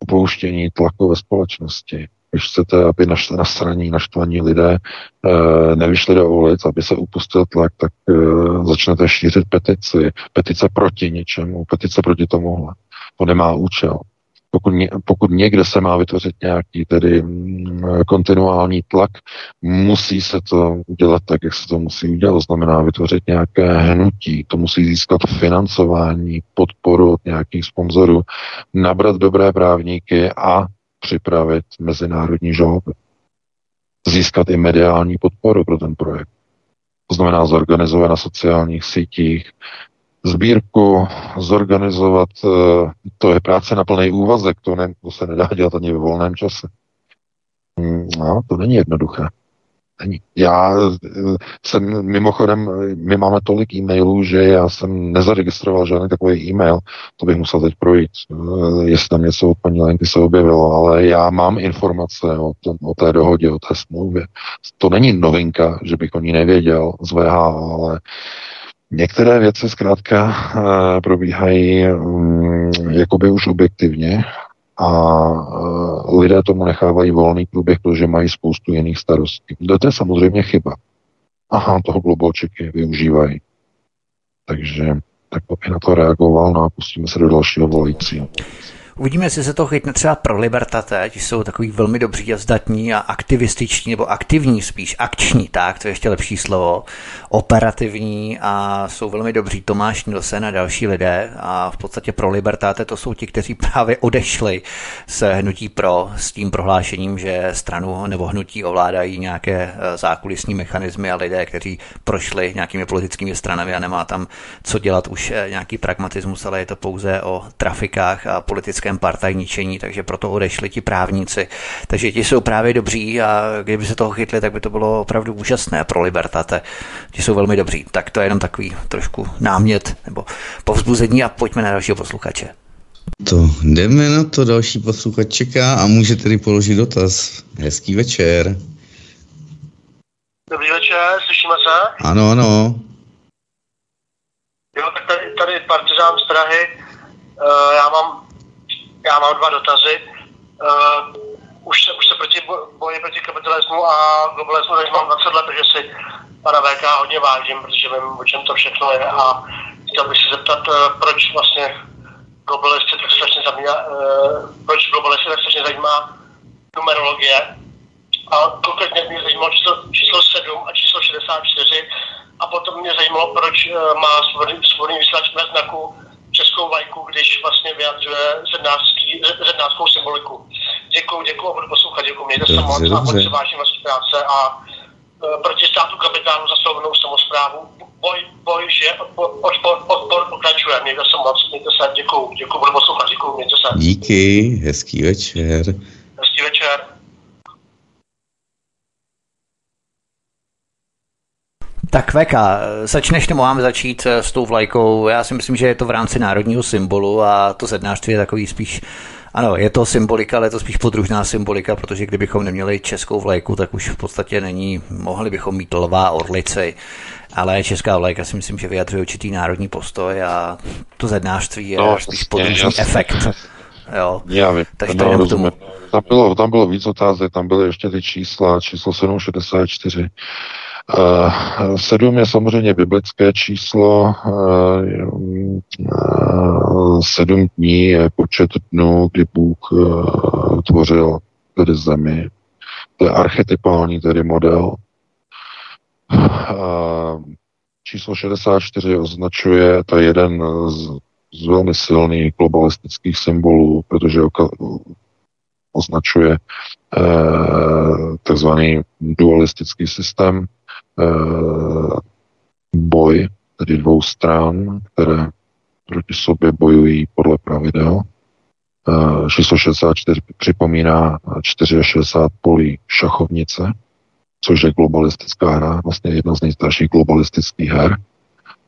Upouštění tlaku ve společnosti když chcete, aby na straně naštvaní lidé e, nevyšli do ulic, aby se upustil tlak, tak e, začnete šířit petici. Petice proti něčemu, petice proti tomuhle. To nemá účel. Pokud, pokud někde se má vytvořit nějaký tedy mm, kontinuální tlak, musí se to udělat tak, jak se to musí udělat. Znamená vytvořit nějaké hnutí, to musí získat financování, podporu od nějakých sponzorů, nabrat dobré právníky a připravit mezinárodní žaloby. Získat i mediální podporu pro ten projekt. To znamená zorganizovat na sociálních sítích sbírku, zorganizovat, eh, to je práce na plný úvazek, to, ne, to se nedá dělat ani ve volném čase. Hmm, no, to není jednoduché. Není. Já eh, jsem mimochodem, my máme tolik e-mailů, že já jsem nezaregistroval žádný takový e-mail, to bych musel teď projít, eh, jestli tam něco od paní Lenky se objevilo, ale já mám informace o, tom, o té dohodě, o té smlouvě. To není novinka, že bych o ní nevěděl z VH, ale Některé věci zkrátka uh, probíhají um, jakoby už objektivně a uh, lidé tomu nechávají volný průběh, protože mají spoustu jiných starostí. To je samozřejmě chyba. Aha, toho globalčeky využívají. Takže tak bych na to reagoval, no a pustíme se do dalšího volajícího. Uvidíme, jestli se to chytne třeba pro Libertate, ti jsou takový velmi dobří a zdatní a aktivističní, nebo aktivní spíš, akční, tak, to je ještě lepší slovo, operativní a jsou velmi dobří Tomáš Nilsen a další lidé a v podstatě pro Libertate to jsou ti, kteří právě odešli se hnutí pro s tím prohlášením, že stranu nebo hnutí ovládají nějaké eh, zákulisní mechanismy a lidé, kteří prošli nějakými politickými stranami a nemá tam co dělat už eh, nějaký pragmatismus, ale je to pouze o trafikách a politických politickém partajničení, takže proto odešli ti právníci. Takže ti jsou právě dobří a kdyby se toho chytli, tak by to bylo opravdu úžasné pro Libertate. Ti jsou velmi dobří. Tak to je jenom takový trošku námět nebo povzbuzení a pojďme na dalšího posluchače. To jdeme na to, další posluchač čeká a může tedy položit dotaz. Hezký večer. Dobrý večer, slyšíme se? Ano, ano. Jo, tak tady, tady partizán z Prahy. Uh, já mám já mám dva dotazy. Uh, už, se, už se proti boji proti kapitalismu a globalismu mám 20 let, takže si pana VK hodně vážím, protože vím, o čem to všechno je a chtěl bych se zeptat, uh, proč vlastně globalisty tak strašně zajímá, uh, proč globalisty tak strašně zajímá numerologie. A konkrétně mě zajímalo číslo, číslo 7 a číslo 64 a potom mě zajímalo, proč uh, má svobodný, svobodný vysílač bez znaku českou vlajku, když vlastně vyjadřuje zednářskou symboliku. Děkuji, děkuji a budu poslouchat, děkuji, mějte se moc a moc vážím vaší práce a e, proti státu kapitánu za svobodnou samozprávu. Boj, boj, že odpor, odpor pokračuje. Mějte se moc, mějte se, děkuji, děkuji, budu poslouchat, děkuji, mějte se. Díky, hezký večer. Hezký večer. Tak Veka, začneš nebo máme začít s tou vlajkou? Já si myslím, že je to v rámci národního symbolu a to zednářství je takový spíš ano, je to symbolika, ale je to spíš podružná symbolika, protože kdybychom neměli českou vlajku, tak už v podstatě není, mohli bychom mít lva orlici, ale česká vlajka si myslím, že vyjadřuje určitý národní postoj a to zednářství je no, spíš podružný efekt. Jo. Já vím, Takže to no, tomu. Tam bylo, tam bylo víc otázek, tam byly ještě ty čísla, číslo 764. Uh, sedm je samozřejmě biblické číslo. Uh, sedm dní je počet dnů, kdy Bůh tvořil tedy zemi. To je archetypální tedy model. Číslo 64 označuje, to je jeden z, z velmi silných globalistických symbolů, protože označuje uh, takzvaný dualistický systém, Eh, boj, tedy dvou stran, které proti sobě bojují podle pravidel. číslo 64 připomíná 64 polí šachovnice, což je globalistická hra, vlastně jedna z nejstarších globalistických her.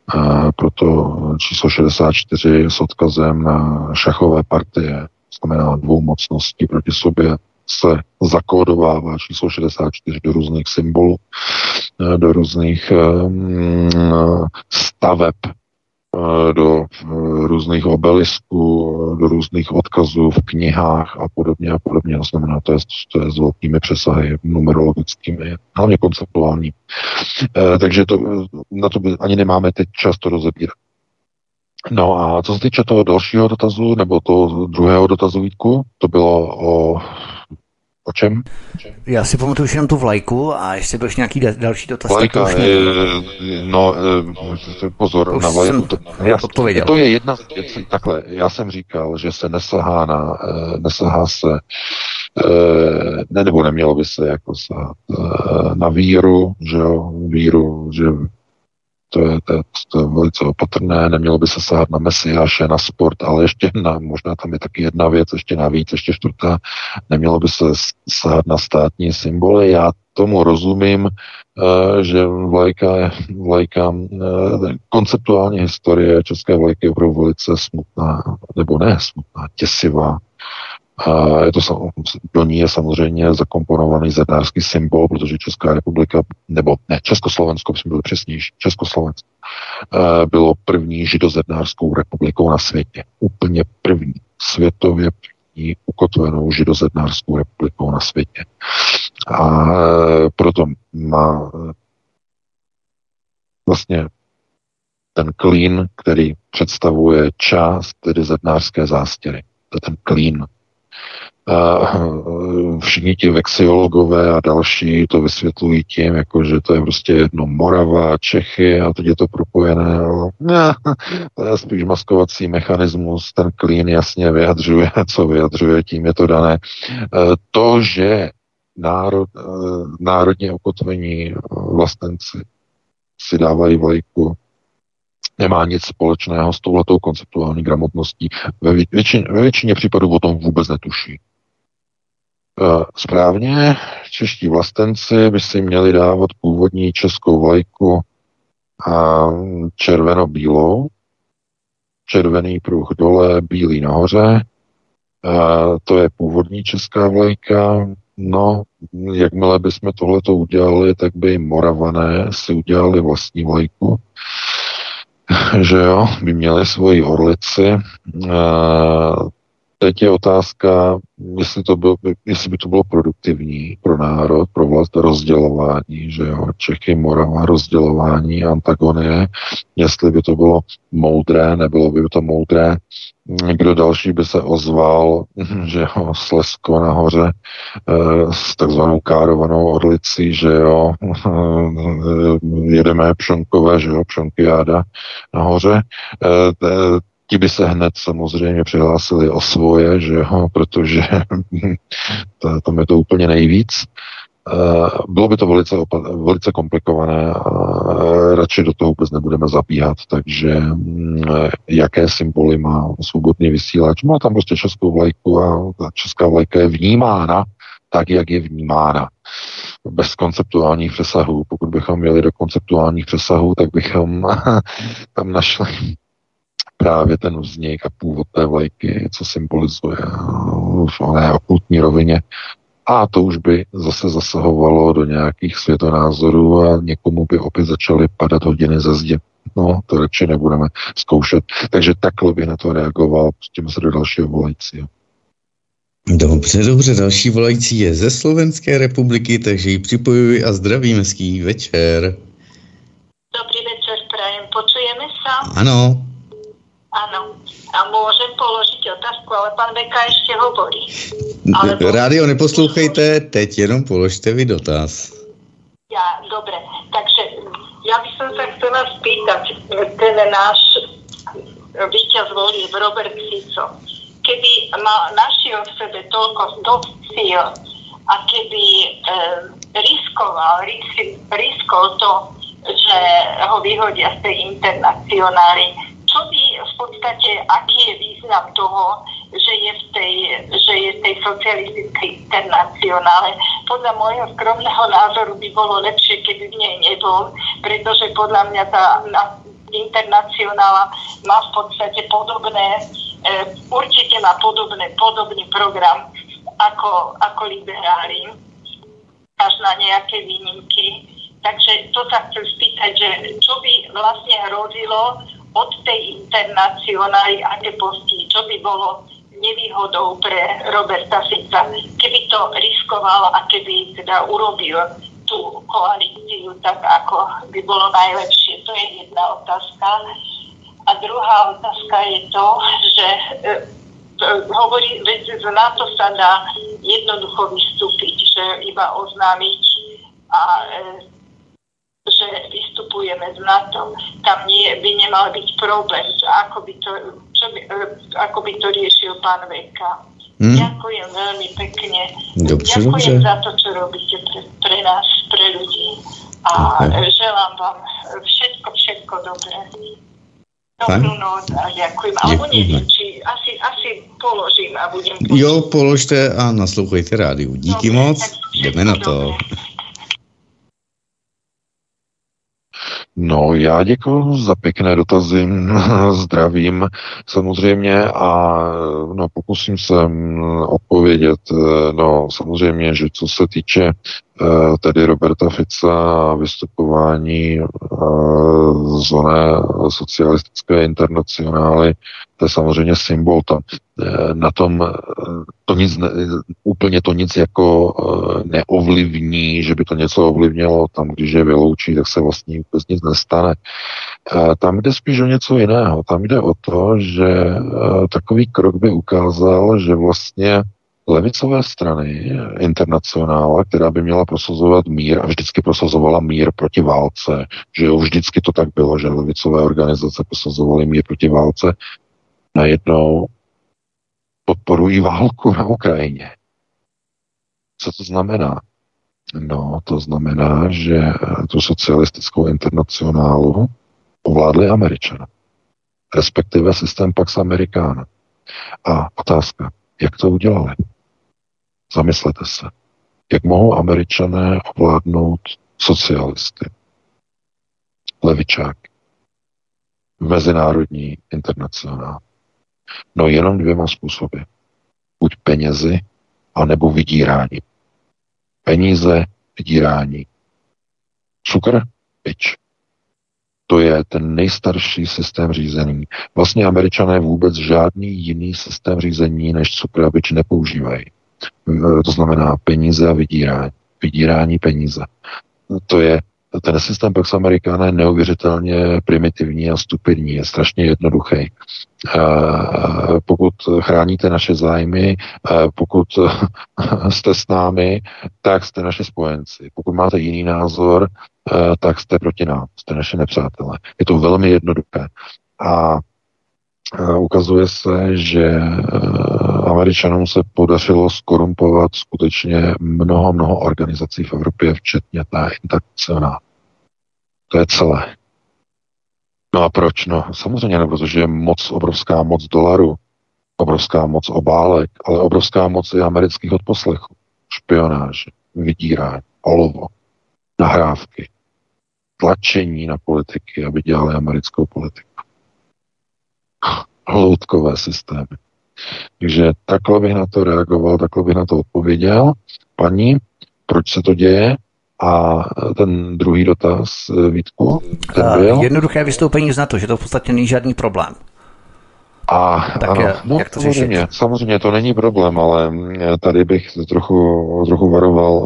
A proto číslo 64 s odkazem na šachové partie, znamená dvou mocností proti sobě, se zakódovává číslo 64 do různých symbolů, do různých um, staveb Eh, do eh, různých obelisků, do různých odkazů v knihách a podobně a podobně. To znamená, to je, to je s velkými přesahy numerologickými, hlavně konceptuální. Takže to, na to ani nemáme teď čas to rozebírat. No a co se týče toho dalšího dotazu, nebo toho druhého dotazu, Vítku, to bylo o O čem? Já si pamatuju jenom tu vlajku a ještě byl nějaký další dotaz. Vlajka, tak je, no pozor, na vlajku. To, já, to je jedna z věcí, takhle, já jsem říkal, že se nesahá na, eh, nesahá se eh, ne, nebo nemělo by se jako sahat eh, na víru, že jo, víru, že to je, to, je, to je velice opatrné, nemělo by se sahat na Mesiáše, na sport, ale ještě na, možná tam je taky jedna věc, ještě navíc, ještě čtvrtá, nemělo by se sahat na státní symboly. Já tomu rozumím, eh, že vlajka, vlajka eh, konceptuální historie české vlajky je opravdu velice smutná, nebo ne smutná, těsivá. A je to, do ní je samozřejmě zakomponovaný zednářský symbol, protože Česká republika, nebo ne, Československo, jsme byli přesnější, Československo, eh, bylo první židozednářskou republikou na světě. Úplně první, světově první ukotvenou židozednářskou republikou na světě. A eh, proto má eh, vlastně ten klín, který představuje část tedy zednářské zástěry. To je ten klín, všichni ti vexiologové a další to vysvětlují tím, jako že to je prostě jedno Morava, Čechy a teď je to propojené. Ne, [LAUGHS] to je spíš maskovací mechanismus, ten klín jasně vyjadřuje, [LAUGHS] co vyjadřuje, tím je to dané. E, to, že národ, e, národně okotvení vlastenci si dávají vlajku nemá nic společného s touhletou konceptuální gramotností. Ve většině, ve většině případů o tom vůbec netuší. Eh, správně, čeští vlastenci by si měli dávat původní českou vlajku a červeno-bílou, červený pruh dole, bílý nahoře. A to je původní česká vlajka. No, jakmile bychom tohleto udělali, tak by Moravané si udělali vlastní vlajku [LAUGHS] že jo, by měli svoji orlici. Teď je otázka, jestli, to bylo, jestli by to bylo produktivní pro národ, pro vlast rozdělování, že jo, Čechy, Morava, rozdělování, antagonie, jestli by to bylo moudré, nebylo by to moudré, kdo další by se ozval, [LAUGHS] že jo, Slesko nahoře eh, s takzvanou károvanou orlicí, že jo, [LAUGHS] jedeme pšonkové, že jo, pšonkiáda nahoře, eh, ti by se hned samozřejmě přihlásili o svoje, že jo, protože [LAUGHS] to, tam je to úplně nejvíc. Uh, bylo by to velice, velice komplikované a radši do toho vůbec nebudeme zabíhat, takže um, jaké symboly má svobodný vysílač? Má tam prostě českou vlajku a ta česká vlajka je vnímána tak, jak je vnímána bez konceptuálních přesahů. Pokud bychom měli do konceptuálních přesahů, tak bychom [LAUGHS] tam našli právě ten vznik a původ té vlajky, co symbolizuje v oné okultní rovině. A to už by zase zasahovalo do nějakých světonázorů a někomu by opět začaly padat hodiny ze zdi. No, to radši nebudeme zkoušet. Takže takhle by na to reagoval, pustíme se do dalšího volajícího. Dobře, dobře, další volající je ze Slovenské republiky, takže ji připojuji a zdravím, hezký večer. Dobrý večer, prajem, počujeme se? Ano. Áno. A môžem položiť otázku, ale pán Beka ešte hovorí. Alebo... Rádio neposlouchejte, teď jenom položte vy dotaz. Ja, dobre. Takže ja by som sa chcela spýtať, ten náš víťaz volieb Robert Fico, keby mal, našiel v sebe toľko dosť síl a keby e, riskoval, risk, riskol to, že ho vyhodia z tej internacionály, čo by v podstate, aký je význam toho, že je v tej, že je v tej socialistickej internacionále. Podľa môjho skromného názoru by bolo lepšie, keby v nej nebol, pretože podľa mňa tá internacionála má v podstate podobné, e, určite má podobné, podobný program ako, ako liberáli, až na nejaké výnimky. Takže to sa chcem spýtať, že čo by vlastne hrozilo od tej internacionály, aké posti, čo by bolo nevýhodou pre Roberta Fica, keby to riskoval a keby teda urobil tú koalíciu tak, ako by bolo najlepšie. To je jedna otázka. A druhá otázka je to, že e, hovorí, že z NATO sa dá jednoducho vystúpiť, že iba oznámiť a e, že vystupujeme z NATO. Tam nie, by nemal byť problém, že ako by to, čo by, e, ako by to riešil pán Veka. Hmm. Ďakujem veľmi pekne. Dobře, Ďakujem dobře. za to, čo robíte pre, pre nás, pre ľudí. A Okay. želám vám všetko, všetko dobré. Dobrú noc a ďakujem. Alebo či asi, asi položím a budem Jo, položte a naslouchejte rádiu. Díky Dobře, moc, jdeme na to. dobré. No, já děkuji za pěkné dotazy, [LAUGHS] zdravím samozřejmě a no, pokusím se mm, odpovědět. eh, No, samozřejmě, že co se týče eh, tedy Roberta Fica a vystupování eh, z oné socialistické internacionály, to je samozřejmě symbol tam. Eh, Na tom eh, to nic, úplně to nic jako eh, neovlivní, že by to něco ovlivnilo, tam když je vyloučí, tak se vlastně vůbec nic nestane. Tam jde spíš o něco jiného. Tam jde o to, že takový krok by ukázal, že vlastně levicové strany internacionála, která by měla prosazovat mír a vždycky prosazovala mír proti válce, že jo, vždycky to tak bylo, že levicové organizace prosazovaly mír proti válce, najednou podporují válku na Ukrajině. Co to znamená? No, to znamená, že eh, tu socialistickou internacionálu ovládli Američané, respektive systém Pax Americana. A otázka, jak to udělali? Zamyslete se. Jak mohou američané ovládnout socialisty, levičák, mezinárodní internacionál? No jenom dvěma způsoby. Buď penězi, anebo vydírání. Peníze, vydírání. Cukr, pič. To je ten nejstarší systém řízení. Vlastně američané vůbec žádný jiný systém řízení než cukr a bič nepoužívají. To znamená peníze a vydírání. Vydírání peníze. To je ten systém Pax Americana je neuvěřitelně primitivní a stupidní, je strašně jednoduchý. E, Pokud chráníte naše zájmy, e, pokud [LAUGHS] jste s námi, tak jste naše spojenci. Pokud máte jiný názor, tak jste proti nám, jste naše nepřátelé. Je to velmi jednoduché. A ukazuje se, že Američanům se podařilo skorumpovat skutečně mnoho, mnoho organizací v Evropě, včetně té internacionál. To je celé. No a proč? No samozřejmě, no, protože je moc, obrovská moc dolarů, obrovská moc obálek, ale obrovská moc i amerických odposlechů, špionáže, vydírání, olovo, nahrávky, tlačení na politiky, aby dělali americkou politiku. Hloutkové systémy. Takže takhle bych na to reagoval, takhle bych na to odpověděl. Paní, proč se to děje? A ten druhý dotaz, Vítku, ten byl? Uh, jednoduché vystoupení z NATO, že to v podstatě není žádný problém. A, Tak ano, je- no, jak to samozřejmě, řešit? samozřejmě to není problém, ale mm, tady bych trochu, trochu varoval.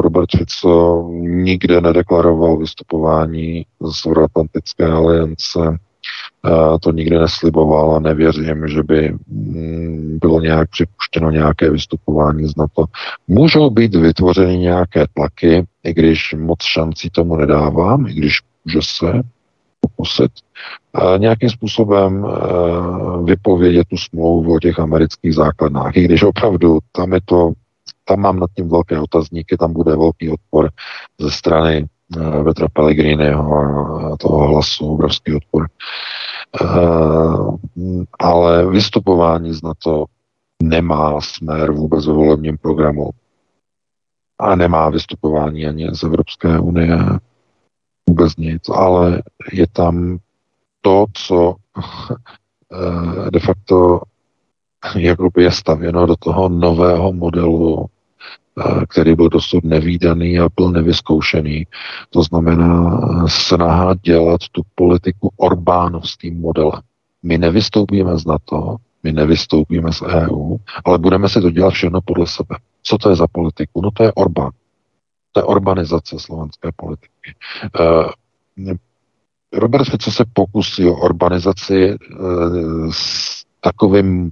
Robert Fico nikde nedeklaroval vystupování z Euroatlantické aliance, to nikdy nesliboval a nevěřím, že by mm, bylo nějak připuštěno nějaké vystupování z NATO. Můžou být vytvořeny nějaké tlaky, i když moc šancí tomu nedávám, i když může se pokusit nějakým způsobem eh, vypovědět tu smlouvu o těch amerických základnách. I když opravdu tam je to, tam mám nad tím velké otazníky, tam bude velký odpor ze strany Petra Pellegriniho a toho hlasu obrovský odpor. Ale vystupování z NATO nemá směr vůbec ve volebním programu a nemá vystupování ani z Evropské unie vůbec nic, ale je tam to, co eh, de facto jakoby je stavěno do toho nového modelu, eh, který byl dosud nevýdaný a byl nevyzkoušený. To znamená eh, snaha dělat tu politiku Orbánovským modelem. My nevystoupíme z NATO, my nevystoupíme z EU, ale budeme si to dělat všechno podle sebe. Co to je za politiku? No to je Orbán. To je urbanizace slovenské politiky. Uh, Robert Fico se pokusil o urbanizaci uh, s takovým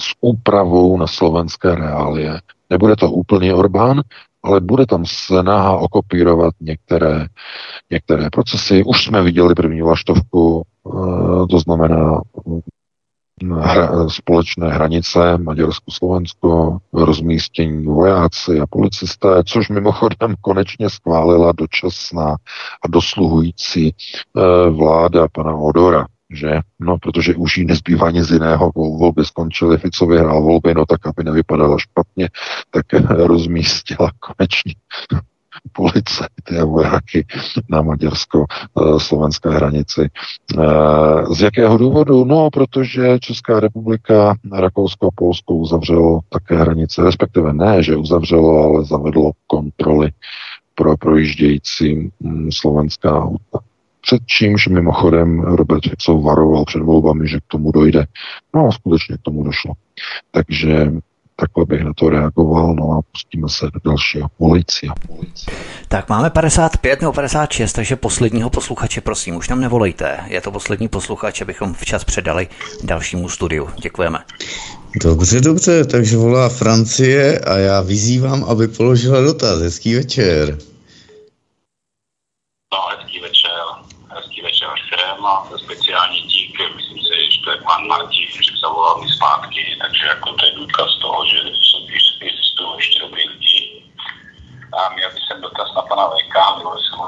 s úpravou na slovenské reálie. Nebude to úplně Orbán, ale bude tam snaha okopírovat některé, některé procesy. Už jsme viděli první vlaštovku, to znamená hra, společné hranice Maďarsko-Slovensko, rozmístění vojáci a policisté, což mimochodem konečně schválila dočasná a dosluhující e, vláda pana Odora, že? No, protože už jí nezbývá nic jiného, volby skončily, Fico vyhrál volby, no tak, aby nevypadala špatně, tak [LAUGHS] rozmístila konečně [LAUGHS] policajty a vojáky na maďarsko-slovenské hranici. Eh, z jakého důvodu? No, protože Česká republika, Rakousko a Polsko uzavřelo také hranice, respektive ne, že uzavřelo, ale zavedlo kontroly pro projíždějící mm, slovenská auta. Před čímž mimochodem Robert Fico varoval před volbami, že k tomu dojde. No a skutečně k tomu došlo. Takže takhle bych na to reagoval, no a pustíme se do dalšího volajícího. Tak máme 55 nebo 56, takže posledního posluchače, prosím, už nám nevolejte. Je to poslední posluchač, abychom včas předali dalšímu studiu. Děkujeme. Dobře, dobře, takže volá Francie a já vyzývám, aby položila dotaz. Hezký večer. No, hezký večer. Hezký večer všem a speciální dík, myslím si, že to je pan Martin, že zavolal mi zpátky, takže jako to je důkaz toho, že existují ještě dobrý lidi. A měl bych jsem dotaz na pana VK, mluvil jsem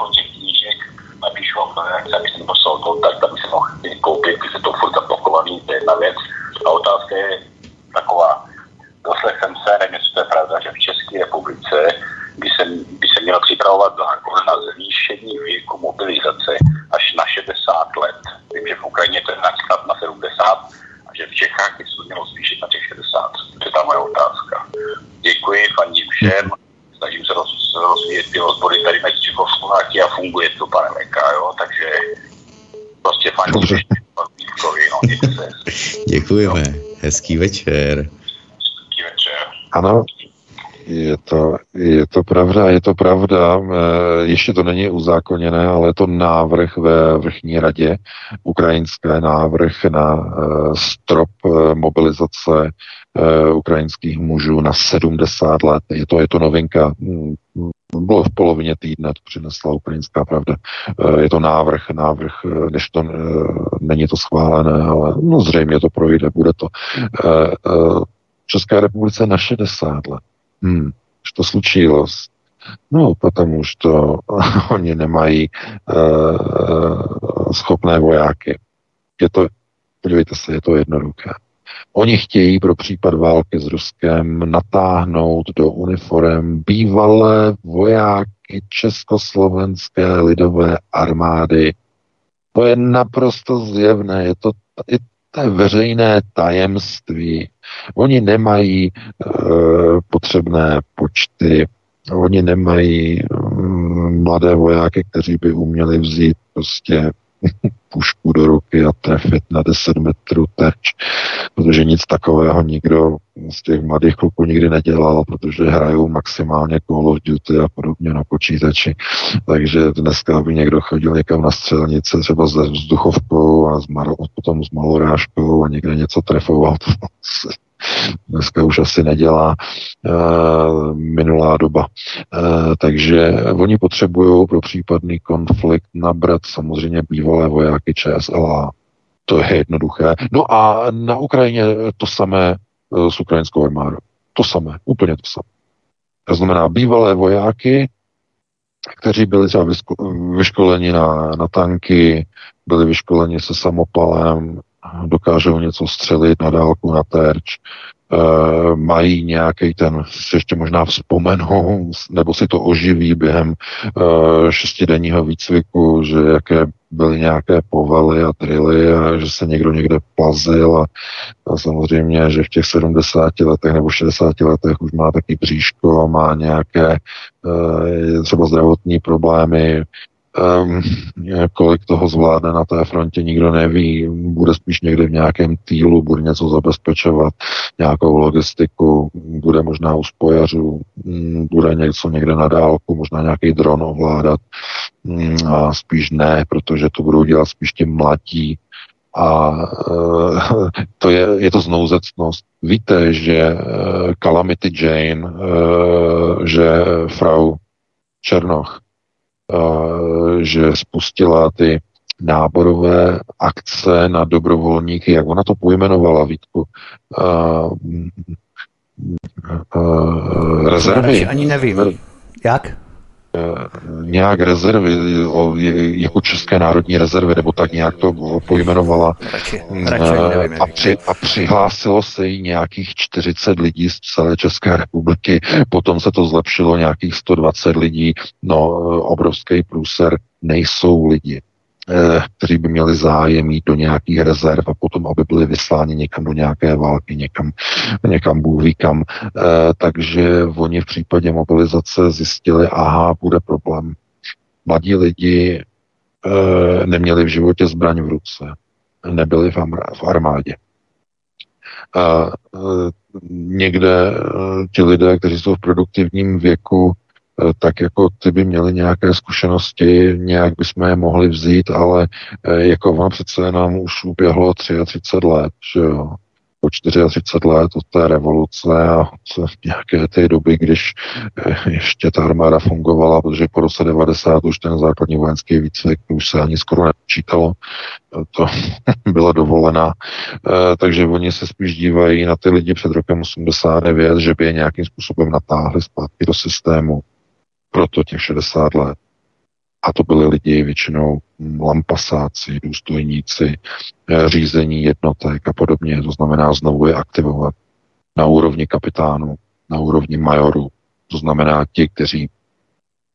o těch knížek, napíšu vám to reakce, abych jsem poslal kontakt, aby se mohl koupit, když se to furt zablokovaný, to je jedna věc. A otázka je taková, doslech jsem se, nevím, jestli to je pravda, že v České republice by se, by se měl připravovat zákon na zvýšení věku mobilizace až na 60 let. Vím, že v Ukrajině to je například na 70 a že v Čechách by se to mělo zvýšit na těch 60. To je ta moje otázka. Děkuji, fandím všem, snažím se roz, rozvíjet ty rozbory tady mezi Čechoslováky a funguje to, pane Meka, jo, takže prostě fandím všem. No, Děkujeme. Hezký večer. Hezký večer. Ano, je to, je to pravda, je to pravda. Eh, ještě to není uzákoněné, ale je to návrh ve vrchní radě, ukrajinské návrh na eh, strop eh, mobilizace Eh, ukrajinských mužů na 70 let. Je to, je to novinka. Mm, bylo v polovině týdne, to přinesla ukrajinská pravda. Eh, je to návrh, návrh, eh, než to není to schválené, ale no zřejmě to projde, bude to. Česká republice na 60 let. Hmm, to slučilo No, protože to [LAUGHS] oni nemají schopné vojáky. Je to, podívejte se, je to jednoduché. Oni chtějí pro případ války s Ruskem natáhnout do uniform bývalé vojáky Československé lidové armády. To je naprosto zjevné, je to, je to veřejné tajemství. Oni nemají e, potřebné počty, oni nemají mm, mladé vojáky, kteří by uměli vzít prostě pušku do ruky a trefit na 10 metrů terč, protože nic takového nikdo z těch mladých kluků nikdy nedělal, protože hrajou maximálně Call of Duty a podobně na počítači. Takže dneska, aby někdo chodil někam na střelnice, třeba se vzduchovkou a potom s malorážkou a někde něco trefoval, [LAUGHS] dneska už asi nedělá uh, minulá doba. Uh, takže oni potřebují pro případný konflikt nabrat samozřejmě bývalé vojáky ČSLA. To je jednoduché. No a na Ukrajině to samé uh, s ukrajinskou armádou. To samé, úplně to samé. To znamená bývalé vojáky, kteří byli třeba vyškoleni na, na tanky, byli vyškoleni se samopalem, dokážou něco střelit na dálku, na terč, e, mají nějaký ten, si ještě možná vzpomenou, nebo si to oživí během e, šestidenního výcviku, že jaké byly nějaké povely a drily a že se někdo někde plazil a, a samozřejmě, že v těch 70 letech nebo 60 letech už má taky bříško má nějaké e, třeba zdravotní problémy, Um, kolik toho zvládne na té frontě, nikdo neví. Bude spíš někde v nějakém týlu, bude něco zabezpečovat, nějakou logistiku, bude možná u spojařů, mm, bude něco někde na dálku, možná nějaký dron ovládat. Mm, a spíš ne, protože to budou dělat spíš ti mladí. A uh, [LAUGHS] to je, je to znouzecnost. Víte, že uh, Calamity Jane, uh, že Frau Černoch, že spustila ty náborové akce na dobrovolníky, jak ona to pojmenovala, Vítku, uh, uh, rezervy. Ani nevím. Jak? Nějak rezervy, jako České národní rezervy, nebo tak nějak to pojmenovala. Radši, radši nevím, a, při, a přihlásilo se jí nějakých 40 lidí z celé České republiky, potom se to zlepšilo nějakých 120 lidí, no obrovský průser, nejsou lidi. Eh, kteří by měli zájem jít do nějakých rezerv a potom, aby byli vysláni někam do nějaké války, někam, někam Bůh ví kam. Eh, takže oni v případě mobilizace zjistili, aha, bude problém. Mladí lidi eh, neměli v životě zbraň v ruce, nebyli v armádě. A někde ti lidé, kteří jsou v produktivním věku, tak jako ty by měly nějaké zkušenosti, nějak bychom je mohli vzít, ale eh, jako vám přece nám už uběhlo 33 let, že jo? Po 34 let od té revoluce a od nějaké té doby, když eh, ještě ta armáda fungovala, protože po roce 90 už ten základní vojenský výcvik už se ani skoro nepočítalo, to [LAUGHS] byla dovolená, takže oni se spíš dívají na ty lidi před rokem 89, že by je nějakým způsobem natáhli zpátky do systému proto těch 60 let. A to byli lidi většinou lampasáci, důstojníci, eh, řízení jednotek a podobně. To znamená znovu je aktivovat na úrovni kapitánu, na úrovni majorů. To znamená ti, kteří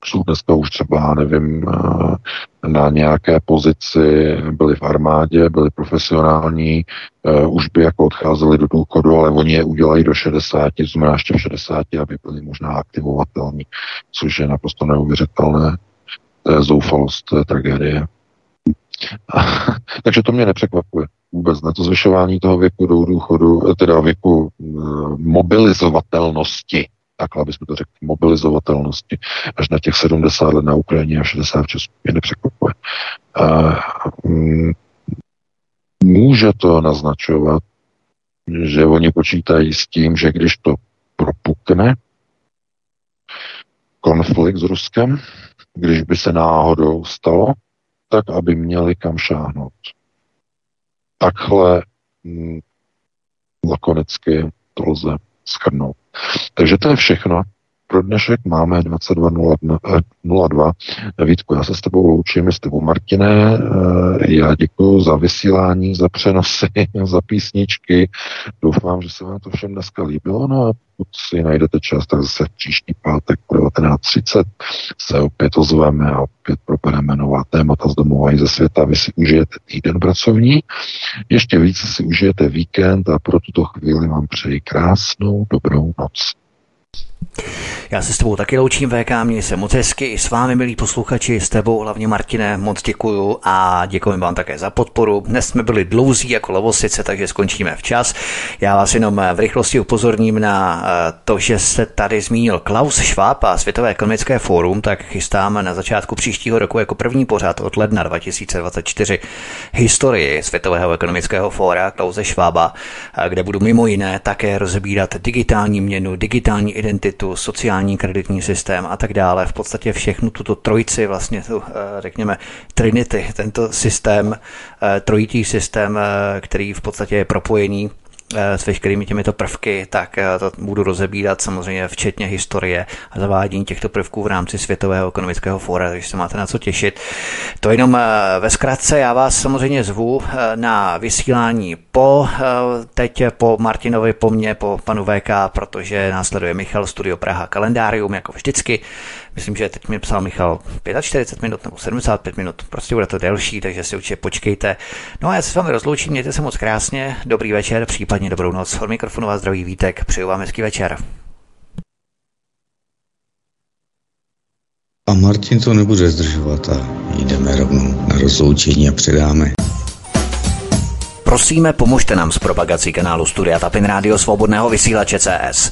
jsou dneska už třeba, nevím, eh, na nějaké pozici, byli v armádě, byli profesionální, eh, už by jako odcházeli do důchodu, ale oni je udělají do 60, to znamená ještě v 60, aby byli možná aktivovatelní, což je naprosto neuvěřitelné. To je zoufalost, to je tragédie. [LAUGHS] Takže to mě nepřekvapuje vůbec ne. To zvyšování toho věku do důchodu, teda věku eh, mobilizovatelnosti takhle bychom to řekli, mobilizovatelnosti až na těch 70 let na Ukrajině a 60 v Česku mě nepřekvapuje. může to naznačovat, že oni počítají s tím, že když to propukne, konflikt s Ruskem, když by se náhodou stalo, tak aby měli kam šáhnout. Takhle hm, lakonicky to lze schrnout. Takže to je všechno. Pro dnešek máme 22.02. Vítku, já se s tebou loučím, s tebou Martine. Eh, já děkuji za vysílání, za přenosy, [LAUGHS] za písničky. Doufám, že se vám to všem dneska líbilo. No a pokud si najdete čas, tak zase příští pátek po 19.30 se opět ozveme a opět probereme nová témata z domova i ze světa. Vy si užijete týden pracovní, ještě více si užijete víkend a pro tuto chvíli vám přeji krásnou dobrou noc. Já se s tebou taky loučím, VK, měj se moc hezky, i s vámi, milí posluchači, s tebou, hlavně Martine, moc děkuju a děkuji vám také za podporu. Dnes jsme byli dlouzí jako lovosice, takže skončíme včas. Já vás jenom v rychlosti upozorním na eh, to, že se tady zmínil Klaus Schwab a Světové ekonomické fórum, tak chystáme na začátku příštího roku jako první pořad od ledna 2024 historii Světového ekonomického fóra Klause Schwaba, eh, kde budu mimo jiné také rozebírat digitální měnu, digitální identitu, sociální kreditní systém a tak dále. V podstatě všechnu tuto trojici, vlastně tu, eh, řekněme, Trinity, tento systém, eh, trojitý systém, eh, který v podstatě je propojený s veškerými těmito prvky, tak eh, to budu rozebírat samozřejmě včetně historie a zavádění těchto prvků v rámci Světového ekonomického fóra, takže se máte na co těšit. To jenom ve zkratce, já vás samozřejmě zvu na vysílání po, teď po Martinovi, po mně, po panu VK, protože následuje Michal Studio Praha kalendárium, jako vždycky. Myslím, že teď mi psal Michal 45 minut nebo 75 minut, prostě bude to delší, takže si určitě počkejte. No a já se s vámi rozloučím, mějte se moc krásně, dobrý večer, případně dobrou noc. Od mikrofonu vás zdraví Vítek, přeju vám hezký večer. A Martin to nebude zdržovat a jdeme rovnou na rozloučení a předáme. Prosíme, pomožte nám s propagací kanálu Studia Tapin Rádio Svobodného vysílače CS.